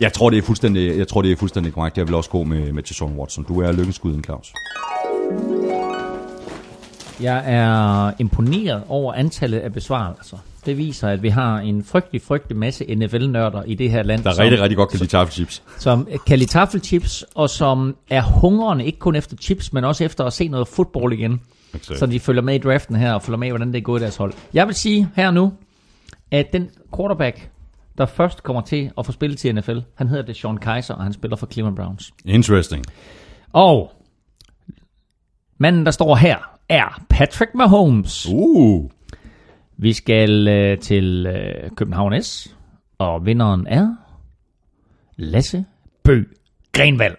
Jeg tror, det er fuldstændig, jeg tror, det er fuldstændig korrekt. Jeg vil også gå med, med Deshaun Watson. Du er lykkeskuden, Claus. Jeg er imponeret over antallet af besvarelser. Det viser, at vi har en frygtelig, frygtelig masse NFL-nørder i det her land, Der er som, rigtig, rigtig godt kan lide tafelchips. som kan lide taffelchips, og som er hungrende, ikke kun efter chips, men også efter at se noget fodbold igen. Exakt. Så de følger med i draften her, og følger med hvordan det er gået i deres hold. Jeg vil sige her nu, at den quarterback, der først kommer til at få spillet til NFL, han hedder det Sean Kaiser, og han spiller for Cleveland Browns. Interesting. Og manden, der står her, er Patrick Mahomes. Uh. Vi skal øh, til øh, København S, og vinderen er Lasse Bø Grenvald.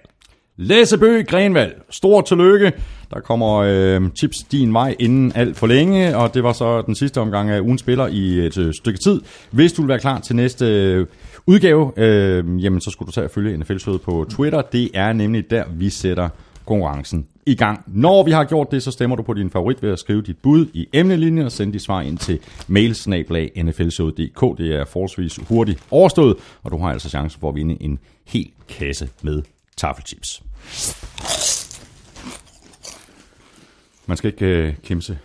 Læsebø Grenvald. Stort tillykke. Der kommer øh, tips din vej inden alt for længe, og det var så den sidste omgang af ugens spiller i et øh, stykke tid. Hvis du vil være klar til næste øh, udgave, øh, jamen så skulle du tage og følge nfl på Twitter. Det er nemlig der, vi sætter konkurrencen i gang. Når vi har gjort det, så stemmer du på din favorit ved at skrive dit bud i emnelinjen og sende dit svar ind til mailsnablag.nflshowet.dk. Det er forholdsvis hurtigt overstået, og du har altså chancen for at vinde en hel kasse med taffelchips. Man skal ikke øh, kimse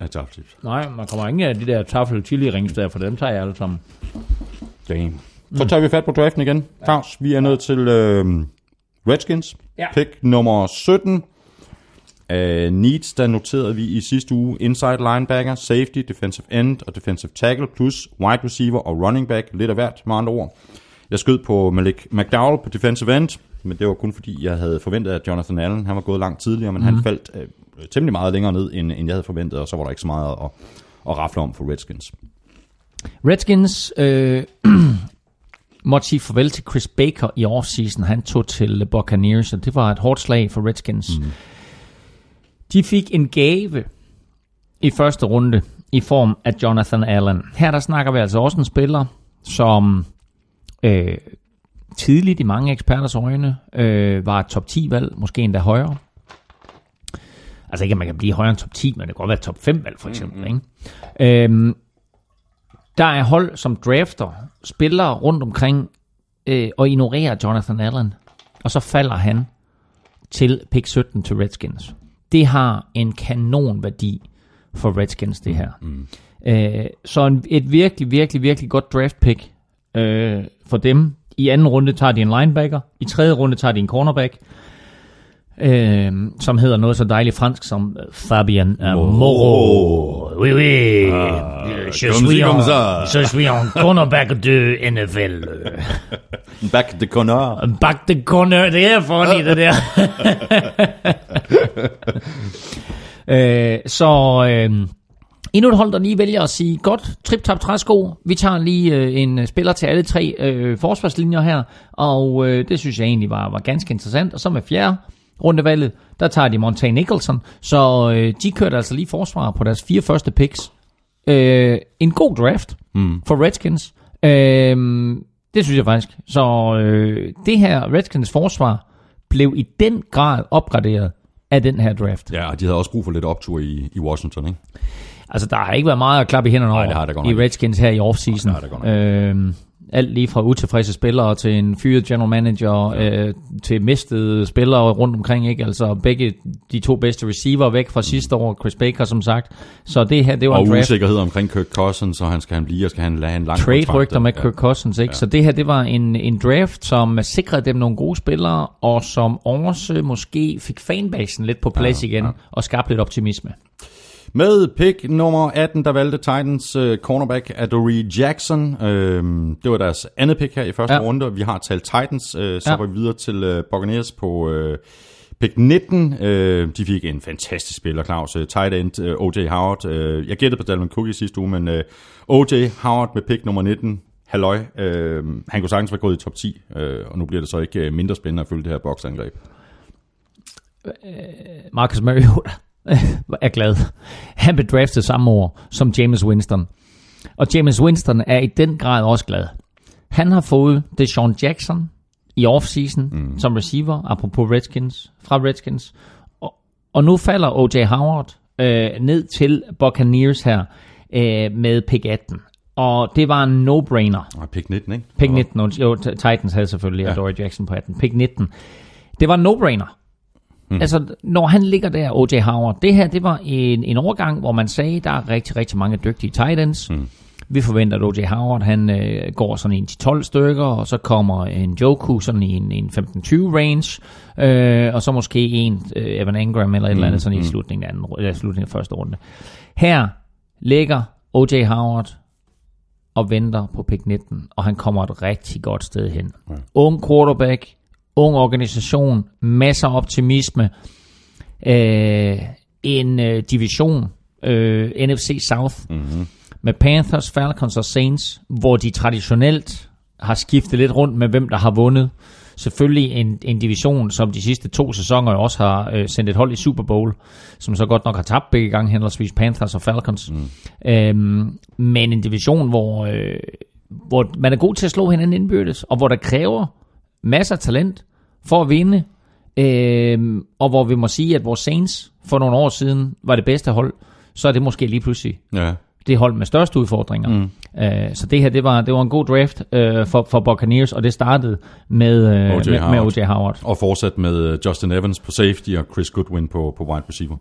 af tafelchips. Nej, man kommer ingen af de der taffel chili rings der, for dem tager jeg alle sammen. Damn. Så tager vi fat på draften igen. Claus, vi er nået til øh, Redskins. Ja. Pick nummer 17. Uh, needs, der noterede vi i sidste uge inside linebacker, safety, defensive end og defensive tackle, plus wide receiver og running back, lidt af hvert med andre ord. Jeg skød på Malik McDowell på defensive end, men det var kun fordi, jeg havde forventet, at Jonathan Allen, han var gået langt tidligere, men mm. han faldt uh, temmelig meget længere ned, end, end jeg havde forventet, og så var der ikke så meget at, at rafle om for Redskins. Redskins øh, måtte sige farvel til Chris Baker i offseason. Han tog til Buccaneers, og det var et hårdt slag for Redskins. Mm. De fik en gave i første runde i form af Jonathan Allen. Her der snakker vi altså også en spiller, som øh, tidligt i mange eksperters øjne øh, var et top 10-valg, måske endda højere. Altså ikke, at man kan blive højere end top 10, men det kan godt være top 5-valg for eksempel. Mm-hmm. Ikke? Øhm, der er hold, som drafter spillere rundt omkring øh, og ignorerer Jonathan Allen. Og så falder han til pick 17 til Redskins. Det har en kanon værdi for Redskins, det her. Mm. Øh, så en, et virkelig, virkelig, virkelig godt draft pick øh, for dem. I anden runde tager de en linebacker. I tredje runde tager de en cornerback øh, som hedder noget så dejligt fransk som Fabian uh, Moreau. Oui, oui. Ah, je, suis en, je suis en cornerback de NFL. back de corner. Back de corner, det er funny, det der. øh, så øh, endnu et hold, der lige vælger at sige, godt, trip tap træsko, vi tager lige øh, en spiller til alle tre øh, forsvarslinjer her, og øh, det synes jeg egentlig var, var ganske interessant. Og så med fjerde rundevalget, der tager de Montaigne Nicholson, så øh, de kørte altså lige forsvar på deres fire første picks. Øh, en god draft mm. for Redskins. Øh, det synes jeg faktisk. Så øh, det her Redskins forsvar blev i den grad opgraderet af den her draft. Ja, og de havde også brug for lidt optur i, i Washington, ikke? Altså, der har ikke været meget at klappe i hænderne over Nej, det har i Redskins her i offseason. Nej, det har det alt lige fra utilfredse spillere til en fyret general manager, ja. øh, til mistede spillere rundt omkring, ikke? Altså begge de to bedste receiver væk fra sidste år, Chris Baker som sagt. Så det her, det var og en draft. usikkerhed omkring Kirk Cousins, så han skal han blive, og skal han lade en lang Trade-rygter med ja. Kirk Cousins, ikke? Ja. Så det her, det var en, en draft, som sikrede dem nogle gode spillere, og som også måske fik fanbasen lidt på plads ja, igen, ja. og skabte lidt optimisme. Med pick nummer 18, der valgte Titans uh, cornerback Adoree Jackson. Uh, det var deres andet pick her i første ja. runde. Vi har talt Titans, uh, så ja. går vi videre til uh, Buccaneers på uh, pick 19. Uh, de fik en fantastisk spiller, Claus. Uh, tight end uh, O.J. Howard. Uh, jeg gættede på Dalvin Cook i sidste uge, men uh, O.J. Howard med pick nummer 19. Halløj. Uh, han kunne sagtens være gået i top 10, uh, og nu bliver det så ikke mindre spændende at følge det her boksangreb. Marcus Mariota er glad. Han blev draftet samme år som James Winston. Og James Winston er i den grad også glad. Han har fået Deshaun Jackson i offseason mm. som receiver, apropos Redskins, fra Redskins. Og, og nu falder O.J. Howard øh, ned til Buccaneers her øh, med pick 18. Og det var en no-brainer. Og pick 19, ikke? Pick 19, jo, Titans havde selvfølgelig ja. Dory Jackson på 18. Pick 19. Det var en no-brainer. Mm. Altså, når han ligger der, O.J. Howard, det her, det var en, en overgang, hvor man sagde, der er rigtig, rigtig mange dygtige tight ends. Mm. Vi forventer, at O.J. Howard, han øh, går sådan en 12 stykker, og så kommer en Joku sådan i en, en 15-20 range, øh, og så måske en øh, Evan Engram eller et mm. eller andet sådan mm. i slutningen af, anden, eller slutningen af første runde. Her ligger O.J. Howard og venter på pick 19, og han kommer et rigtig godt sted hen. Ja. Ung quarterback, ung organisation, masser af optimisme, øh, en øh, division, øh, NFC South, mm-hmm. med Panthers, Falcons og Saints, hvor de traditionelt har skiftet lidt rundt med, hvem der har vundet. Selvfølgelig en, en division, som de sidste to sæsoner også har øh, sendt et hold i Super Bowl, som så godt nok har tabt begge gange, henholdsvis Panthers og Falcons. Mm. Øhm, men en division, hvor, øh, hvor man er god til at slå hinanden indbyrdes, og hvor der kræver masser af talent for at vinde. Øh, og hvor vi må sige, at vores Saints for nogle år siden var det bedste hold, så er det måske lige pludselig ja. det hold med største udfordringer. Mm. Øh, så det her, det var, det var en god draft øh, for, for Buccaneers, og det startede med, øh, O.J. med, med O.J. Howard. Og fortsat med øh, Justin Evans på safety og Chris Goodwin på, på wide receiver.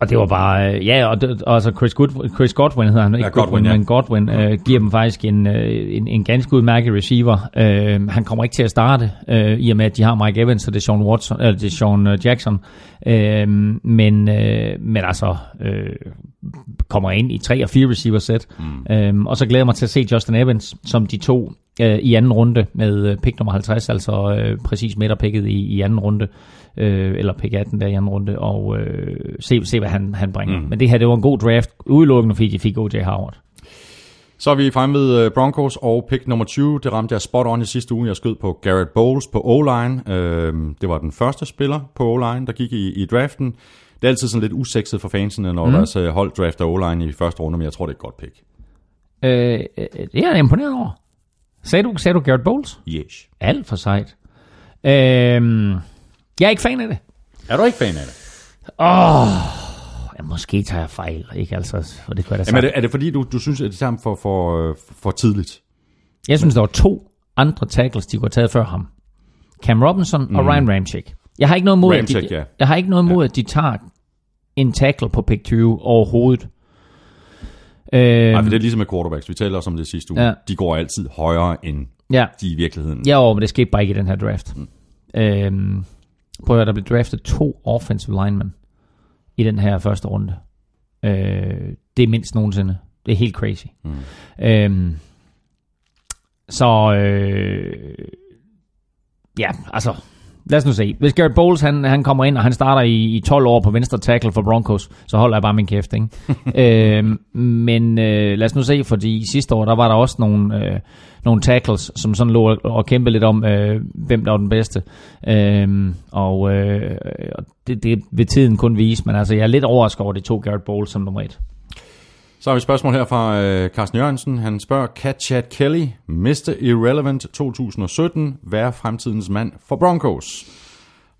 Og det var bare, øh, ja, og det, altså Chris, Good, Chris Godwin hedder han, ikke Ja, Godwin, ja. men Godwin øh, giver dem faktisk en, øh, en, en ganske udmærket receiver. Øh, han kommer ikke til at starte, øh, i og med at de har Mike Evans og det er Sean, Watson, eller det er Sean øh, Jackson. Øh, men, øh, men altså, øh, kommer ind i tre og fire receiver sæt. Mm. Øh, og så glæder jeg mig til at se Justin Evans, som de to øh, i anden runde med pick nummer 50, altså øh, præcis midterpicket i, i anden runde øh, eller pick 18 der i anden runde, og øh, se, se, hvad han, han bringer. Mm. Men det her, det var en god draft, udelukkende fordi de fik O.J. Howard. Så er vi fremme ved øh, Broncos og pick nummer 20. Det ramte jeg spot on i sidste uge. Jeg skød på Garrett Bowles på O-line. Øhm, det var den første spiller på O-line, der gik i, i draften. Det er altid sådan lidt usekset for fansene, når mm. deres øh, hold drafter O-line i første runde, men jeg tror, det er et godt pick. Øh, øh, det er jeg imponeret over. Sagde du, sagde du Garrett Bowles? Yes. Alt for sejt. Øh, jeg er ikke fan af det. Er du ikke fan af det? Åh, oh, ja, måske tager jeg fejl, ikke altså, for det kunne jeg da Jamen, er, det, er det fordi, du, du synes, at det er for, for, øh, for tidligt? Jeg synes, der var to andre tackles, de kunne have taget før ham. Cam Robinson mm. og Ryan Ramchick. Jeg har ikke noget imod, at Ramczyk, de, ja. jeg har ikke noget imod, at de tager en tackle på pick 20 overhovedet. Øh, Nej, for det er ligesom med quarterbacks. Vi talte også om det sidste uge. Ja. De går altid højere, end ja, de i virkeligheden. ja men det skete bare ikke i den her draft. Mm. Øhm, prøv at der blev draftet to offensive linemen i den her første runde. Øh, det er mindst nogensinde. Det er helt crazy. Mm. Øhm, så øh, ja, altså lad os nu se. Hvis Garrett Bowles han, han kommer ind, og han starter i, i 12 år på venstre tackle for Broncos, så holder jeg bare min kæft, ikke? øhm, men øh, lad os nu se, fordi sidste år, der var der også nogle, øh, nogle tackles, som sådan lå og- og kæmpede lidt om, øh, hvem der var den bedste. Øhm, og øh, og det, det vil tiden kun vise, men altså, jeg er lidt overrasket over, at det tog Garrett Bowles som nummer et. Så har vi et spørgsmål her fra øh, Carsten Jørgensen. Han spørger, kan Chad Kelly, Mr. Irrelevant 2017, være fremtidens mand for Broncos?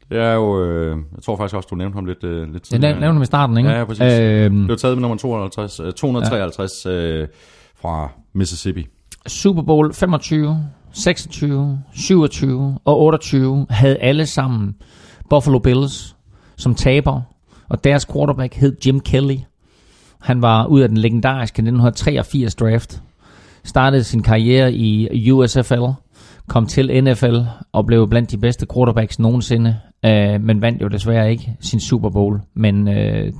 Det er jo, øh, jeg tror faktisk også, du nævnte ham lidt, øh, lidt tidligere. nævnte vi i starten, ikke? Ja, ja, præcis. Øhm, Det var taget med nummer 52, øh, 253 øh, fra Mississippi. Super Bowl 25, 26, 27 og 28 havde alle sammen Buffalo Bills som taber, og deres quarterback hed Jim Kelly. Han var ud af den legendariske 1983 draft, startede sin karriere i USFL, kom til NFL og blev blandt de bedste quarterbacks nogensinde, øh, men vandt jo desværre ikke sin Super Bowl. Men øh,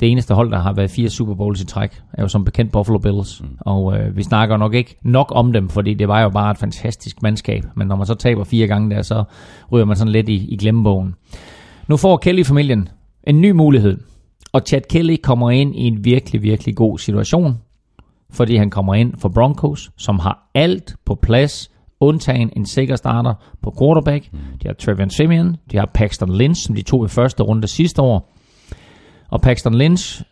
det eneste hold, der har været fire Super Bowls i træk, er jo som bekendt Buffalo Bills. Mm. Og øh, vi snakker nok ikke nok om dem, fordi det var jo bare et fantastisk mandskab. Men når man så taber fire gange der, så ryger man sådan lidt i, i glemmebogen. Nu får Kelly-familien en ny mulighed. Og Chad Kelly kommer ind i en virkelig, virkelig god situation. Fordi han kommer ind for Broncos, som har alt på plads, undtagen en sikker starter på quarterback. De har Trevion Simeon, de har Paxton Lynch, som de tog i første runde sidste år. Og Paxton Lynch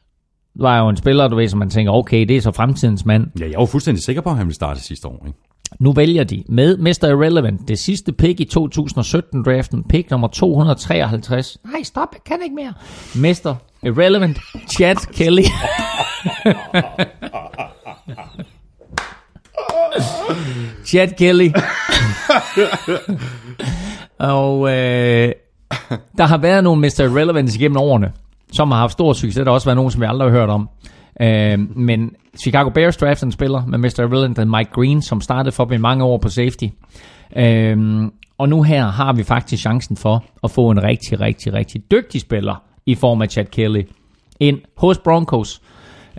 var jo en spiller, du ved, som man tænker, okay, det er så fremtidens mand. Ja, jeg var fuldstændig sikker på, at han ville starte sidste år. Ikke? Nu vælger de med Mr. Irrelevant, det sidste pick i 2017-draften, pick nummer 253. Nej, stop, jeg kan ikke mere. Mr. Irrelevant, Chad Kelly. Chad Kelly. Og øh, der har været nogle Mr. Irrelevant igennem årene, som har haft stor succes. Der har også været nogen, som vi aldrig har hørt om. Øh, men Chicago Bears draftede en spiller med Mr. Irrelevant, Mike Green, som startede for dem i mange år på safety. Øh, og nu her har vi faktisk chancen for at få en rigtig, rigtig, rigtig dygtig spiller i form af Chad Kelly ind hos Broncos.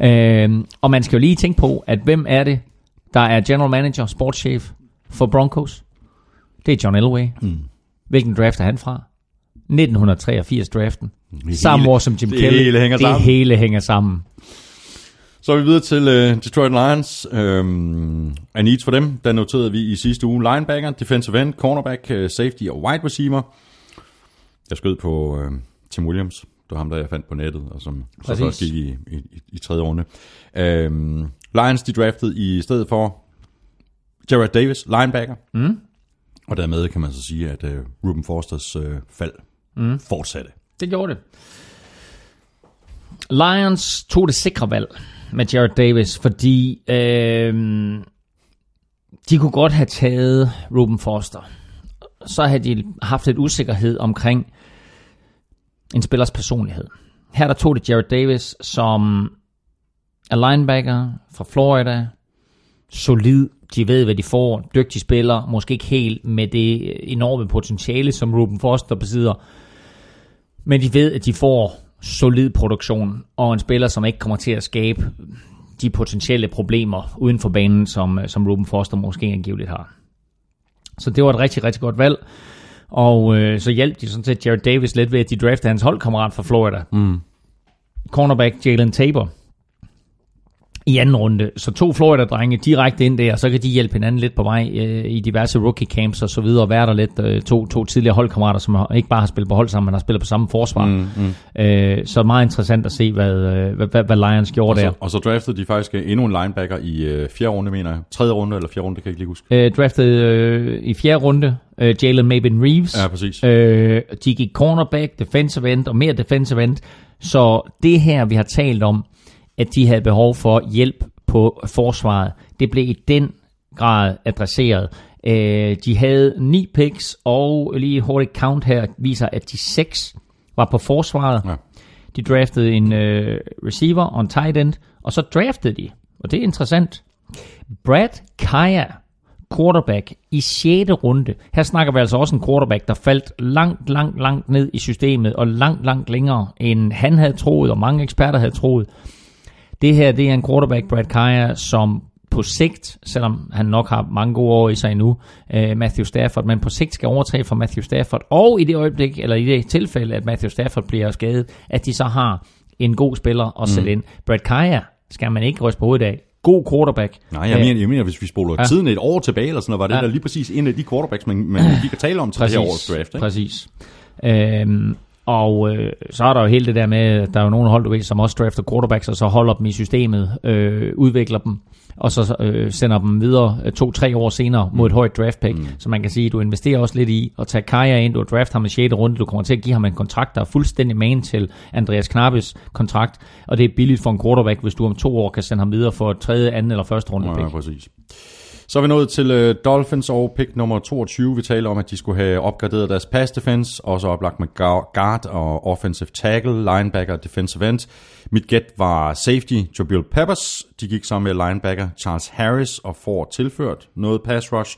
Øh, og man skal jo lige tænke på, at hvem er det, der er general manager, sportschef for Broncos? Det er John Elway. Mm. Hvilken draft er han fra? 1983 draften. Samme år som Jim det Kelly. hele hænger det sammen. hele hænger sammen. Så er vi videre til uh, Detroit Lions. Um, a needs for dem, der noterede vi i sidste uge linebacker, defensive end, cornerback, uh, safety og wide receiver. Jeg skød på uh, Tim Williams. Det var ham, der jeg fandt på nettet, og som så Præcis. først gik i, i, i, i tredje runde. Um, Lions, de draftede i stedet for Jared Davis, linebacker. Mm. Og dermed kan man så sige, at uh, Ruben Forsters uh, fald mm. fortsatte. Det gjorde det. Lions tog det sikre valg med Jared Davis, fordi øh, de kunne godt have taget Ruben Foster. Så havde de haft lidt usikkerhed omkring en spillers personlighed. her der tog det Jared Davis, som er linebacker fra Florida, solid, de ved, hvad de får, dygtig spiller, måske ikke helt med det enorme potentiale, som Ruben Foster besidder, men de ved, at de får solid produktion, og en spiller, som ikke kommer til at skabe de potentielle problemer uden for banen, som, som Ruben Foster måske angiveligt har. Så det var et rigtig, rigtig godt valg. Og øh, så hjalp de sådan set Jared Davis lidt ved, at de draftede hans holdkammerat fra Florida. Mm. Cornerback Jalen Tabor i anden runde. Så to Florida-drenge direkte ind der, og så kan de hjælpe hinanden lidt på vej øh, i diverse rookie camps og så videre, og være der lidt øh, to, to tidligere holdkammerater, som har, ikke bare har spillet på hold sammen, men har spillet på samme forsvar. Mm, mm. Øh, så meget interessant at se, hvad, øh, hvad, hvad, hvad Lions gjorde og så, der. Og så draftede de faktisk endnu en linebacker i øh, fjerde runde, mener jeg. Tredje runde eller fjerde runde, det kan jeg ikke lige huske. Øh, draftede øh, i fjerde runde øh, Jalen Mabin Reeves. Ja, præcis. Øh, de gik cornerback, defensive end og mere defensive end. Så det her, vi har talt om, at de havde behov for hjælp på forsvaret. Det blev i den grad adresseret. Øh, de havde ni picks, og lige hurtigt count her viser, at de seks var på forsvaret. Ja. De draftede en øh, receiver og en tight end, og så draftede de, og det er interessant, Brad Kaya, quarterback i 6. runde. Her snakker vi altså også en quarterback, der faldt langt, langt, langt ned i systemet, og langt, langt længere, end han havde troet, og mange eksperter havde troet. Det her, det er en quarterback, Brad Kaya, som på sigt, selvom han nok har mange gode år i sig endnu, uh, Matthew Stafford, men på sigt skal overtage for Matthew Stafford, og i det øjeblik, eller i det tilfælde, at Matthew Stafford bliver skadet, at de så har en god spiller at sætte mm. ind. Brad Kaya skal man ikke ryste på hovedet af. God quarterback. Nej, jeg, mener, jeg mener, hvis vi spoler ja. tiden et år tilbage, eller sådan noget, var det ja. der lige præcis en af de quarterbacks, man, man vi kan tale om til præcis, det her års draft. Ikke? Præcis. Øhm, og øh, så er der jo hele det der med, at der er jo nogle hold, du ved, som også drafter quarterbacks, og så holder dem i systemet, øh, udvikler dem, og så øh, sender dem videre øh, to-tre år senere mod et højt draft pick. Mm. Så man kan sige, at du investerer også lidt i at tage Kaja ind, du draft ham i 6. runde, du kommer til at give ham en kontrakt, der er fuldstændig man til Andreas Knappes kontrakt, og det er billigt for en quarterback, hvis du om to år kan sende ham videre for et tredje, anden eller første runde pick. Ja, præcis. Så er vi nået til øh, Dolphins og pick nummer 22. Vi taler om, at de skulle have opgraderet deres pass defense, og så oplagt med guard og offensive tackle, linebacker og defensive end. Mit gæt var safety, Jabril Peppers. De gik sammen med linebacker Charles Harris og får tilført noget pass rush.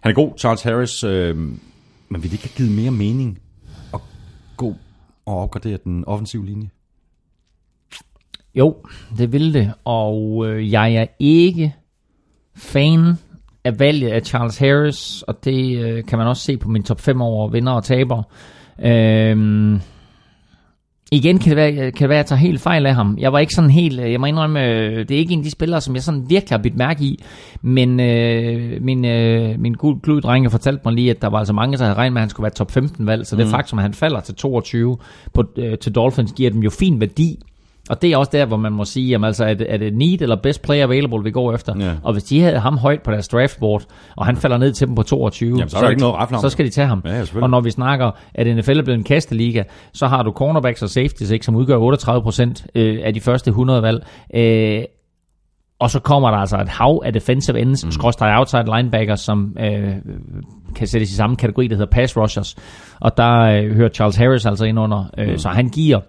Han er god, Charles Harris, øh, men vil det ikke have givet mere mening at gå og opgradere den offensive linje? Jo, det vil det, og øh, jeg er ikke fan af valget af Charles Harris, og det øh, kan man også se på min top 5 over vinder og taber. Øhm, igen kan det, være, kan det være, at jeg tager helt fejl af ham. Jeg var ikke sådan helt, jeg må indrømme, øh, det er ikke en af de spillere, som jeg sådan virkelig har bidt mærke i, men øh, min, øh, min gul drenge fortalte mig lige, at der var altså mange, der havde regnet med, at han skulle være top 15 valg, så mm. det faktum, at han falder til 22 på, øh, til Dolphins, giver dem jo fin værdi og det er også der, hvor man må sige, jamen, altså, er, det, er det need eller best player available, vi går efter? Ja. Og hvis de havde ham højt på deres draftboard, og han falder ned til dem på 22, jamen, så, er der så, ikke noget så skal de tage ham. Ja, og når vi snakker, at NFL er blevet en kasteliga, så har du cornerbacks og safeties, ikke, som udgør 38% øh, af de første 100 valg. Øh, og så kommer der altså et hav af defensive ends, mm. skråstrej outside linebackers, som øh, kan sættes i samme kategori, der hedder pass rushers. Og der øh, hører Charles Harris altså ind under. Øh, mm. Så han giver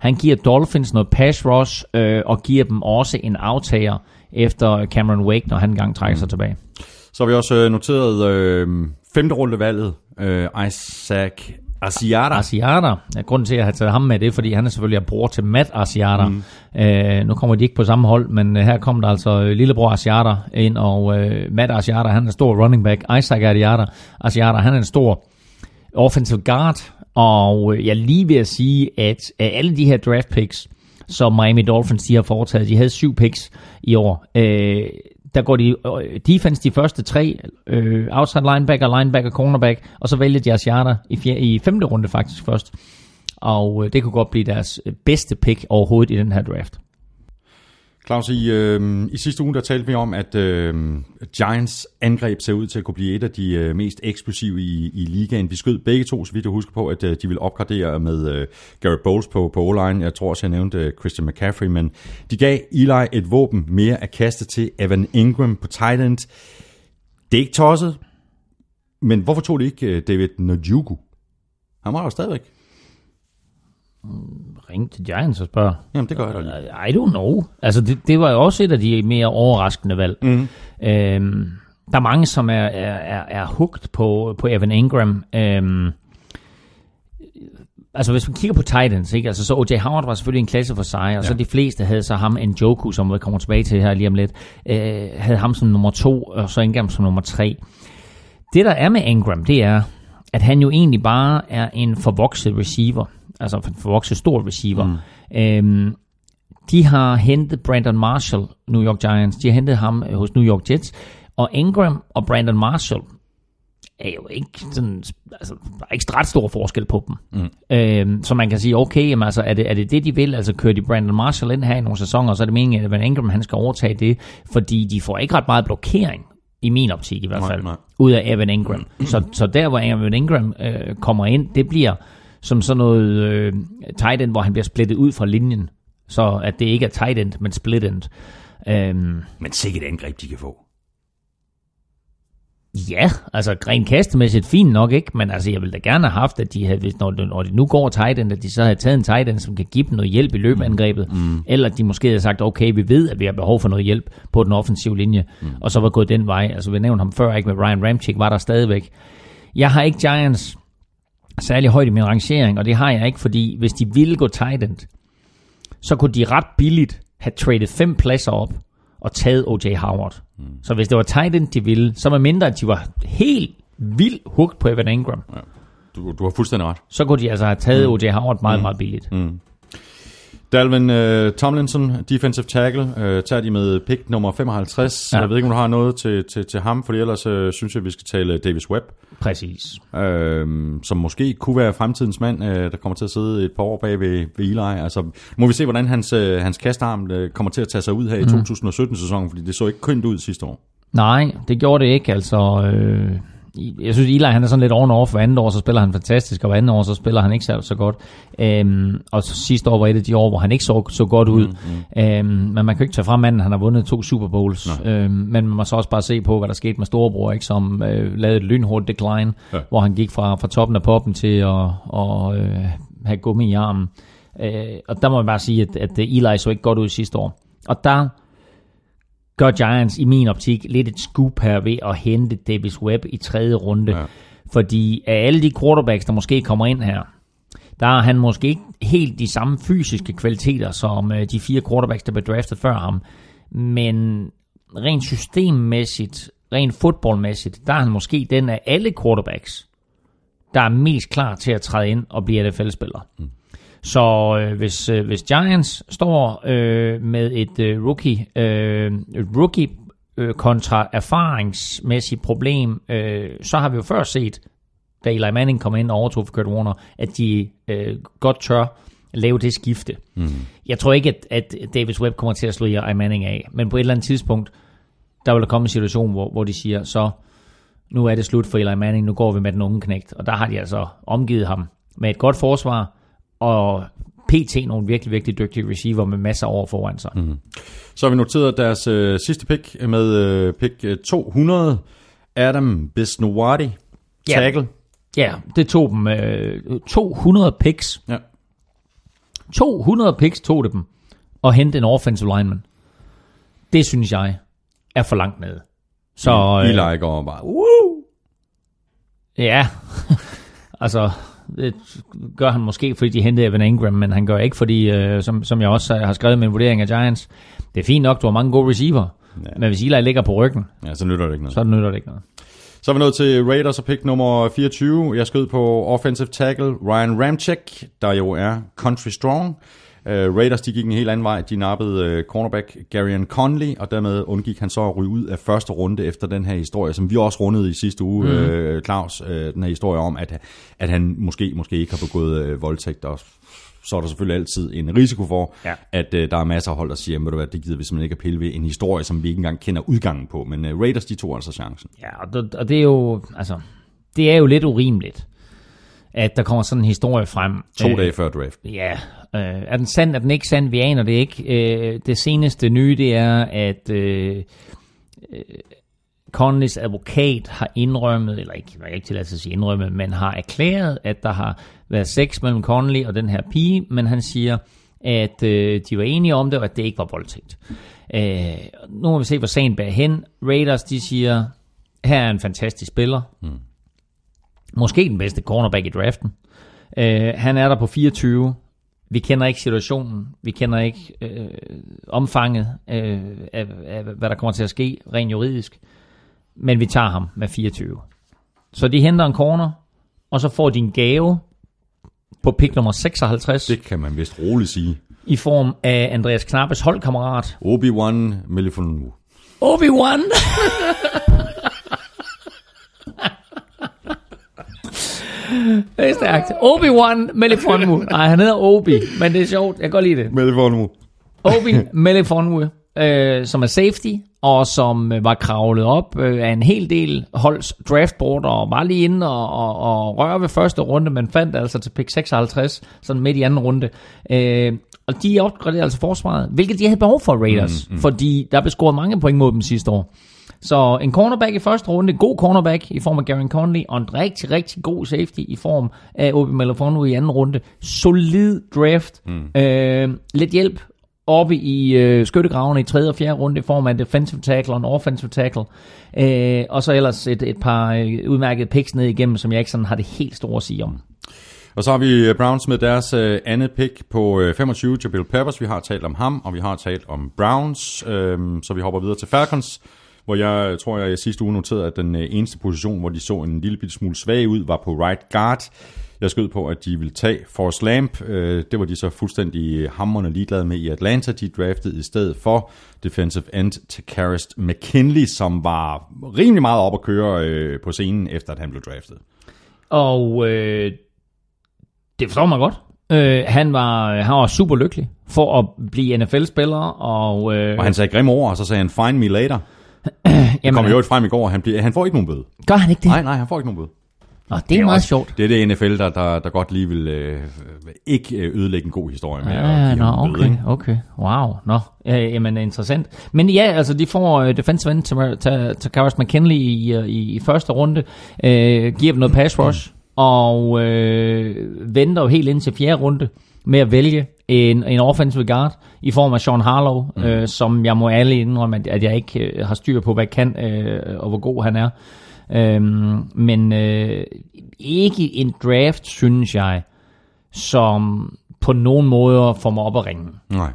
han giver Dolphins noget pass rush, øh, og giver dem også en aftager efter Cameron Wake, når han engang trækker sig mm. tilbage. Så har vi også øh, noteret øh, femte rundevalget, øh, Isaac Asiata. Asiata. Ja, grunden til, at jeg har taget ham med, det er, fordi han er selvfølgelig bror til Matt Asiata. Mm. Øh, nu kommer de ikke på samme hold, men øh, her kommer der altså øh, lillebror Asiata ind, og øh, Matt Asiata, han er en stor running back. Isaac Asiata, Asiata han er en stor offensive guard, og øh, jeg er lige ved at sige, at af alle de her draft picks, som Miami Dolphins de har foretaget, de havde syv picks i år, øh, der går de øh, defense de første tre, øh, outside linebacker, linebacker, cornerback, og så vælger de Asiata i, fjerde, i femte runde faktisk først. Og øh, det kunne godt blive deres øh, bedste pick overhovedet i den her draft. Claus, i, øh, i sidste uge der talte vi om, at øh, Giants angreb ser ud til at kunne blive et af de øh, mest eksplosive i, i ligaen. Vi skød begge to, så vidt jeg husker på, at øh, de vil opgradere med øh, Garrett Bowles på, på O-line. Jeg tror også, jeg nævnte øh, Christian McCaffrey, men de gav Eli et våben mere at kaste til Evan Ingram på tight end. Det er ikke tosset, men hvorfor tog de ikke øh, David Njoku? Han var jo stadigvæk. Ring til Giants og spørg. Jamen, det gør jeg da lige. I don't know. Altså, det, det var jo også et af de mere overraskende valg. Mm. Øhm, der er mange, som er, er, er, er hooked på, på Evan Ingram. Øhm, altså, hvis man kigger på Titans, ikke? Altså, så O.J. Howard var selvfølgelig en klasse for sig, og ja. så de fleste havde så ham en Joku, som vi kommer tilbage til her lige om lidt, øh, havde ham som nummer to, og så Ingram som nummer tre. Det, der er med Ingram, det er, at han jo egentlig bare er en forvokset receiver. Altså en forvokset stor receiver. Mm. Øhm, de har hentet Brandon Marshall, New York Giants. De har hentet ham øh, hos New York Jets. Og Ingram og Brandon Marshall er jo ikke sådan, altså, der er ikke ret stor forskel på dem. Mm. Øhm, så man kan sige, okay, jamen, altså, er, det, er det det, de vil? Altså kører de Brandon Marshall ind her i nogle sæsoner, og så er det meningen, at Van Ingram han skal overtage det, fordi de får ikke ret meget blokering i min optik i hvert fald, nej, nej. ud af Evan Ingram. Så, så der, hvor Evan Ingram øh, kommer ind, det bliver som sådan noget øh, tight end, hvor han bliver splittet ud fra linjen, så at det ikke er tight end, men split end. Øhm, Men sikkert angreb, de kan få. Ja, altså rent kastemæssigt fint nok ikke, men altså jeg ville da gerne have haft, at de havde, hvis, når, når de nu går tight end, at de så havde taget en tight end, som kan give dem noget hjælp i løbeangrebet, mm. mm. eller at de måske havde sagt, okay, vi ved, at vi har behov for noget hjælp på den offensive linje, mm. og så var gået den vej. Altså vi nævnte ham før, ikke med Ryan Ramchick, var der stadigvæk. Jeg har ikke Giants særlig højt i min rangering, og det har jeg ikke, fordi hvis de ville gå tight end, så kunne de ret billigt have traded fem pladser op, og taget O.J. Howard. Mm. Så hvis det var tight end, de ville, så med mindre, at de var helt vildt hooked på Evan Ingram, ja. du, du har fuldstændig ret. så kunne de altså have taget mm. O.J. Howard meget, mm. meget billigt. Mm. Dalvin uh, Tomlinson, defensive tackle, uh, tager de med pick nummer 55. Ja. Jeg ved ikke, om du har noget til, til, til ham, for ellers uh, synes jeg, vi skal tale Davis Webb. Præcis. Uh, som måske kunne være fremtidens mand, uh, der kommer til at sidde et par år bag ved, ved Eli. Altså, må vi se, hvordan hans, uh, hans kastarm uh, kommer til at tage sig ud her i mm. 2017-sæsonen, fordi det så ikke kønt ud sidste år. Nej, det gjorde det ikke. Altså, øh, jeg synes, Eli han er sådan lidt on off. Hver andet år, så spiller han fantastisk, og hver andet år, så spiller han ikke så, så godt. Øhm, og så sidste år var et af de år, hvor han ikke så, så godt ud. Mm, mm. Øhm, men man kan ikke tage frem manden, han har vundet to Super Bowls. Øhm, men man må så også bare se på, hvad der skete med Storebror, ikke, som øh, lavede et lynhurtigt decline, ja. hvor han gik fra, fra toppen af poppen til at og, øh, have gummi i armen. Øh, og der må man bare sige, at, at Eli så ikke godt ud sidste år. Og der gør Giants i min optik lidt et scoop her ved at hente Davis Webb i tredje runde. Ja. Fordi af alle de quarterbacks, der måske kommer ind her, der har han måske ikke helt de samme fysiske kvaliteter som øh, de fire quarterbacks, der blev draftet før ham. Men rent systemmæssigt, rent fodboldmæssigt, der er han måske den af alle quarterbacks, der er mest klar til at træde ind og blive NFL-spiller. Mm. Så øh, hvis, øh, hvis Giants står øh, med et øh, rookie, øh, et rookie øh, kontra erfaringsmæssigt problem, øh, så har vi jo før set, da Eli Manning kom ind og overtog for Kurt Warner, at de øh, godt tør lave det skifte. Mm. Jeg tror ikke, at, at Davis Webb kommer til at slå Eli Manning af, men på et eller andet tidspunkt, der vil der komme en situation, hvor, hvor de siger, så nu er det slut for Eli Manning, nu går vi med den unge knægt. Og der har de altså omgivet ham med et godt forsvar, og PT nogle virkelig, virkelig dygtige receiver med masser af år foran sig. Mm. Så har vi noteret deres øh, sidste pick med øh, pick 200, øh, Adam Bisnowati, tackle. Ja, ja det tog dem øh, 200 picks. Ja. 200 picks tog det dem at hente en offensive lineman. Det synes jeg er for langt nede. Så, mm, Eli går bare, Woo! Ja, altså det gør han måske, fordi de hentede Evan Ingram, men han gør ikke, fordi, øh, som, som jeg også har skrevet med en vurdering af Giants, det er fint nok, du har mange gode receiver, ja. men hvis Eli ligger på ryggen, ja, så nytter det ikke noget. Så nytter det ikke noget. Så er vi nået til Raiders og pick nummer 24. Jeg skød på offensive tackle Ryan Ramchick, der jo er country strong. Uh, Raiders de gik en helt anden vej. De nappede uh, cornerback Garion Conley, og dermed undgik han så at ryge ud af første runde efter den her historie, som vi også rundede i sidste uge, mm. uh, Claus, uh, den her historie om, at, at han måske, måske ikke har begået uh, voldtægt, og så er der selvfølgelig altid en risiko for, ja. at uh, der er masser af hold, der siger, at det, det gider vi simpelthen ikke at pille ved en historie, som vi ikke engang kender udgangen på. Men uh, Raiders, de tog altså chancen. Ja, og det, og det er jo, altså, det er jo lidt urimeligt at der kommer sådan en historie frem. To øh, dage før draft. Ja. Øh, er den sand, er den ikke sand? Vi aner det ikke. Øh, det seneste nye, det er, at øh, øh Conleys advokat har indrømmet, eller ikke, jeg ikke tilladt at sige indrømmet, men har erklæret, at der har været sex mellem Conley og den her pige, men han siger, at øh, de var enige om det, og at det ikke var voldtægt. Øh, nu må vi se, hvor sagen bærer hen. Raiders, de siger, her er en fantastisk spiller. Mm. Måske den bedste cornerback i draften. Øh, han er der på 24. Vi kender ikke situationen. Vi kender ikke øh, omfanget øh, af, af, hvad der kommer til at ske rent juridisk. Men vi tager ham med 24. Så de henter en corner, og så får de en gave på pick nummer 56. Det kan man vist roligt sige. I form af Andreas Knappes holdkammerat. Obi-Wan Melifonwu. Obi-Wan! det er stærkt. Obi-Wan Melifonwu. Nej, han hedder Obi, men det er sjovt. Jeg kan godt lide det. Melifonwu. Obi Melifonwu, øh, som er safety, og som øh, var kravlet op øh, af en hel del holds draftboard, og var lige inde og, og, og røre ved første runde, men fandt altså til pick 56, sådan midt i anden runde. Øh, og de opgraderede altså forsvaret, hvilket de havde behov for Raiders, mm, mm. fordi der blev scoret mange point mod dem sidste år. Så en cornerback i første runde, god cornerback i form af Garen Conley, og en rigtig, rigtig god safety i form af Obi Melifonwu i anden runde. Solid draft. Mm. Øh, lidt hjælp oppe i øh, skyttegravene i tredje og fjerde runde i form af en defensive tackle og en offensive tackle. Øh, og så ellers et, et par øh, udmærkede picks ned igennem, som jeg ikke sådan har det helt store at sige om. Og så har vi øh, Browns med deres øh, andet pick på øh, 25, Jabril Peppers. Vi har talt om ham, og vi har talt om Browns. Øh, så vi hopper videre til Falcons, hvor jeg tror, jeg sidste uge noterede, at den øh, eneste position, hvor de så en lille bitte smule svag ud, var på right guard. Jeg skød på, at de ville tage Forrest Lamp. Øh, det var de så fuldstændig hammerne ligeglade med i Atlanta. De draftede i stedet for defensive end til Karist McKinley, som var rimelig meget op at køre øh, på scenen, efter at han blev draftet. Og øh, det forstår man godt. Øh, han, var, han var super lykkelig for at blive NFL-spiller. Og, øh, og han sagde grimme ord, og så sagde han, find me later. Det kom jo frem i går, han, bliver, han får ikke nogen bøde. Gør han ikke det? Nej, nej, han får ikke nogen bøde. Nå, det er, det er meget også, sjovt. Det er det NFL, der, der, der godt lige vil øh, ikke ødelægge en god historie med ja, at nå, okay, bøde, okay. Wow, nå. Ja, jamen, interessant. Men ja, altså, de får uh, defensive end til, til, til Karis McKinley i, uh, i, i første runde, uh, giver dem noget pass rush, og uh, venter jo helt ind til fjerde runde med at vælge en, en offensive guard i form af Sean Harlow, mm. øh, som jeg må alle indrømme, at, at jeg ikke øh, har styr på, hvad kan øh, og hvor god han er. Øhm, men øh, ikke en draft, synes jeg, som på nogen måder får mig op at ringe. Nej.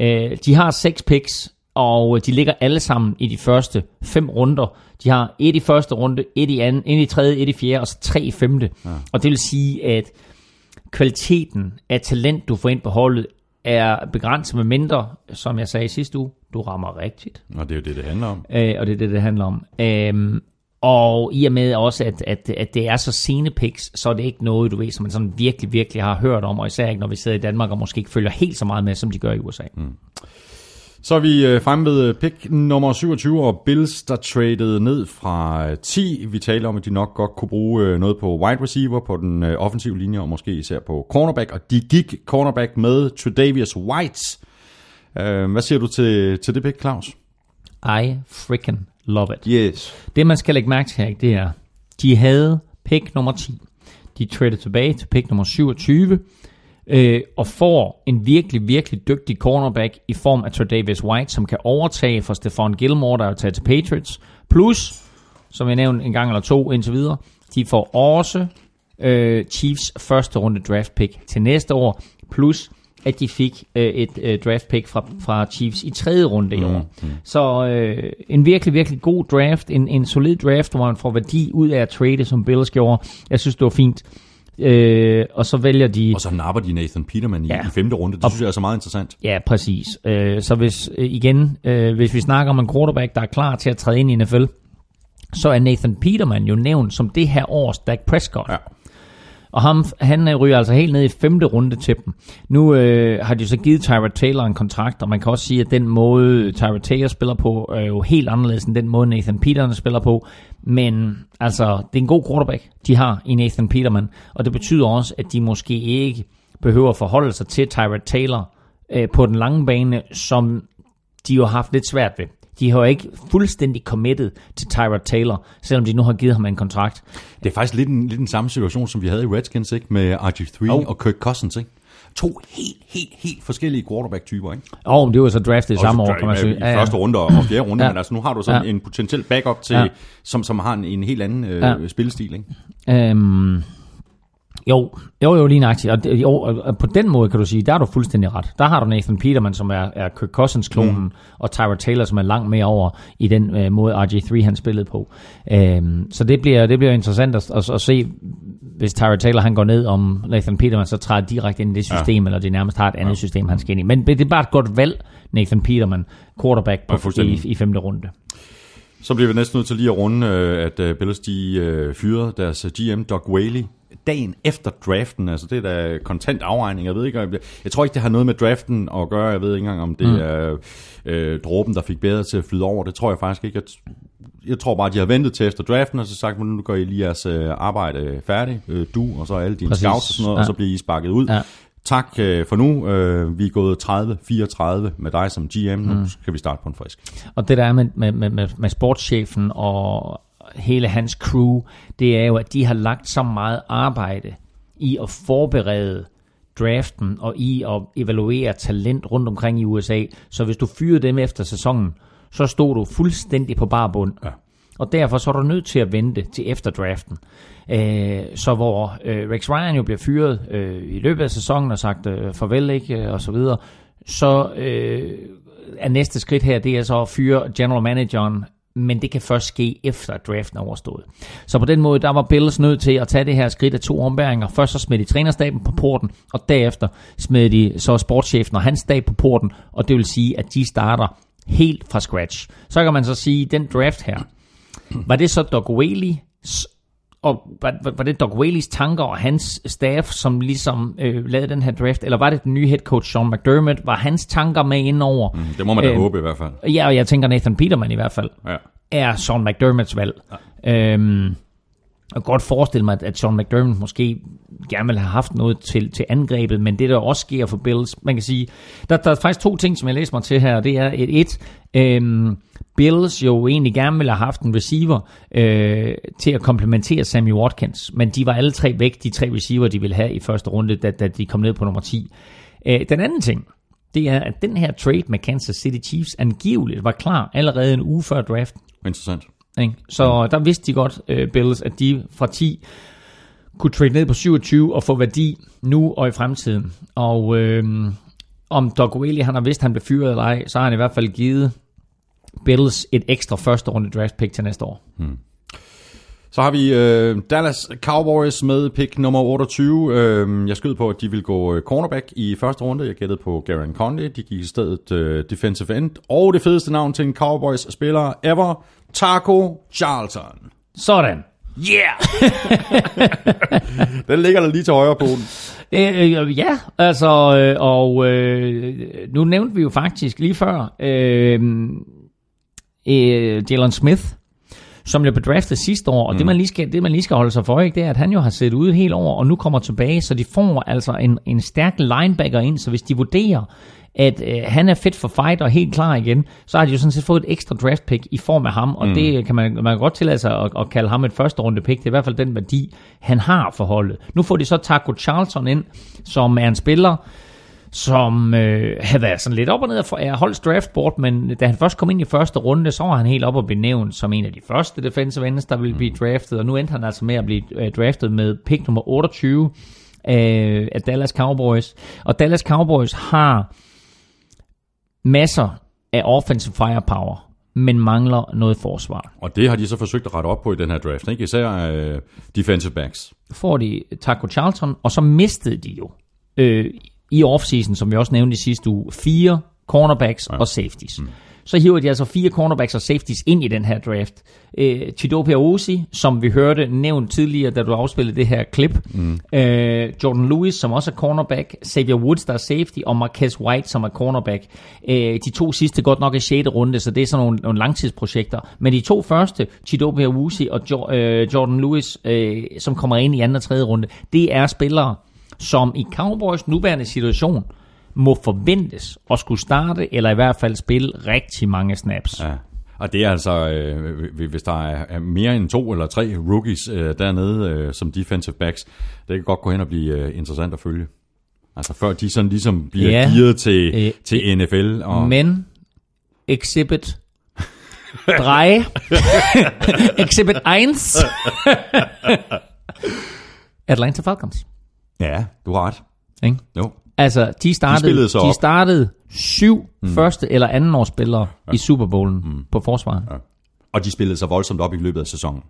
Øh, de har seks picks, og de ligger alle sammen i de første fem runder. De har et i første runde, et i anden, et i tredje, et i fjerde, og så tre i femte. Ja. Og det vil sige, at kvaliteten af talent, du får ind på holdet, er begrænset med mindre, som jeg sagde sidste uge, du rammer rigtigt. Og det er jo det, det handler om. Øh, og det er det, det handler om. Øh, og i og med også, at, at, at det er så sene picks, så er det ikke noget, du ved, som man sådan virkelig, virkelig har hørt om, og især ikke, når vi sidder i Danmark og måske ikke følger helt så meget med, som de gør i USA. Mm. Så er vi øh, fremme ved pick nummer 27, og Bills, der traded ned fra 10. Vi taler om, at de nok godt kunne bruge øh, noget på wide receiver, på den øh, offensive linje, og måske især på cornerback. Og de gik cornerback med Tredavious White. Hvad siger du til, til det pick, Claus? I freaking love it. Yes. Det, man skal lægge mærke til her, det er, de havde pick nummer 10. De traded tilbage til pick nummer 27, øh, og får en virkelig, virkelig dygtig cornerback i form af Tredavious White, som kan overtage for Stefan Gilmore, der er taget til Patriots. Plus, som jeg nævnte en gang eller to indtil videre, de får også øh, Chiefs første runde draft pick til næste år, plus at de fik øh, et øh, draft pick fra, fra Chiefs i tredje runde i år. Mm, mm. Så øh, en virkelig, virkelig god draft, en, en solid draft, hvor man får værdi ud af at trade, som Bills gjorde. Jeg synes, det var fint. Øh, og så vælger de... Og så napper de Nathan Peterman i, ja. i femte runde. Det og, synes jeg er så meget interessant. Ja, præcis. Øh, så hvis øh, igen, øh, hvis vi snakker om en quarterback, der er klar til at træde ind i NFL, så er Nathan Peterman jo nævnt som det her års Dak Prescott. Ja. Og ham, han øh, ryger altså helt ned i femte runde til dem. Nu øh, har de så givet Tyrod Taylor en kontrakt, og man kan også sige, at den måde Tyrod Taylor spiller på, er jo helt anderledes end den måde Nathan Peterman spiller på. Men altså, det er en god quarterback, de har i Nathan Peterman, og det betyder også, at de måske ikke behøver at forholde sig til Tyrod Taylor øh, på den lange bane, som de jo har haft lidt svært ved. De har jo ikke fuldstændig committed til Tyrod Taylor, selvom de nu har givet ham en kontrakt. Det er faktisk lidt en, lidt en samme situation, som vi havde i Redskins, ikke? Med RG3 Jo. og Kirk Cousins, ikke? To helt, helt, helt forskellige quarterback-typer, ikke? Og det var så draftet samme år, kan man sige. I første runde og fjerde runde, Ja. men altså nu har du sådan Ja. en potentiel backup til, Ja. som, som har en, en helt anden øh, Ja. spillestil, ikke? Øhm, jo, jo, jo, lige nøjagtigt. Og, det- jo, og på den måde kan du sige, der er du fuldstændig ret. Der har du Nathan Peterman, som er, er Kirk Cousins-klonen, mm. og Tyrod Taylor, som er langt mere over i den øh, måde, RG3 han spillede på. Øhm, så det bliver, det bliver interessant at, at, at se, hvis Tyrod Taylor han går ned, om Nathan Peterman så træder direkte ind i det system, ja. eller de nærmest har et andet ja. system, han skal ind i. Men det er bare et godt valg, Nathan Peterman, quarterback Ja, på, fuldstændig. i, i femte runde. Så bliver vi næsten nødt til lige at runde, øh, at øh, Bills de øh, fyrede deres GM, Doug Whaley, dagen efter draften. Altså det er da kontant afregning. Jeg ved ikke, jeg tror ikke, det har noget med draften at gøre. Jeg ved ikke engang, om det mm. er øh, dråben, der fik bedre til at flyde over. Det tror jeg faktisk ikke. Jeg, jeg tror bare, de har ventet til efter draften, og så sagt, nu gør I lige jeres øh, arbejde færdigt. Øh, du og så alle dine Præcis. scouts og sådan noget, ja. og så bliver I sparket ud. Ja. Tak øh, for nu. Øh, vi er gået 30-34 med dig som GM. Nu mm. skal vi starte på en frisk. Og det der er med, med, med, med sportschefen og hele hans crew, det er jo, at de har lagt så meget arbejde i at forberede draften og i at evaluere talent rundt omkring i USA. Så hvis du fyrede dem efter sæsonen, så stod du fuldstændig på bar bund. Ja. Og derfor så er du nødt til at vente til efter draften. Øh, så hvor øh, Rex Ryan jo bliver fyret øh, i løbet af sæsonen og sagt øh, farvel ikke og så videre, så øh, er næste skridt her, det er så at fyre general manageren, men det kan først ske efter draften er overstået. Så på den måde, der var Bills nødt til at tage det her skridt af to ombæringer. Først så smed de trænerstaben på porten, og derefter smed de så sportschefen og hans stab på porten, og det vil sige, at de starter helt fra scratch. Så kan man så sige, den draft her, var det så Doug Whaley's og var, var- det Doug Whaleys tanker og hans staff, som ligesom øh, lavede den her draft, eller var det den nye head coach Sean McDermott, var hans tanker med indover? Mm, Det må man da Øh, håbe i hvert fald. Ja, og jeg tænker Nathan Peterman i hvert fald, Ja. er Sean McDermotts valg. Ja. Øhm, jeg kan godt forestille mig, at- Sean McDermott måske gerne ville have haft noget til, til angrebet, men det der også sker for Bills, man kan sige, der, der er faktisk to ting, som jeg læser mig til her, det er et, et øhm, Bills jo egentlig gerne ville have haft en receiver øh, til at komplementere Sammy Watkins, men de var alle tre væk, de tre receiver, de ville have i første runde, da, da de kom ned på nummer 10. Øh, den anden ting, det er, at den her trade med Kansas City Chiefs angiveligt var klar allerede en uge før draften. Interessant. Ikke? Så der vidste de godt, uh, Bills, at de fra 10 kunne trade ned på 27 og få værdi nu og i fremtiden. Og øhm, om Doug Whaley, han har vidst, at han blev fyret eller ej, så har han i hvert fald givet Bills et ekstra første runde draft pick til næste år. Så har vi øh, Dallas Cowboys med pick nummer 28. Øh, jeg skød på, at de ville gå øh, cornerback i første runde. Jeg gættede på Garen Conley. De gik i stedet øh, defensive end. Og det fedeste navn til en Cowboys-spiller ever, Taco Charlton. Sådan. Yeah! Den ligger der lige til højre på den. Øh, øh, ja, altså, øh, og øh, nu nævnte vi jo faktisk lige før øh, øh, Jalen Smith, som blev bedraftet sidste år, og mm. det, man lige skal, det man lige skal holde sig for, ikke, det er, at han jo har set ude helt over, og nu kommer tilbage, så de får altså en, en stærk linebacker ind, så hvis de vurderer, at øh, han er fit for fight og helt klar igen, så har de jo sådan set fået et ekstra draft pick i form af ham, og mm. det kan man, man kan godt tillade sig at, at kalde ham et første runde pick. Det er i hvert fald den værdi, han har for holdet. Nu får de så Taco Charlton ind, som er en spiller, som øh, havde været sådan lidt op og ned af- af holdets draftboard, men da han først kom ind i første runde, så var han helt op og blive nævnt som en af de første defensive ends, der ville blive draftet, og nu endte han altså med at blive øh, draftet med pick nummer 28 øh, af Dallas Cowboys. Og Dallas Cowboys har masser af offensive firepower, men mangler noget forsvar. Og det har de så forsøgt at rette op på i den her draft. Ikke? Især øh, defensive backs. får de Taco Charlton, og så mistede de jo øh, i offseason, som vi også nævnte i sidste uge, fire cornerbacks ja. og safeties. Mm. Så hiver de altså fire cornerbacks og safeties ind i den her draft. Øh, Chidobe Aosi, som vi hørte nævnt tidligere, da du afspillede det her klip. Mm. Øh, Jordan Lewis, som også er cornerback. Xavier Woods, der er safety. Og Marquez White, som er cornerback. Øh, de to sidste godt nok i 6. runde, så det er sådan nogle, nogle langtidsprojekter. Men de to første, Chidobe Aosi og jo, øh, Jordan Lewis, øh, som kommer ind i anden og tredje runde, det er spillere, som i Cowboys nuværende situation må forventes at skulle starte, eller i hvert fald spille rigtig mange snaps. Ja. Og det er altså, øh, hvis der er mere end to eller tre rookies øh, dernede øh, som defensive backs, det kan godt gå hen og blive øh, interessant at følge. Altså før de sådan ligesom bliver Ja. gearet til, Øh, øh, til NFL. Og, Men Exhibit 3 Exhibit 1 Atlanta Falcons. Ja, du har ret. Ikke? Jo. Altså, de startede, de, de startede syv mm. første eller anden års spillere ja. i Super Bowlen mm. på forsvaret. Ja. Og de spillede sig voldsomt op i løbet af sæsonen.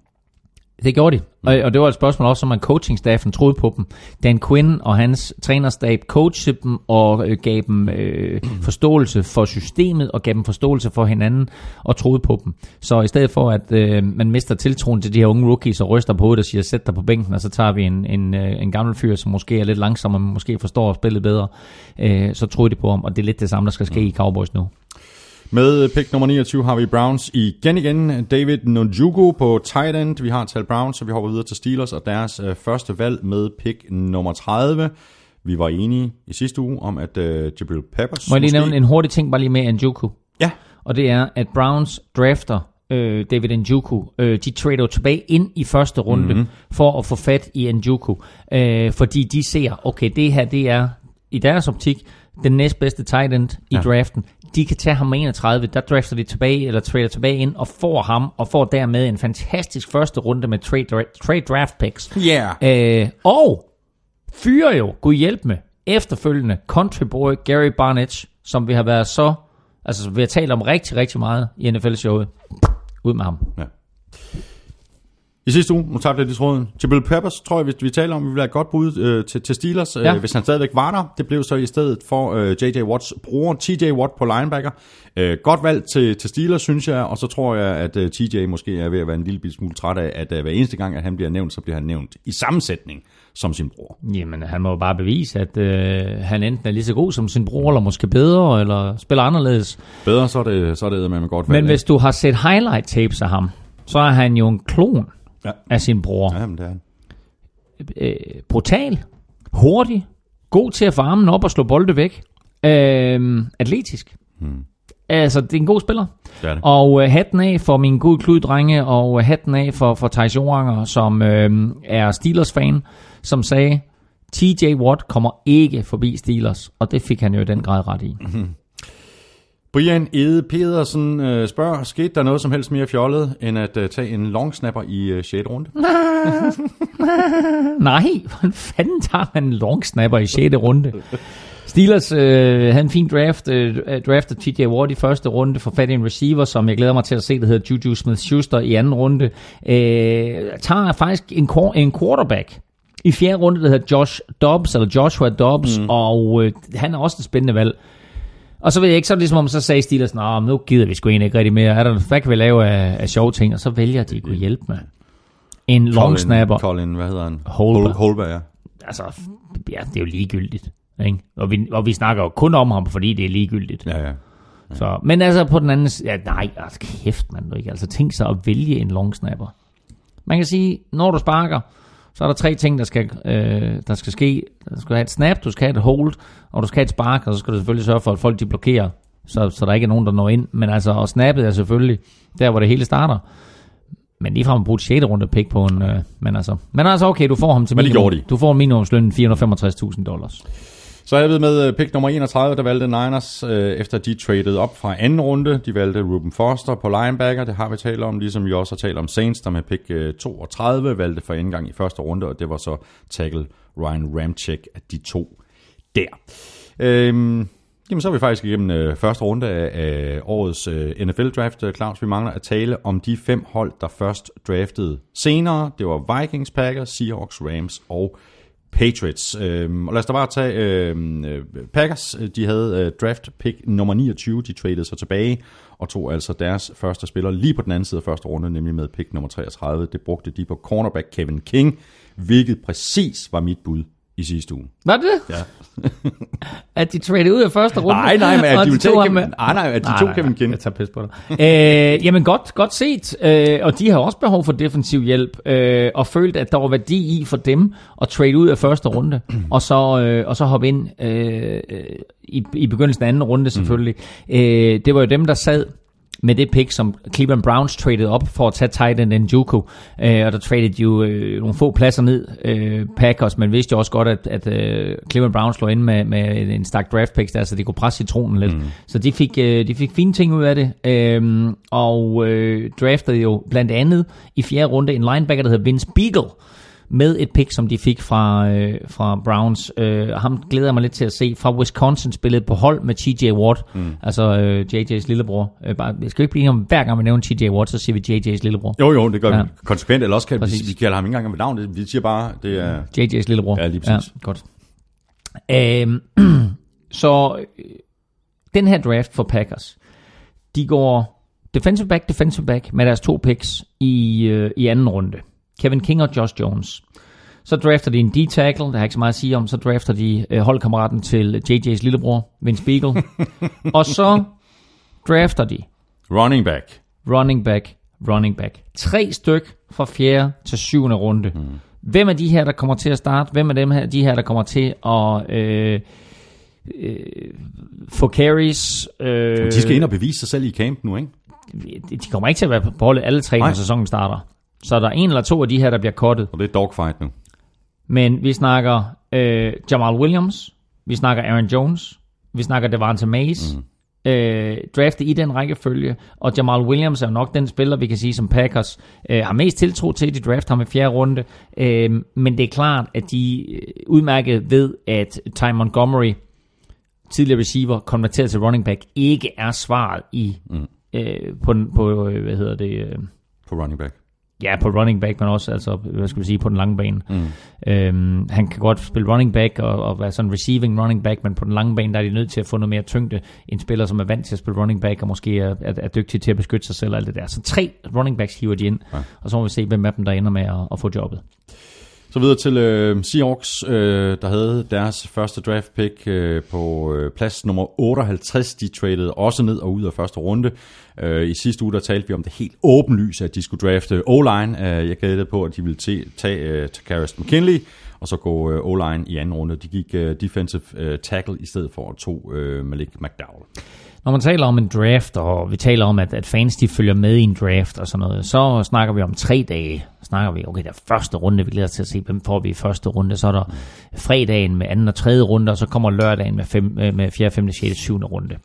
Det gjorde de. Og, og det var et spørgsmål også, om man coachingstaffen troede på dem. Dan Quinn og hans trænerstab coachede dem og øh, gav dem øh, forståelse for systemet og gav dem forståelse for hinanden og troede på dem. Så i stedet for, at øh, man mister tiltroen til de her unge rookies og ryster på hovedet og siger, sæt dig på bænken, og så tager vi en, en, øh, en gammel fyr, som måske er lidt langsommere, men måske forstår spillet bedre, øh, så troede de på ham, og det er lidt det samme, der skal ske i Cowboys nu. Med pick nummer 29 har vi Browns igen igen. David Njoku på tight end. Vi har tal Browns, så vi hopper videre til Steelers og deres øh, første valg med pick nummer 30. Vi var enige i sidste uge om, at øh, Jabril Peppers Må jeg lige måske- nævne en hurtig ting bare lige med Njoku? Ja, og det er, at Browns drafter øh, David Njoku. Øh, de trader tilbage ind i første runde Mhm. mm-hmm. for at få fat i Njoku. Øh, fordi de ser, okay, det her det er i deres optik den næstbedste tight end i ja. draften. De kan tage ham med 31, der drafter de tilbage, eller trader tilbage ind, og får ham, og får dermed en fantastisk første runde med trade, trade draft picks. yeah. Øh, og fyrer jo, gud hjælp med, efterfølgende country boy Gary Barnett, som vi har været så, altså vi har talt om rigtig, rigtig meget i NFL-showet. Ud med ham. Ja. I sidste uge, nu tabte jeg lige tråden. Jabril Peppers, tror jeg, hvis vi taler om, ville være et godt bud øh, til, til Steelers, Ja. øh, hvis han stadigvæk var der. Det blev så i stedet for øh, J.J. Watts bror, T.J. Watt på linebacker. Øh, godt valg til, til Steelers, synes jeg, og så tror jeg, at øh, T.J. måske er ved at være en lille smule træt af, at øh, hver eneste gang, at han bliver nævnt, så bliver han nævnt i sammensætning som sin bror. Jamen, han må jo bare bevise, at øh, han enten er lige så god som sin bror, eller måske bedre, eller spiller anderledes. Bedre, så er det, så er det med godt valg. Men hvis du har set highlight tapes af ham, så er han jo en klon Ja. af sin bror. Ja, men det er han. øh, brutal, hurtig, god til at få armen op og slå bolde væk, øh, atletisk. Hmm. Altså, det er en god spiller. Det det. Og øh, hatten af for min gode kluddrenge, og øh, hatten af for, for Thijs Joranger, som øh, er Steelers-fan, som sagde, TJ Watt kommer ikke forbi Steelers, og det fik han jo i den grad ret i. Brian Ede Pedersen øh, spørger, skete der noget som helst mere fjollet, end at øh, tage en long snapper i øh, 6. runde? Nej, hvordan fanden tager man en long snapper i 6. runde? Steelers øh, havde en fin draft, øh, draftet TJ Ward i første runde, for fat i en receiver, som jeg glæder mig til at se, der hedder Juju Smith-Schuster i anden runde. Øh, tager faktisk en, en quarterback i fjerde runde, der hedder Josh Dobbs, eller Joshua Dobbs, mm. og øh, han er også et spændende valg. Og så ved jeg ikke, så er det ligesom om, så sagde Steelers, Nå, nu gider vi sgu egentlig ikke rigtig mere. Er der, hvad kan vi lave af, af sjove ting? Og så vælger de at kunne hjælpe med. En long snapper. Colin, hvad hedder han? Holber. Hol- Holber, ja. altså, ja, det er jo ligegyldigt. Ikke? Og, vi, og vi snakker jo kun om ham, fordi det er ligegyldigt. Ja, ja. Så, men altså på den anden side, ja, nej, altså kæft man ikke. Altså tænk sig at vælge en long snapper. Man kan sige, når du sparker, så er der tre ting, der skal, øh, der skal ske. Du skal have et snap, du skal have et hold, og du skal have et spark, og så skal du selvfølgelig sørge for, at folk de blokerer, så, så der ikke er nogen, der når ind. Men altså, og snappet er selvfølgelig der, hvor det hele starter. Men lige fra at bruge et 6. runde pick på en... Øh, men, altså, men altså, okay, du får ham til minimum. Du får en minimumsløn 465.000 dollars. Så er jeg med øh, pick nummer 31, der valgte Niners, øh, efter de traded op fra anden runde. De valgte Ruben Foster på linebacker, det har vi talt om, ligesom vi også har talt om Saints, der med pick øh, 32 valgte for anden gang i første runde, og det var så tackle Ryan Ramchick af de to der. Øhm, jamen så er vi faktisk igennem øh, første runde af, af årets øh, NFL-draft, øh, Claus. Vi mangler at tale om de fem hold, der først draftede senere. Det var Vikings, Packers, Seahawks, Rams og Patriots. Øhm, og lad os da bare tage øhm, øh, Packers. De havde øh, draft pick nummer 29. De traded sig tilbage og tog altså deres første spiller lige på den anden side af første runde, nemlig med pick nummer 33. Det brugte de på cornerback Kevin King, hvilket præcis var mit bud i sidste uge. Var det det? Ja. At de traded ud af første runde? Nej, nej, men at de tage ham Kevin- nej, nej, at de Nej, tog nej, Kevin King. Jeg tager pis på dig. øh, jamen godt, godt set. Øh, og de har også behov for defensiv hjælp, øh, og følte, at der var værdi i for dem at trade ud af første runde, og så, øh, og så hoppe ind øh, øh, i, i begyndelsen af anden runde selvfølgelig. Mm. Øh, det var jo dem, der sad med det pick, som Cleveland Browns traded op for at tage tight end Njoku. Øh, og der traded jo øh, nogle få pladser ned, øh, Packers, men vidste jo også godt, at, at øh, Cleveland Browns lå ind med, med en stak draft picks der, så de kunne presse citronen lidt. Mm. Så de fik, øh, de fik fine ting ud af det, øh, og øh, draftede jo blandt andet i fjerde runde en linebacker, der hedder Vince Beagle, med et pick, som de fik fra, øh, fra Browns. Øh, ham glæder jeg mig lidt til at se. Fra Wisconsin spillede på hold med TJ Watt, mm. altså øh, JJ's lillebror. Øh, bare, jeg skal ikke blive enige om, hver gang vi nævner TJ Watt, så siger vi JJ's lillebror. Jo, jo, det gør Ja. vi konsekvent, eller også kan vi, Præcis. vi kalder ham ikke engang ved navn, vi siger bare, det er... JJ's lillebror. Ja, lige præcis. Ja, godt. Øhm, så øh, den her draft for Packers, de går defensive back, defensive back med deres to picks i, øh, i anden runde. Kevin King og Josh Jones. Så drafter de en D-tackle, der har jeg ikke så meget at sige om. Så drafter de øh, holdkammeraten til JJ's lillebror, Vince Beagle. og så drafter de Running back. running back, running back. Tre styk fra fjerde til syvende runde. Mm. Hvem er de her, der kommer til at starte? Hvem er dem her, de her, der kommer til at øh, øh, få carries? Øh, De skal ind og bevise sig selv i camp nu, ikke? de kommer ikke til at være på holdet alle tre, når sæsonen starter. Så der er en eller to af de her, der bliver kottet. Og det er dogfight nu. Men vi snakker øh, Jamal Williams, vi snakker Aaron Jones, vi snakker Devante Mays, mm. øh, draftet i den rækkefølge, og Jamal Williams er nok den spiller, vi kan sige, som Packers øh, har mest tiltro til. De drafter ham i fjerde runde, øh, men det er klart, at de øh, udmærket ved, at Ty Montgomery, tidligere receiver, konverteret til running back, ikke er svaret i mm. øh, på, på øh, hvad hedder det... Øh, På running back. Ja, på running back, men også altså, hvad skal vi sige, på den lange bane. Mm. Øhm, han kan godt spille running back og, og være sådan receiving running back, men på den lange bane, der er de nødt til at få noget mere tyngde. En spiller, som er vant til at spille running back, og måske er, er, er dygtig til at beskytte sig selv og alt det der. Så tre running backs hiver de ind, ja. og så må vi se, hvem af dem, der ender med at, at få jobbet. Så videre til øh, Seahawks, øh, der havde deres første draft pick øh, på øh, plads nummer 58. De traded også ned og ud af første runde. Øh, I sidste uge der talte vi om det helt åbenlyse, at de skulle drafte O-line. Øh, jeg gættede på, at de ville te- tage øh, Takaris McKinley, og så gå øh, O-line i anden runde. De gik øh, defensive øh, tackle i stedet for to øh, Malik McDowell. Når man taler om en draft, og vi taler om, at, at fans de følger med i en draft og sådan noget, så snakker vi om tre dage. Snakker vi, okay, der er første runde, vi glæder os til at se, hvem får vi i første runde. Så er der fredagen med anden og tredje runde, og så kommer lørdagen med, fem, øh, med fjerde, femte, sjette, syvende runde.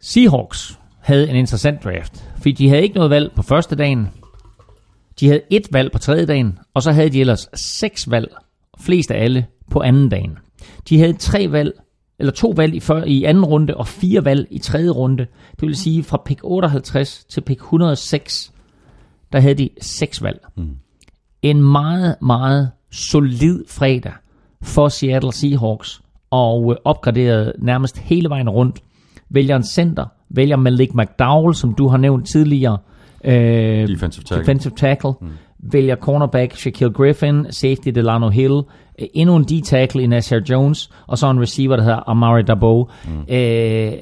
Seahawks havde en interessant draft, fordi de havde ikke noget valg på første dagen. De havde et valg på tredje dagen, og så havde de ellers seks valg, flest af alle, på anden dagen. De havde tre valg, eller to valg i, før, i anden runde, og fire valg i tredje runde. Det vil sige, fra pick 58 til pick 106, der havde de seks valg. Mm. En meget, meget solid fredag for Seattle Seahawks, og øh, opgraderet nærmest hele vejen rundt. Vælger en center, vælger Malik McDowell, som du har nævnt tidligere, øh, Defensive tackle. defensive tackle. Mm. Vælger cornerback Shaquille Griffin, safety Delano Hill, endnu en D-tackle i Nasir Jones, og så en receiver, der hedder Amari Dabo. Mm. Øh,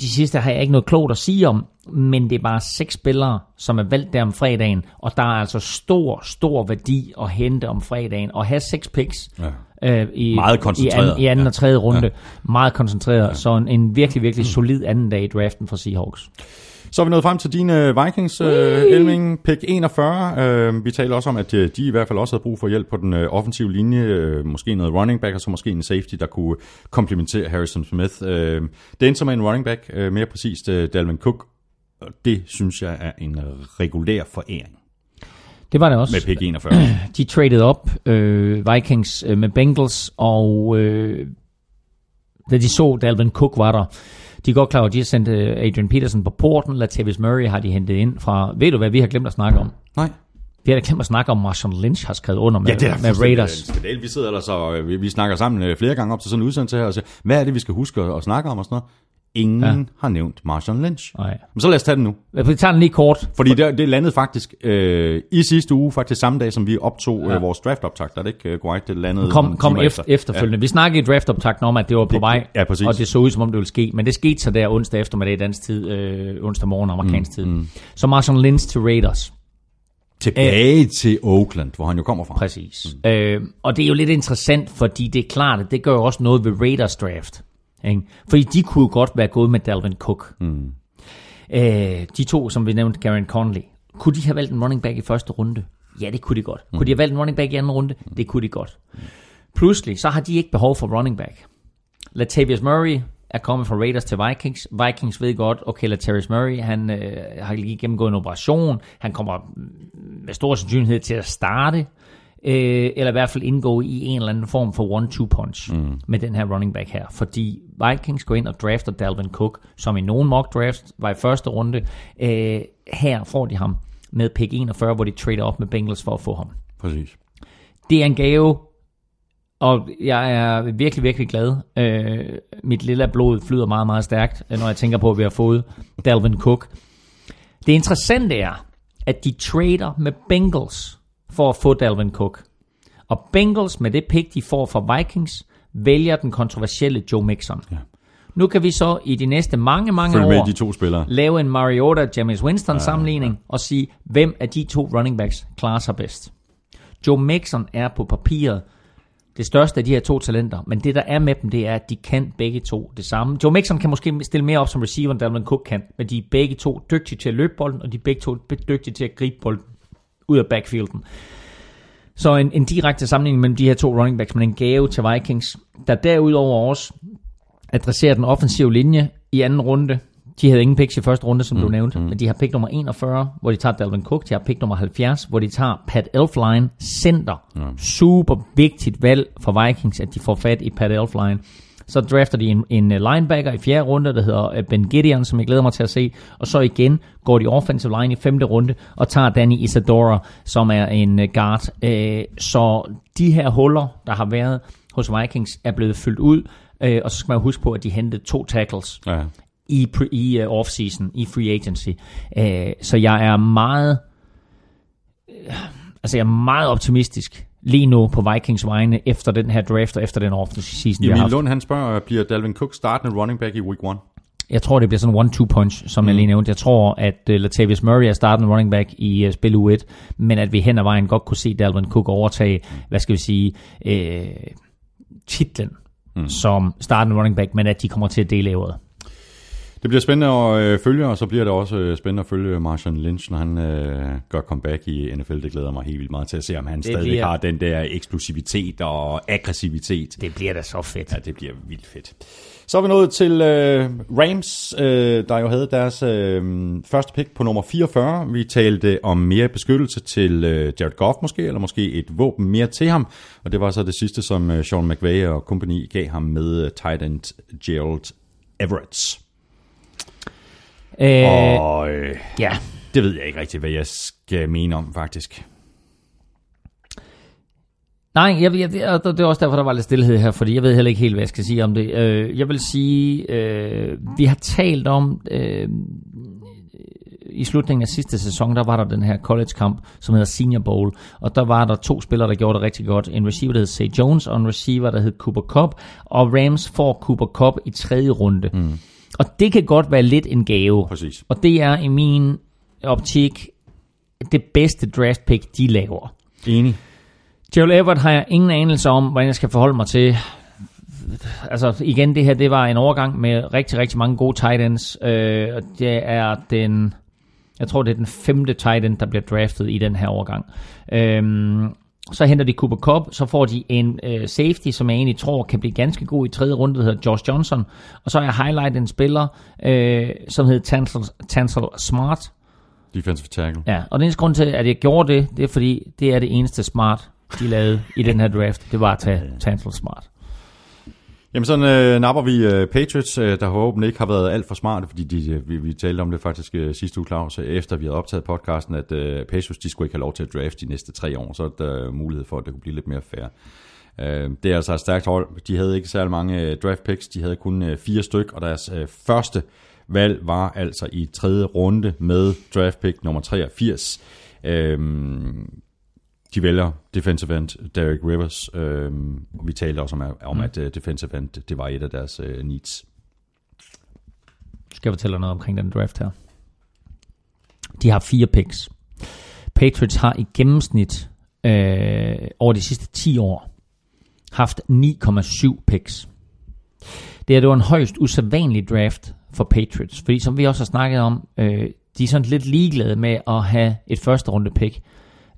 de sidste har jeg ikke noget klogt at sige om, men det er bare seks spillere, som er valgt der om fredagen, og der er altså stor, stor værdi at hente om fredagen, og have seks picks. Ja. Øh, i, Meget i koncentreret. anden, i anden Ja. og tredje runde. Meget koncentreret. Ja. Så en, en virkelig, virkelig solid anden dag i draften for Seahawks. Så er vi nået frem til dine Vikings, øh, Elming, pick 41. Øh, vi taler også om, at øh, de i hvert fald også havde brug for hjælp på den øh, offensive linje. Øh, måske noget running back, og så måske en safety, der kunne komplementere Harrison Smith. Øh, det endte som en running back, øh, mere præcist øh, Dalvin Cook. Det synes jeg er en regulær foræring Det var det også. med pick 41. De traded op, øh, Vikings øh, med Bengals, og øh, da de så, at Dalvin Cook var der, de er godt klar over, at de har sendt øh, Adrian Peterson på porten, Latavius Murray har de hentet ind fra, ved du hvad vi har glemt at snakke om? Nej. Vi har da glemt at snakke om, Marshawn Lynch har skrevet under med, Ja, det er med Raiders. en. Vi sidder ellers og øh, vi, vi snakker sammen øh, flere gange op til sådan en udsendelse her og siger, hvad er det, vi skal huske at, at snakke om og sådan noget? Ingen Ja. har nævnt Marshawn Lynch. Nej. Men så lad os tage den nu. Vi tager den lige kort. Fordi det, det landede faktisk øh, i sidste uge, faktisk samme dag, som vi optog Ja. ja. øh, vores draft-optagt. Er det ikke øh, korrekt? Det landede Kom, kom efter, efterfølgende. Ja. Vi snakkede i draftoptakten om, at det var på Det- vej, ja, præcis. og det så ud, som om det ville ske. Men det skete så der onsdag eftermiddag dansk tid, øh, onsdag morgen amerikansk mm, tid. Mm. Så Marshawn Lynch til Raiders. Tilbage til Oakland, hvor han jo kommer fra. Præcis. Mm. Øh, og det er jo lidt interessant, fordi det er klart, at det gør jo også noget ved Raiders draft. Ikke? Fordi de kunne godt være gået med Dalvin Cook. Mm. Øh, de to, som vi nævnte, Garen Conley. Kunne de have valgt en running back i første runde? Ja, det kunne de godt. Mm. Kunne de have valgt en running back i anden runde? Det kunne de godt. Pludselig, så har de ikke behov for running back. Latavius Murray er kommet fra Raiders til Vikings. Vikings ved godt, okay, Latavius Murray, han øh, har lige gennemgået en operation. Han kommer mm, med stor sandsynlighed til at starte, øh, eller i hvert fald indgå i en eller anden form for one-two punch mm. med den her running back her. Fordi Vikings går ind og drafter Dalvin Cook, som i nogen mock draft var i første runde. Øh, her får de ham med pick 41, hvor de trader op med Bengals for at få ham. Præcis. Det er en gave, og jeg er virkelig, virkelig glad. Øh, mit lille blod flyder meget, meget stærkt, når jeg tænker på, at vi har fået Dalvin Cook. Det interessante er, at de trader med Bengals for at få Dalvin Cook. Og Bengals med det pick, de får fra Vikings, vælger den kontroversielle Joe Mixon. Ja. Nu kan vi så i de næste mange, mange Følg år de to spillere. lave en Mariota James Winston sammenligning og sige, hvem af de to running backs klarer sig bedst. Joe Mixon er på papiret det største af de her to talenter, men det der er med dem, det er, at de kan begge to det samme. Joe Mixon kan måske stille mere op som receiver, end Dalvin Cook kan, men de er begge to dygtige til at løbe bolden, og de er begge to dygtige til at gribe bolden ud af backfielden. Så en, en direkte sammenligning mellem de her to running backs, men en gave til Vikings, der derudover også adresserer den offensive linje i anden runde. De havde ingen picks i første runde, som mm, du nævnte, mm. men de har pick nummer 41, hvor de tager Dalvin Cook. De har pick nummer 70, hvor de tager Pat Elfline, center. Mm. Super vigtigt valg for Vikings, at de får fat i Pat Elfline. Så drafter de en, en linebacker i fjerde runde, der hedder øh, Ben Gideon, som jeg glæder mig til at se. Og så igen går de offensive line i femte runde og tager Danny Isadora, som er en øh, guard. Øh, Så de her huller, der har været hos Vikings, er blevet fyldt ud. Øh, Og så skal man huske på, at de hentede to tackles Ja. i, pre- i uh, off-season, i free agency. Uh, så jeg er meget, uh, altså jeg er meget optimistisk lige nu på Vikings vegne efter den her draft og efter den off-season, vi har Emil haft. Lund, han spørger, bliver Dalvin Cook startende running back i week 1? Jeg tror, det bliver sådan en one-two punch, som mm. jeg lige nævnte. Jeg tror, at uh, Latavius Murray er startende running back i uh, spil u 1, men at vi hen ad vejen godt kunne se Dalvin Cook overtage, hvad skal vi sige, uh, titlen mm. som startende running back, men at de kommer til at dele ævret. Det bliver spændende at øh, følge, og så bliver det også øh, spændende at følge Marshawn Lynch, når han øh, gør comeback i NFL. Det glæder mig helt vildt meget til at se, om han det stadig bliver- har den der eksplosivitet og aggressivitet. Det bliver da så fedt. Ja, det bliver vildt fedt. Så er vi nået til øh, Rams, øh, der jo havde deres øh, første pick på nummer 44. Vi talte om mere beskyttelse til øh, Jared Goff måske, eller måske et våben mere til ham. Og det var så det sidste, som øh, Sean McVay og kompagni gav ham med øh, tight end Gerald Everett. Øh, Og øh, ja, det ved jeg ikke rigtig, hvad jeg skal mene om, faktisk. Nej, jeg, jeg, det er også derfor, der var lidt stillhed her, fordi jeg ved heller ikke helt, hvad jeg skal sige om det. Øh, jeg vil sige, øh, vi har talt om, øh, i slutningen af sidste sæson, der var der den her college-kamp, som hedder Senior Bowl, og der var der to spillere, der gjorde det rigtig godt. En receiver, der hed Say Jones, og en receiver, der hed Cooper Cup, og Rams får Cooper Cup i tredje runde. Mm. Og det kan godt være lidt en gave. Præcis. Og det er i min optik det bedste draft pick, de laver. Enig. Gerald Everett har jeg ingen anelse om, hvordan jeg skal forholde mig til. Altså igen, det her det var en overgang med rigtig, rigtig mange gode tight ends. Øh, og det er den, jeg tror det er den femte tight end, der bliver draftet i den her overgang. Øhm, så henter de Cooper Cup, så får de en øh, safety, som jeg egentlig tror kan blive ganske god i tredje runde, der hedder Josh Johnson. Og så har jeg highlightet en spiller, øh, som hedder Tansel, Tansel Smart, Defensive tackle. Ja, og den eneste grund til, at jeg gjorde det, det er fordi, det er det eneste smart, de lavede i den her draft. Det var at tage Tansel Smart. Jamen sådan øh, napper vi øh, Patriots, øh, der håber ikke har været alt for smarte, fordi de, øh, vi, vi talte om det faktisk øh, sidste uge, Claus, øh, efter vi havde optaget podcasten, at øh, Patriots de skulle ikke have lov til at draft de næste tre år, så er der øh, mulighed for, at det kunne blive lidt mere fair. Øh, det er altså et stærkt hold. De havde ikke særlig mange øh, draft picks, de havde kun øh, fire styk, og deres øh, første valg var altså i tredje runde med draft pick nummer 83. Øhm, de vælger defensive end Derek Rivers. Øhm, vi talte også om, om mm. at uh, defensive end det var et af deres uh, needs. Skal jeg fortælle dig noget omkring den draft her? De har fire picks. Patriots har i gennemsnit øh, over de sidste 10 år haft 9,7 picks. Det er det var en højst usædvanlig draft for Patriots, fordi som vi også har snakket om, øh, de er sådan lidt ligeglade med at have et første runde pick,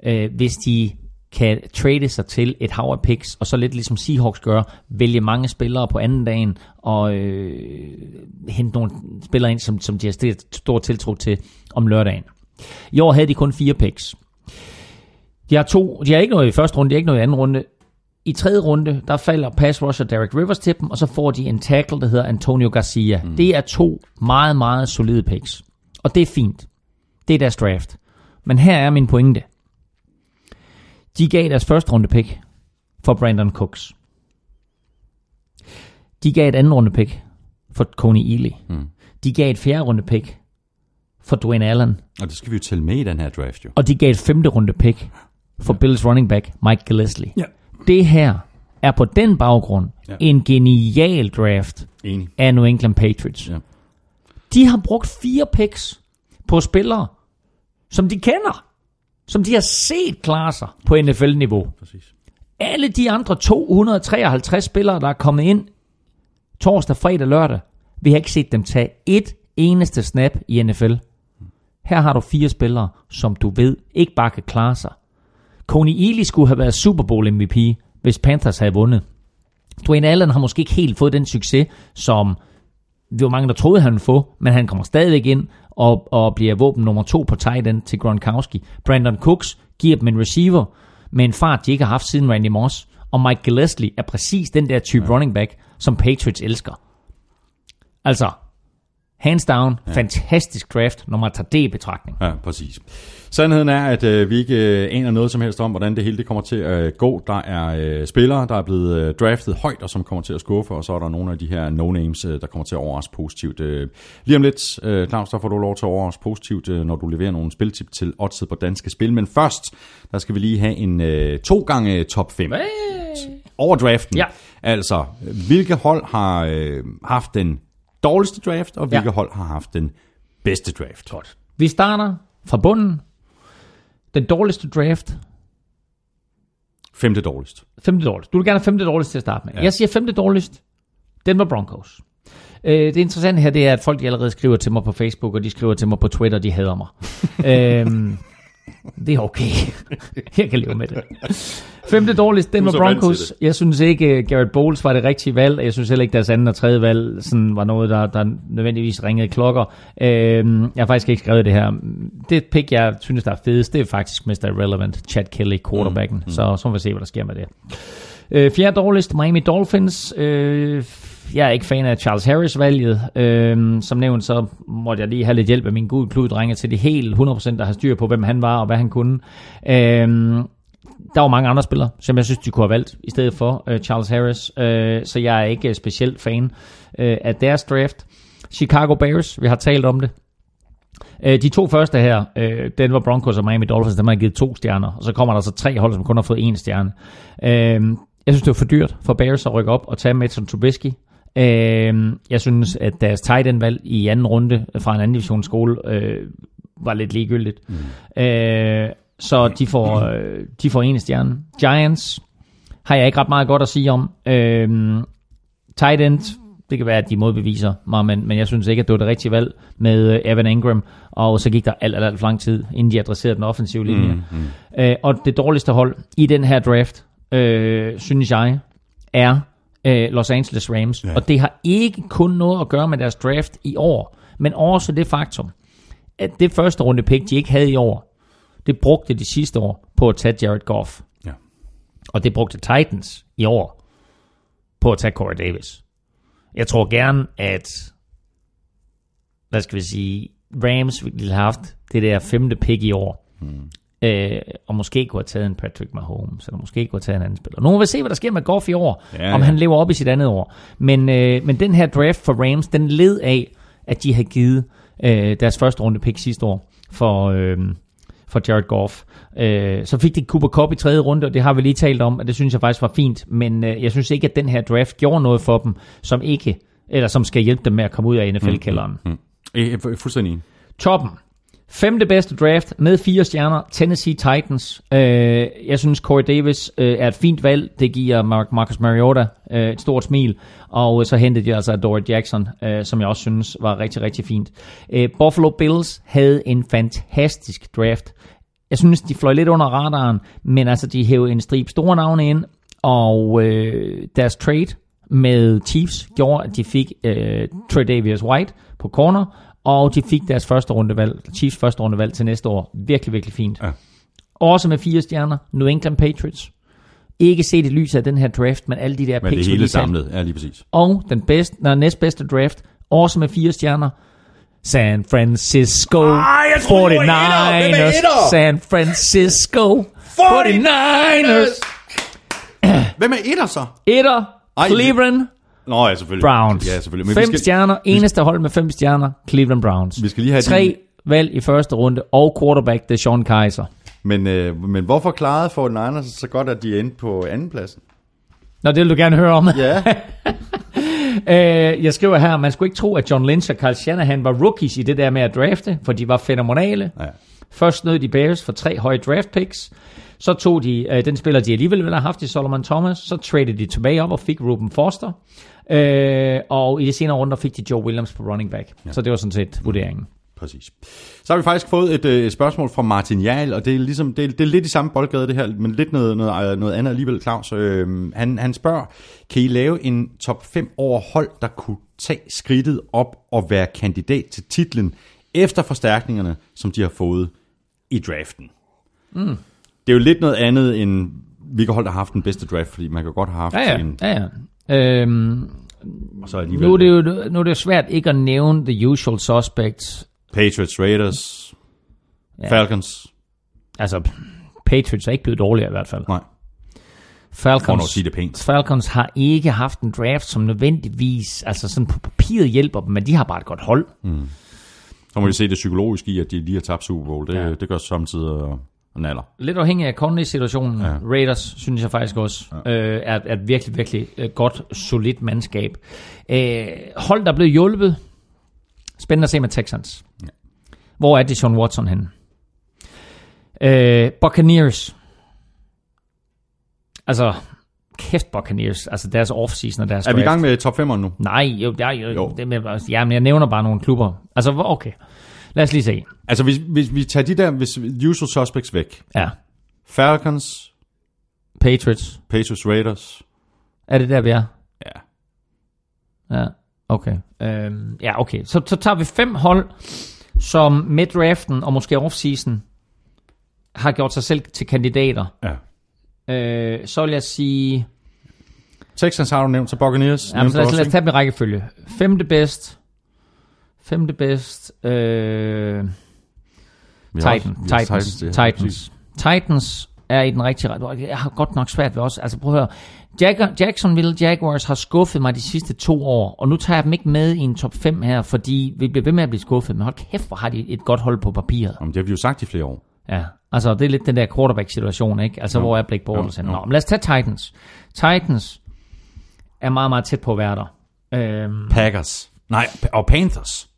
øh, hvis de kan trade sig til et hav af picks, og så lidt ligesom Seahawks gør, vælge mange spillere på anden dagen, og øh, hente nogle spillere ind, som, som de har stor tiltro til om lørdagen. I år havde de kun fire picks. De har, to, de har ikke noget i første runde, de har ikke noget i anden runde. I tredje runde, der falder pass rusher Derek Rivers til dem, og så får de en tackle, der hedder Antonio Garcia. Mm. Det er to meget, meget solide picks. Og det er fint. Det er deres draft. Men her er min pointe. De gav deres første runde pick for Brandon Cooks. De gav et anden runde pick for Coney Ely. Mm. De gav et fjerde runde pick for Dwayne Allen. Og det skal vi jo tælle med i den her draft jo. Og de gav et femte runde pick for ja. Bills running back Mike Gillespie. Ja. Det her er på den baggrund ja. en genial draft Enig. af New England Patriots. Ja. De har brugt fire picks på spillere, som de kender. Som de har set klare sig på NFL-niveau. Præcis. Alle de andre 253 spillere, der er kommet ind torsdag, fredag, lørdag, vi har ikke set dem tage et eneste snap i NFL. Her har du fire spillere, som du ved ikke bare kan klare sig. Coney Ely skulle have været Super Bowl MVP, hvis Panthers havde vundet. Dwayne Allen har måske ikke helt fået den succes, som det var mange, der troede, han ville få, men han kommer stadigvæk ind og, og bliver våben nummer to på tight end til Gronkowski. Brandon Cooks giver dem en receiver med en fart, de ikke har haft siden Randy Moss. Og Mike Gillespie er præcis den der type ja. running back, som Patriots elsker. Altså, hands down, ja. fantastisk draft, når man tager det i betragtning. Ja, præcis. Sandheden er, at øh, vi ikke øh, aner noget som helst om, hvordan det hele det kommer til at øh, gå. Der er øh, spillere, der er blevet øh, draftet højt, og som kommer til at skuffe, og så er der nogle af de her no-names, øh, der kommer til at overraske positivt. Øh, lige om lidt, øh, Claus, der får du lov til at overraske positivt, øh, når du leverer nogle spiltip til oddset på danske spil. Men først, der skal vi lige have en øh, to gange top 5. Hey. Over draften. Ja. Altså, hvilke hold har øh, haft den dårligste draft, og hvilke ja. hold har haft den bedste draft? Godt. Vi starter fra bunden. Den dårligste draft. Femte dårligst. Femte dårligst. Du vil gerne have femte dårligst til at starte med. Ja. Jeg siger femte dårligst. Den var Broncos. Øh, det interessante her, det er, at folk de allerede skriver til mig på Facebook, og de skriver til mig på Twitter, de hader mig. øhm, det er okay. jeg kan leve med det. Femte dårligst, den var Broncos. Jeg synes ikke, uh, Garrett Bowles var det rigtige valg. Jeg synes heller ikke, deres anden og tredje valg sådan, var noget, der, der nødvendigvis ringede klokker. Uh, jeg har faktisk ikke skrevet det her. Det pick, jeg synes, der er fedest, det er faktisk Mr. Irrelevant, Chad Kelly, quarterbacken. Mm, mm. Så så må vi se, hvad der sker med det. Uh, fjerde dårligst, Miami Dolphins. Uh, jeg er ikke fan af Charles Harris-valget. Øhm, som nævnt, så måtte jeg lige have lidt hjælp af min gode kluddrenge til det helt 100%, der har styr på, hvem han var og hvad han kunne. Øhm, der var mange andre spillere, som jeg synes, de kunne have valgt i stedet for uh, Charles Harris. Uh, så jeg er ikke specielt fan uh, af deres draft. Chicago Bears, vi har talt om det. Uh, de to første her, uh, Denver Broncos og Miami Dolphins, dem har givet to stjerner. Og så kommer der så tre hold, som kun har fået en stjerne. Uh, jeg synes, det var for dyrt for Bears at rykke op og tage Mitchell Trubisky. Øh, jeg synes, at deres tight end valg i anden runde fra en anden divisionsskole øh, var lidt ligegyldigt. Mm. Øh, så de får, øh, de får en stjerne. Giants har jeg ikke ret meget godt at sige om. Øh, tight end, det kan være, at de modbeviser mig, men, men jeg synes ikke, at det var det rigtige valg med øh, Evan Ingram, og så gik der alt, alt, alt for lang tid, inden de adresserede den offensive linje. Mm, mm. Øh, og det dårligste hold i den her draft, øh, synes jeg, er øh, Los Angeles Rams. Ja. Og det har ikke kun noget at gøre med deres draft i år, men også det faktum, at det første runde pick, de ikke havde i år, det brugte de sidste år på at tage Jared Goff. Ja. Og det brugte Titans i år på at tage Corey Davis. Jeg tror gerne, at hvad skal vi sige, Rams ville have haft det der femte pick i år. Hmm. Øh, og måske kunne have taget en Patrick Mahomes, eller måske kunne have taget en anden spiller. Nu vil vi se, hvad der sker med Goff i år, ja, om ja. han lever op i sit andet år. Men, øh, men den her draft for Rams, den led af, at de havde givet øh, deres første runde pick sidste år for, øh, for Jared Goff. Øh, så fik de Cooper Cup i tredje runde, og det har vi lige talt om, og det synes jeg faktisk var fint. Men øh, jeg synes ikke, at den her draft gjorde noget for dem, som ikke eller som skal hjælpe dem med at komme ud af NFL-kælderen. Mm. Jeg er fu- fuldstændig. Toppen. Femte bedste draft med fire stjerner, Tennessee Titans. Øh, jeg synes, Corey Davis øh, er et fint valg. Det giver Mark, Marcus Mariota øh, et stort smil. Og øh, så hentede de altså Dory Jackson, øh, som jeg også synes var rigtig, rigtig fint. Øh, Buffalo Bills havde en fantastisk draft. Jeg synes, de fløj lidt under radaren, men altså, de hævde en strib store navne ind, og øh, deres trade med Chiefs gjorde, at de fik øh, Trey Davis White på corner, og de fik deres første rundevalg, Chiefs første rundevalg til næste år. Virkelig, virkelig fint. Ja. Også med fire stjerner, New England Patriots. Ikke set i lyset af den her draft, men alle de der Men picks, det hele samlet, ja lige præcis. Og den bedste, nej, næstbedste draft, også med fire stjerner, San Francisco er 49ers. etter? San Francisco 49ers. Hvem er etter så? Etter, Ej, Cleveland Nå ja, selvfølgelig. Browns. Ja, selvfølgelig. Men fem skal, stjerner, eneste hold med fem stjerner, Cleveland Browns. Vi skal lige have Tre din- valg i første runde, og quarterback, det er Sean Kaiser. men, øh, men hvorfor klarede for Niners så godt, at de endte på andenpladsen? Nå, det vil du gerne høre om. Ja. Øh, jeg skriver her, man skulle ikke tro, at John Lynch og Carl Shanahan var rookies i det der med at drafte, for de var fænomenale. ja. Først snød de Bears for tre høje draft picks. Så tog de øh, den spiller, de alligevel ville have haft i Solomon Thomas. Så traded de tilbage op og fik Ruben Foster. Øh, og i de senere runder fik de Joe Williams på running back. Ja. Så det var sådan set vurderingen. Præcis. Så har vi faktisk fået et, øh, spørgsmål fra Martin Jarl, og det er, ligesom, det, er, det er lidt i samme boldgade det her, men lidt noget, noget, noget andet alligevel, Claus. Øh, han, han spørger, kan I lave en top 5 over hold, der kunne tage skridtet op og være kandidat til titlen efter forstærkningerne, som de har fået i draften? Mm. Det er jo lidt noget andet end hvilke hold, der har haft den bedste draft, fordi man kan godt have haft Ja, ja. en... ja, ja. Øhm, Og så alligevel nu, er det jo, nu er det jo svært ikke at nævne the usual suspects. Patriots, Raiders, ja. Falcons. Altså, Patriots er ikke blevet dårligere i hvert fald. Nej, Falcons, sige det pænt. Falcons har ikke haft en draft, som nødvendigvis, altså sådan på papiret hjælper dem, men de har bare et godt hold. Så må vi se det psykologiske i, at de lige har tabt Super Bowl. Det, ja. det gør samtidig og, naller. Lidt afhængig af Conley-situationen. Ja. Raiders, synes jeg faktisk også, ja. øh, er, er et virkelig, virkelig øh, godt, solidt mandskab. Øh, hold, der er blevet hjulpet. Spændende at se med Texans. Ja. Hvor er det Sean Watson henne? Øh, Buccaneers. Altså, kæft Buccaneers. Altså deres offseason og deres Er vi i gang med top 5'eren nu? Nej, jo, jeg, jo, Jo. Det med, ja, men jeg nævner bare nogle klubber. Altså, okay. Lad os lige se. Altså, hvis, hvis vi tager de der hvis usual suspects væk. Ja. Falcons, Patriots. Patriots, Raiders. Er det der, vi er? Ja. Ja, okay. Øhm, ja, okay. Så, så tager vi fem hold, som med draften og måske offseason har gjort sig selv til kandidater. ja. Øh, så vil jeg sige... Texans har du nævnt, så Buccaneers. Jamen, så lad, os, lad os tage dem i rækkefølge. Femte bedst. Femte bedst. Øh, Vi har Titan, også- Titans, det Titans, Titans. Titans er i den rigtige ret. Jeg har godt nok svært ved også. Altså prøv at høre. Jag- Jacksonville Jaguars har skuffet mig de sidste to år, og nu tager jeg dem ikke med i en top 5 her, fordi vi bliver ved med at blive skuffet. Men hold kæft, hvor har de et godt hold på papiret. Jamen, det har vi jo sagt i flere år. Ja, altså det er lidt den der quarterback-situation, ikke? Altså hvor er Blake Bortles Jo, henne? jo. Nå, men lad os tage Titans. Titans er meget, meget tæt på der. Øhm, Packers. Nej, og Panthers.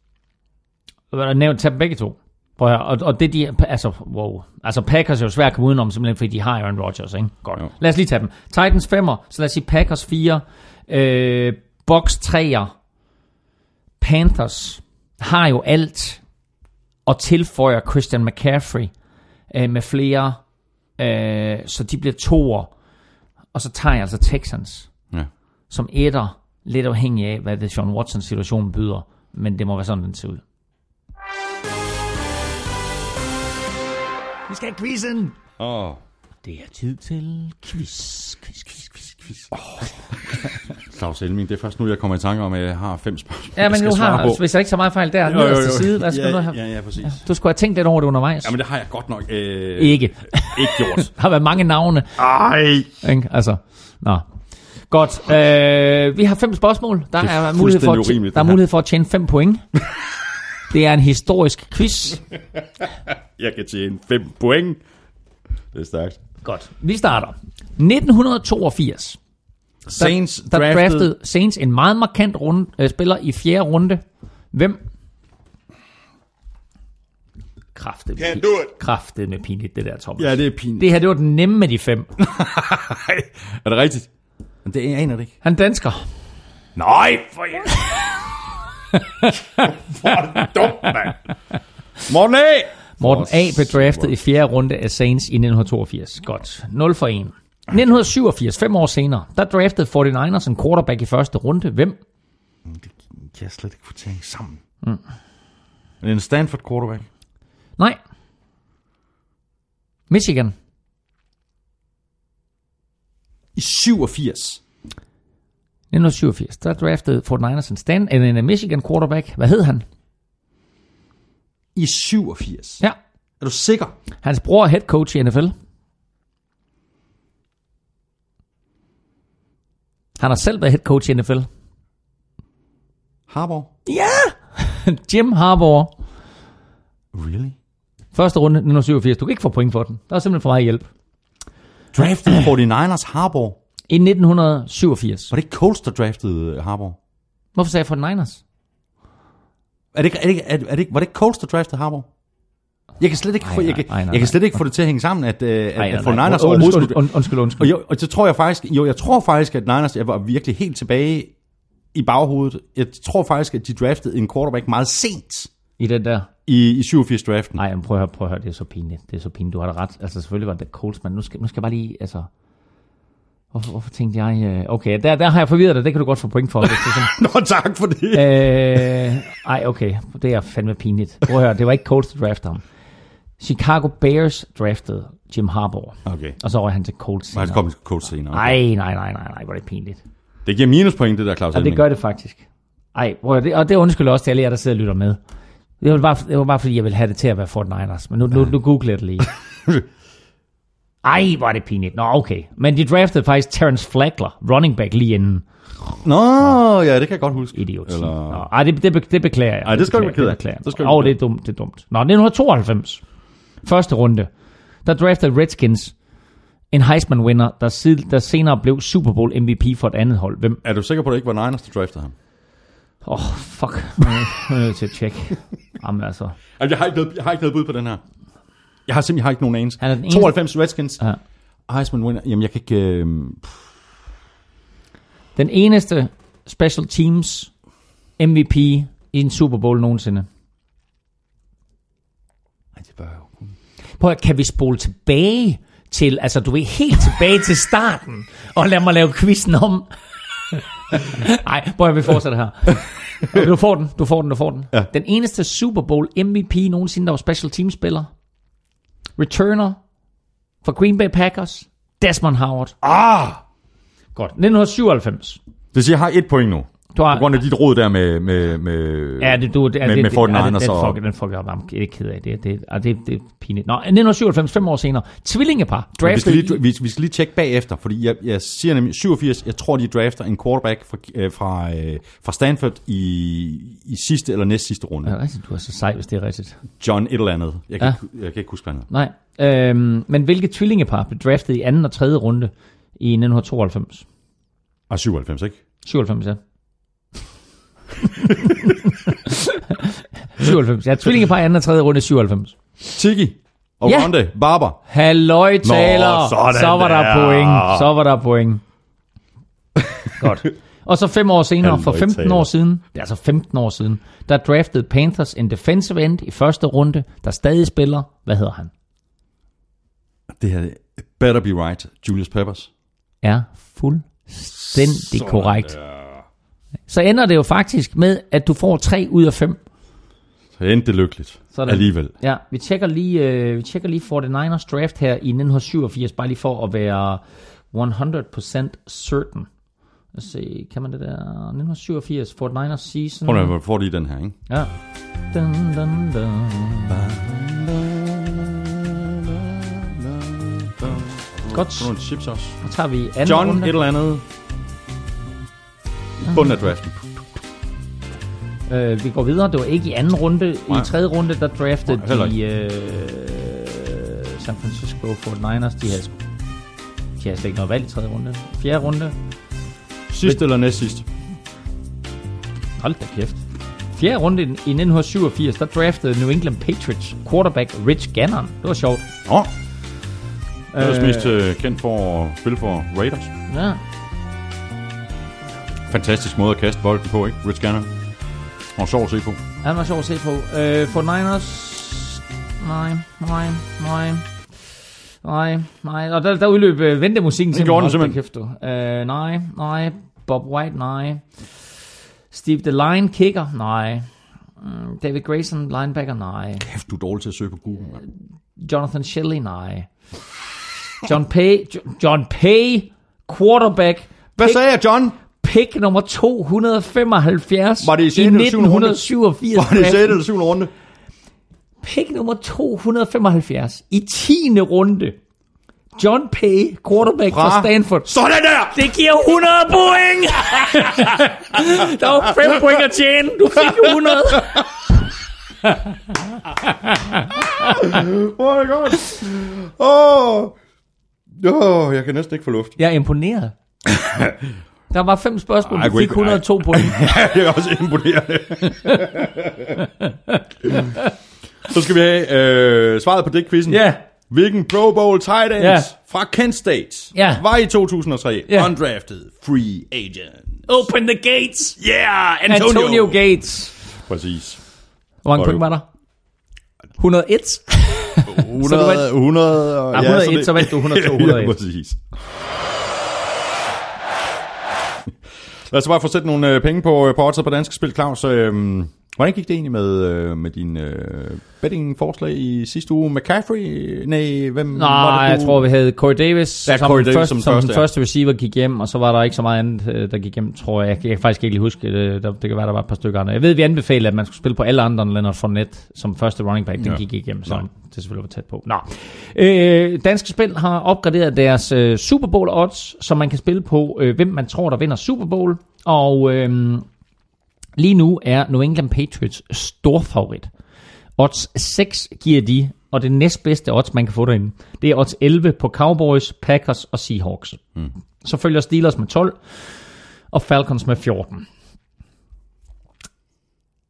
Nævnt? Tag dem begge to. Prøv høre. Og, og det de, altså, wow. Altså Packers er jo svært at komme udenom, simpelthen fordi de har Aaron Rodgers, ikke? Godt. Jo. Lad os lige tage dem. Titans 5'er, så lad os sige Packers 4, øh, Bucks 3'er, Panthers har jo alt og tilføjer Christian McCaffrey øh, med flere, øh, så de bliver toer. Og så tager jeg altså Texans Ja. som etter, lidt afhængig af, hvad det Sean Watsons situation byder. Men det må være sådan, den ser ud. Vi skal have quizzen! Åh. Det er tid til quiz, quiz, quiz, quiz, quiz. Oh. Claus Elming, det er først nu, jeg kommer i tanke om, at jeg har fem spørgsmål. Ja, jeg men skal du svare har, på. hvis der ikke så meget fejl der, Jo, jo, jo. side, hvad skal ja, du have? Ja, ja, præcis. Ja. Du skulle have tænkt lidt over det undervejs. Jamen, det har jeg godt nok øh, Ikke. ikke gjort. Der har været mange navne. Ej! Ikke? Altså, nå. Godt. Øh, vi har fem spørgsmål. Der Det er er, mulighed for, at, der er mulighed for at tjene fem point. Det er en historisk quiz. Jeg kan tjene fem point. Det er stærkt. Godt. Vi starter. 1982. Saints Der drafted... draftede Saints en meget markant runde, øh, spiller i fjerde runde. Hvem? Kraftet Can't do it. Kraftet med pinligt, det der, Thomas. Ja, det er pinligt. Det her, det var den nemme med de fem. Er det rigtigt? Men det jeg aner det ikke. Han er dansker. Nej, for jeg... Hvor er det dumt, mand. Morten A. Morten A. blev draftet i fjerde runde af Saints i 1982. Godt. 0 for 1. 1987, fem år senere, der draftede 49ers en quarterback i første runde. Hvem? Det kan jeg slet ikke få hænge sammen. Mm. Er det en Stanford quarterback? Nej. Michigan. I 87. 1987, der draftede 49ers en, stand, en, en Michigan quarterback. Hvad hed han? I 87. Ja. Er du sikker? Hans bror er head coach i NFL. Han har selv været head coach i NFL. Harbour? Ja! Jim Harbaugh. Really? Første runde 1987. Du kan ikke få point for den. Der er simpelthen for meget hjælp. Drafted 49ers Harbour? I 1987. Var det ikke Colts, der draftede Harbour? Hvorfor sagde jeg 49ers? Er det, ikke, er det, ikke, er det, er det, ikke- var det ikke Colts, der draftede Harbour? Jeg kan slet ikke, Ej, få, jeg, nej, kan, nej, nej, jeg kan slet ikke få det til at hænge sammen, at, øh, at, Nej, at nej, nej. 49ers Undskyld, overhovedet skulle... undskyld, undskyld, undskyld. Og, jo, og så tror jeg faktisk, jo, jeg tror faktisk, at Niners jeg var virkelig helt tilbage i baghovedet. Jeg tror faktisk, at de draftede en quarterback meget sent I den der. i, i 87-draften. Nej, men prøv at høre, prøv at høre, det er så pinligt. Det er så pinligt. Du har da ret. Altså selvfølgelig var det Colts, men nu skal, nu skal jeg bare lige, altså... Hvorfor, hvorfor tænkte jeg... øh, Okay, der, der har jeg forvirret dig. Det kan du godt få point for. Det er sådan, Nå, tak for det. øh, ej, okay. Det er fandme pinligt. Prøv at høre, det var ikke Colts, der draftede ham. Chicago Bears draftede Jim Harbaugh. Okay. Og så var han til Colts Nej, senere. så kom Colts senere. Okay. Nej, nej, nej, nej, nej, hvor er det pinligt. Det giver minuspoint, det der, Claus Ja, det gør det faktisk. Ej, prøv at, det, og det undskylder også til alle jer, der sidder og lytter med. Det var, bare, det var bare fordi, jeg ville have det til at være Fort Niners. Men nu, nu, nu googler jeg det lige. Ej, hvor er det pinligt. Nå, okay. Men de draftede faktisk Terence Flagler, running back, lige inden. Nå, ja, det kan jeg godt huske. Idioti. Eller... Nå, ej, det, det, be- det beklager jeg. Ej, det skal du beklager, være ked af. Det skal være det er dumt, det er dumt. Nå, 1992. Første runde. Der draftede Redskins en Heisman-winner, der, sid, der senere blev Super Bowl MVP for et andet hold. Hvem? Er du sikker på, at det ikke var Niners, der draftede ham? Åh, oh, fuck. Nu er jeg nødt til at tjekke. Jamen altså. Altså, jeg har, ikke noget, jeg har ikke noget bud på den her. Jeg har simpelthen jeg har ikke nogen anelse. Er den eneste- 92 Redskins. Ja. Heisman winner. Jamen, jeg kan ikke... Øh... Den eneste special teams MVP i en Super Bowl nogensinde. Ej, det bør jo. Prøv at, kan vi spole tilbage til, altså du ved, helt tilbage til starten, og lad mig lave quizzen om. Nej, prøv at vi fortsætter her. Du får den, du får den, du får den. Ja. Den eneste Super Bowl MVP nogensinde, der var special team spiller. Returner for Green Bay Packers. Desmond Howard. Ah! Godt. 1997. Det siger, jeg har et point nu. Du har, På grund af dit råd der med... med, med Ja, det, du, det, med, det, med det, 49ers ja, det, den, og... fuck, den fucker jeg er ked af det. Det, det, det, det er pinligt. Nå, 1997, fem år senere. Tvillingepar. Men Vi skal, lige, vi, vi skal lige tjekke bagefter, fordi jeg, jeg siger nemlig 87, jeg tror, de drafter en quarterback fra, øh, fra, øh, fra Stanford i, i sidste eller næst sidste runde. Ja, rigtigt. Du er så sej, hvis det er rigtigt. John et eller andet. Jeg kan, Ja. ikke, jeg kan ikke huske, hvad. Nej. Øhm, men hvilke tvillingepar blev draftet i anden og tredje runde i 1992? Ah, 97, ikke? 97, ja. 97. Ja, tvillingepar i anden og tredje runde 97. Tiki og Ja. Ronde Barber. Halløj, taler. Nå, sådan så var der der. point. Så var der point. Godt. Og så fem år senere, for Halløj, 15 taler. år siden, det er altså 15 år siden, der draftede Panthers en defensive end i første runde, der stadig spiller. Hvad hedder han? Det her better be right. Julius Peppers. Er fuldstændig korrekt. Så ender det jo faktisk med, at du får 3 ud af 5. Så endte det lykkeligt. Sådan. Alligevel. Ja, vi tjekker lige, øh, vi tjekker lige 49ers draft her i 1987, bare lige for at være 100% certain. Lad os se, kan man det der? 1987, Fort Niners season. Prøv at får lige den her, ikke? Ja. Dun, dun, dun. Godt. Nogle chips også. Så tager vi anden John runde. et eller andet. I bunden af draften. Øh, vi går videre. Det var ikke i anden runde. Nej. I tredje runde, der draftede Nej, de øh, San Francisco 49ers. De havde, de havde slet ikke noget valg i tredje runde. Fjerde runde. Sidst eller næst sidst? Hold da kæft. Fjerde runde i i 1987, der draftede New England Patriots quarterback Rich Gannon. Det var sjovt. Åh. Oh. Er også mest øh, kendt for at spille for Raiders. Ja. Fantastisk måde at kaste bolden på, ikke? Rich Gannon. Og sjov at se på. Han var sjov at se på. Øh, for Niners... Nej, nej, nej. Nej, nej. Og der, der udløb øh, ventemusikken Den gjorde den simpelthen. Kæft, du. Øh, nej, nej. Bob White, nej. Steve DeLine, kicker, nej. Mm, David Grayson, linebacker, nej. Kæft, du er dårlig til at søge på Google. mand. Jonathan Shelley, nej. John Pay, Jo- John Pay, quarterback. Hvad sagde jeg, John? Pick nummer 275 Var det i i 6. eller 7. runde? 1987. Var det i 6. draften. eller 7. runde? Pick nummer 275 i 10. runde. John Pay, quarterback fra, Fra- Stanford. Sådan der! Det giver 100 point! der var 5 point at tjene. Du fik 100. Hvor er det godt. Åh. Oh. jeg kan næsten ikke få luft. Jeg er imponeret. Der var fem spørgsmål, Ej, du fik ikke- 102 point. det er også imponerende. Så skal vi have øh, svaret på det quizzen. Ja. Hvilken Pro Bowl tight ends Ja. fra Kent State Ja. var i 2003 Ja. undrafted free agent? Open the gates. Yeah, Antonio, Antonio Gates. Præcis. Hvor mange point var der? 101. 100, 100, og, Ah, 101, så vandt du 102, 101. ja, præcis. Lad os bare få sætte nogle øh, penge på, øh, på odds på danske spil, Claus. Øh, hvordan gik det egentlig med, øh, med din øh, betting-forslag i sidste uge? McCaffrey? Nej, hvem Nej, var det, jeg du- tror, vi havde Corey Davis, Ja, som, Corey den Davis første, som som, første, den ja. første receiver gik hjem, og så var der ikke så meget andet, øh, der gik hjem, tror jeg. Jeg kan faktisk ikke lige huske, det, der, det kan være, der var et par stykker andre. Jeg ved, vi anbefalede, at man skulle spille på alle andre end Leonard Fournette som første running back. Den Ja. gik ikke hjem, så Nej. det selvfølgelig var tæt på. Nå. Øh, Danske Spil har opgraderet deres øh, Super Bowl odds, så man kan spille på, øh, hvem man tror, der vinder Super Bowl. Og øh, lige nu er New England Patriots stor favorit. Odds 6 giver de, og det næstbedste odds, man kan få derinde, det er odds 11 på Cowboys, Packers og Seahawks. Mm. Så følger Steelers med 12, og Falcons med 14.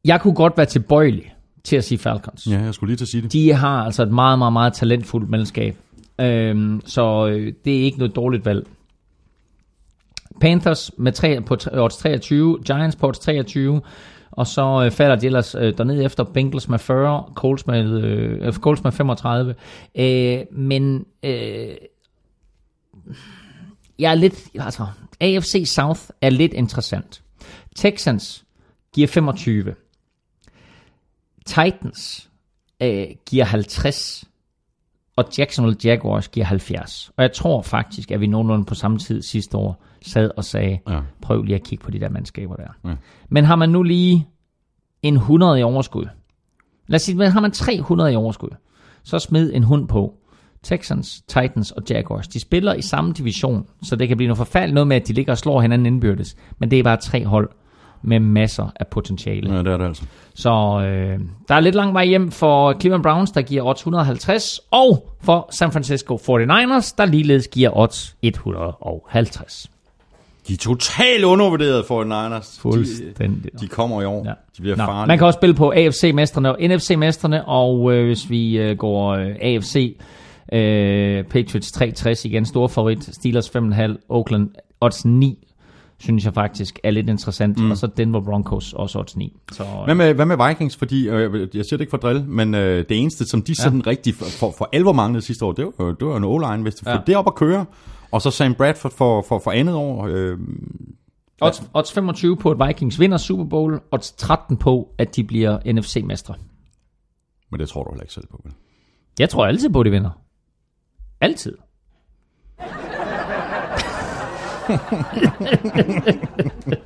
Jeg kunne godt være tilbøjelig til at sige Falcons. Ja, jeg skulle lige til at sige det. De har altså et meget, meget, meget talentfuldt mandskab. Øhm, så øh, det er ikke noget dårligt valg. Panthers med 3, på odds 23, Giants på odds 23, og så øh, falder de ellers øh, dernede efter Bengals med 40, Colts med, øh, øh Colts med 35. Øh, men øh, jeg er lidt, altså AFC South er lidt interessant. Texans giver 25. Titans øh, giver 50, og Jacksonville Jaguars giver 70. Og jeg tror faktisk, at vi nogenlunde på samme tid sidste år sad og sagde, Ja. prøv lige at kigge på de der mandskaber der. Ja. Men har man nu lige en 100 i overskud, lad os sige, men har man 300 i overskud, så smid en hund på. Texans, Titans og Jaguars, de spiller i samme division, så det kan blive noget forfærdeligt noget med, at de ligger og slår hinanden indbyrdes. Men det er bare tre hold med masser af potentiale. Ja, det er det altså. Så øh, der er lidt lang vej hjem for Cleveland Browns, der giver odds 150, og for San Francisco 49ers, der ligeledes giver odds 150. De er totalt undervurderet for Niners. Fuldstændig. De, de kommer i år. Ja. De bliver Nå, farlige. man kan også spille på AFC-mesterne og NFC-mesterne, og øh, hvis vi øh, går øh, AFC, øh, Patriots 360 igen, stor favorit, Steelers 5,5, Oakland odds 9, synes jeg faktisk er lidt interessant, mm. og så Denver Broncos også odds 9. Så, øh, Hvad med, hvad med Vikings? Fordi, øh, jeg siger det ikke for drill, men øh, det eneste, som de ja. sådan rigtig for, for, for alvor manglede sidste år, det var, det var en O-line, hvis de Ja. ja. det op at køre. Og så Sam Bradford for, for, for andet år. Øh, Odds, odds 25 på, at Vikings vinder Super Bowl. Odds 13 på, at de bliver NFC-mestre. men det tror du heller ikke selv på, vel? Jeg tror altid på, at de vinder. Altid.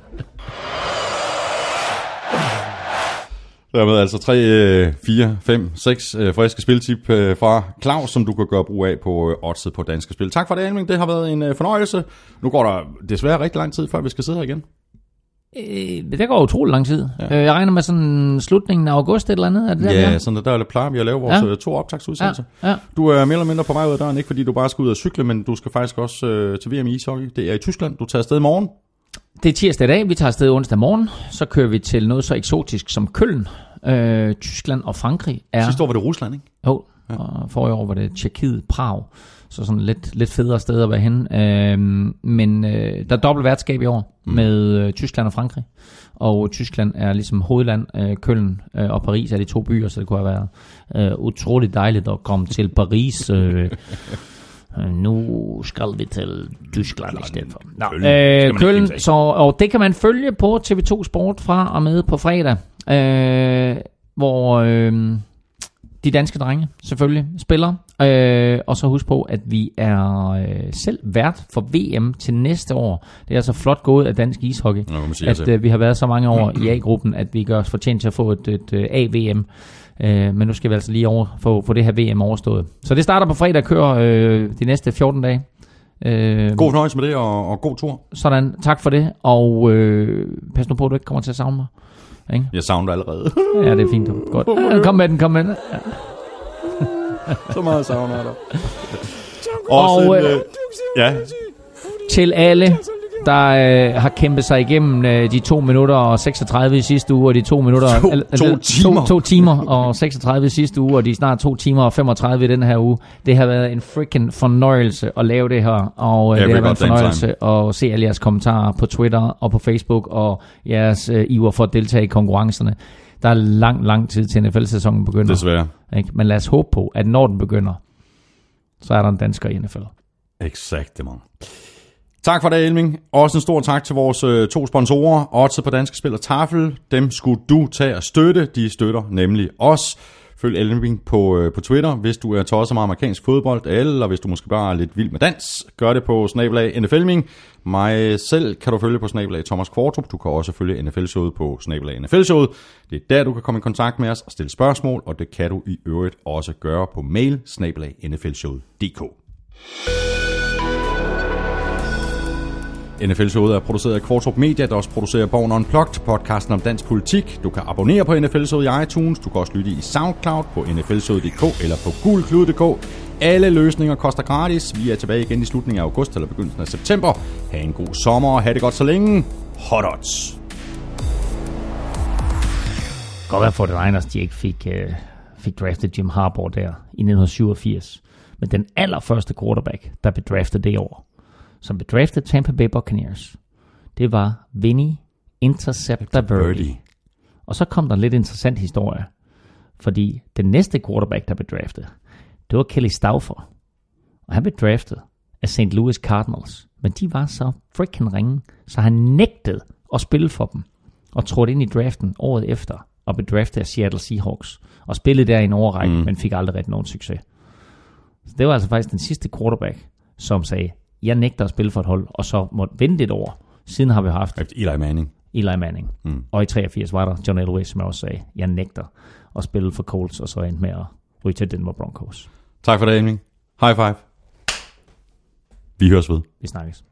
Dermed altså 3, 4, 5, 6 friske spiltip øh, fra Claus, som du kan gøre brug af på øh, oddset på Danske Spil. Tak for det, Elming. Det har været en øh, fornøjelse. Nu går der desværre rigtig lang tid, før vi skal sidde her igen. Øh, det går utrolig lang tid. Ja. Jeg regner med sådan slutningen af august eller andet. Er det der, Ja, sådan der, der plejer vi at lave vores Ja. ja. to optagsudsendelser. Ja, ja. Du er mere eller mindre på vej ud af døren, ikke fordi du bare skal ud og cykle, men du skal faktisk også øh, til VM i ishockey. Det er i Tyskland. Du tager afsted i morgen. Det er tirsdag i dag, vi tager afsted onsdag morgen. Så kører vi til noget så eksotisk som Køln. Øh, Tyskland og Frankrig er... Sidste år var det Rusland, ikke? Jo, og forrige år var det Tjekkiet, Prag. Så sådan lidt, lidt federe sted at være hen. Øhm, men øh, der er dobbelt værtskab i år mm. med øh, Tyskland og Frankrig. Og Tyskland er ligesom hovedland. Øh, Køln øh, og Paris er de to byer, så det kunne have været øh, utroligt dejligt at komme til Paris. Øh, øh, nu skal vi til Tyskland i stedet for. Nå, Køln. Øh, Køln, så, og det kan man følge på TV2 Sport fra og med på fredag. Øh, hvor... Øh, de danske drenge selvfølgelig spiller. Øh, og så husk på, at vi er øh, selv vært for VM til næste år. Det er altså flot gået af dansk ishockey, at øh, vi har været så mange år i A-gruppen, at vi gør os fortjent til at få et, et, et AVM. Øh, men nu skal vi altså lige over, få, få det her VM overstået. Så det starter på fredag og kører øh, de næste 14 dage. Øh, God fornøjelse med det, og, og god tur. Sådan, tak for det. Og øh, pas nu på, at du ikke kommer til at savne mig. Ikke? Jeg savner allerede. Ja, det er fint. Godt. Ja, kom med den, kom med den. så meget savner jeg dig. Og, Og, øh, øh, ja, til alle, der øh, har kæmpet sig igennem øh, de 2 minutter og 36 i sidste uge, og de 2 minutter... To- eller- to eller- timer. To, to timer og 36 i sidste uge, og de snart 2 timer og 35 i den her uge. Det har været en freaking fornøjelse at lave det her, og øh, Every det har været en fornøjelse at se alle jeres kommentarer på Twitter og på Facebook, og jeres øh, iver for at deltage i konkurrencerne. Der er lang, lang tid til NFL-sæsonen begynder. desværre. Ikke? Men lad os håbe på, at når den begynder, så er der en dansker i NFL. Exakt, man. Tak for det, Elming. Også en stor tak til vores øh, to sponsorer, Odds på Danske Spil og Tafel. Dem skulle du tage og støtte. De støtter nemlig os. Følg Elming på, øh, på Twitter, hvis du er tosset med amerikansk fodbold, eller hvis du måske bare er lidt vild med dans. Gør det på snabelag NFLming. Mig selv kan du følge på snabelag Thomas Kvartrup. Du kan også følge NFL-showet på snabelag NFL-showet. Det er der, du kan komme i kontakt med os og stille spørgsmål, og det kan du i øvrigt også gøre på mail snabelag nflshowet.dk. NFL-showet er produceret af Kvartrup Media, der også producerer Born Unplugged, podcasten om dansk politik. Du kan abonnere på NFL-showet i iTunes. Du kan også lytte i SoundCloud på nflshowet.dk eller på gulklud.dk. Alle løsninger koster gratis. Vi er tilbage igen i slutningen af august eller begyndelsen af september. Ha' en god sommer og ha' det godt så længe. Hot odds. godt være for det Niners, de ikke fik, øh, fik draftet Jim Harbaugh der i 1987. Men den allerførste quarterback, der blev draftet det år, som blev draftet Tampa Bay Buccaneers, det var Vinny Interceptor Verdi. Og så kom der en lidt interessant historie, fordi den næste quarterback, der blev draftet, det var Kelly Stauffer. Og han blev draftet af St. Louis Cardinals. Men de var så freaking ringe, så han nægtede at spille for dem. Og trådte ind i draften året efter, og blev draftet af Seattle Seahawks. Og spillede der i en overrække, mm. men fik aldrig rigtig nogen succes. Så det var altså faktisk den sidste quarterback, som sagde, jeg nægter at spille for et hold, og så måtte vente et år. Siden har vi haft Eli Manning. Eli Manning. Mm. Og i 83 var der John Elway, som jeg også sagde, jeg nægter at spille for Colts, og så endte med at ryge til Denver Broncos. Tak for det, Elming. High five. Vi høres ved. Vi snakkes.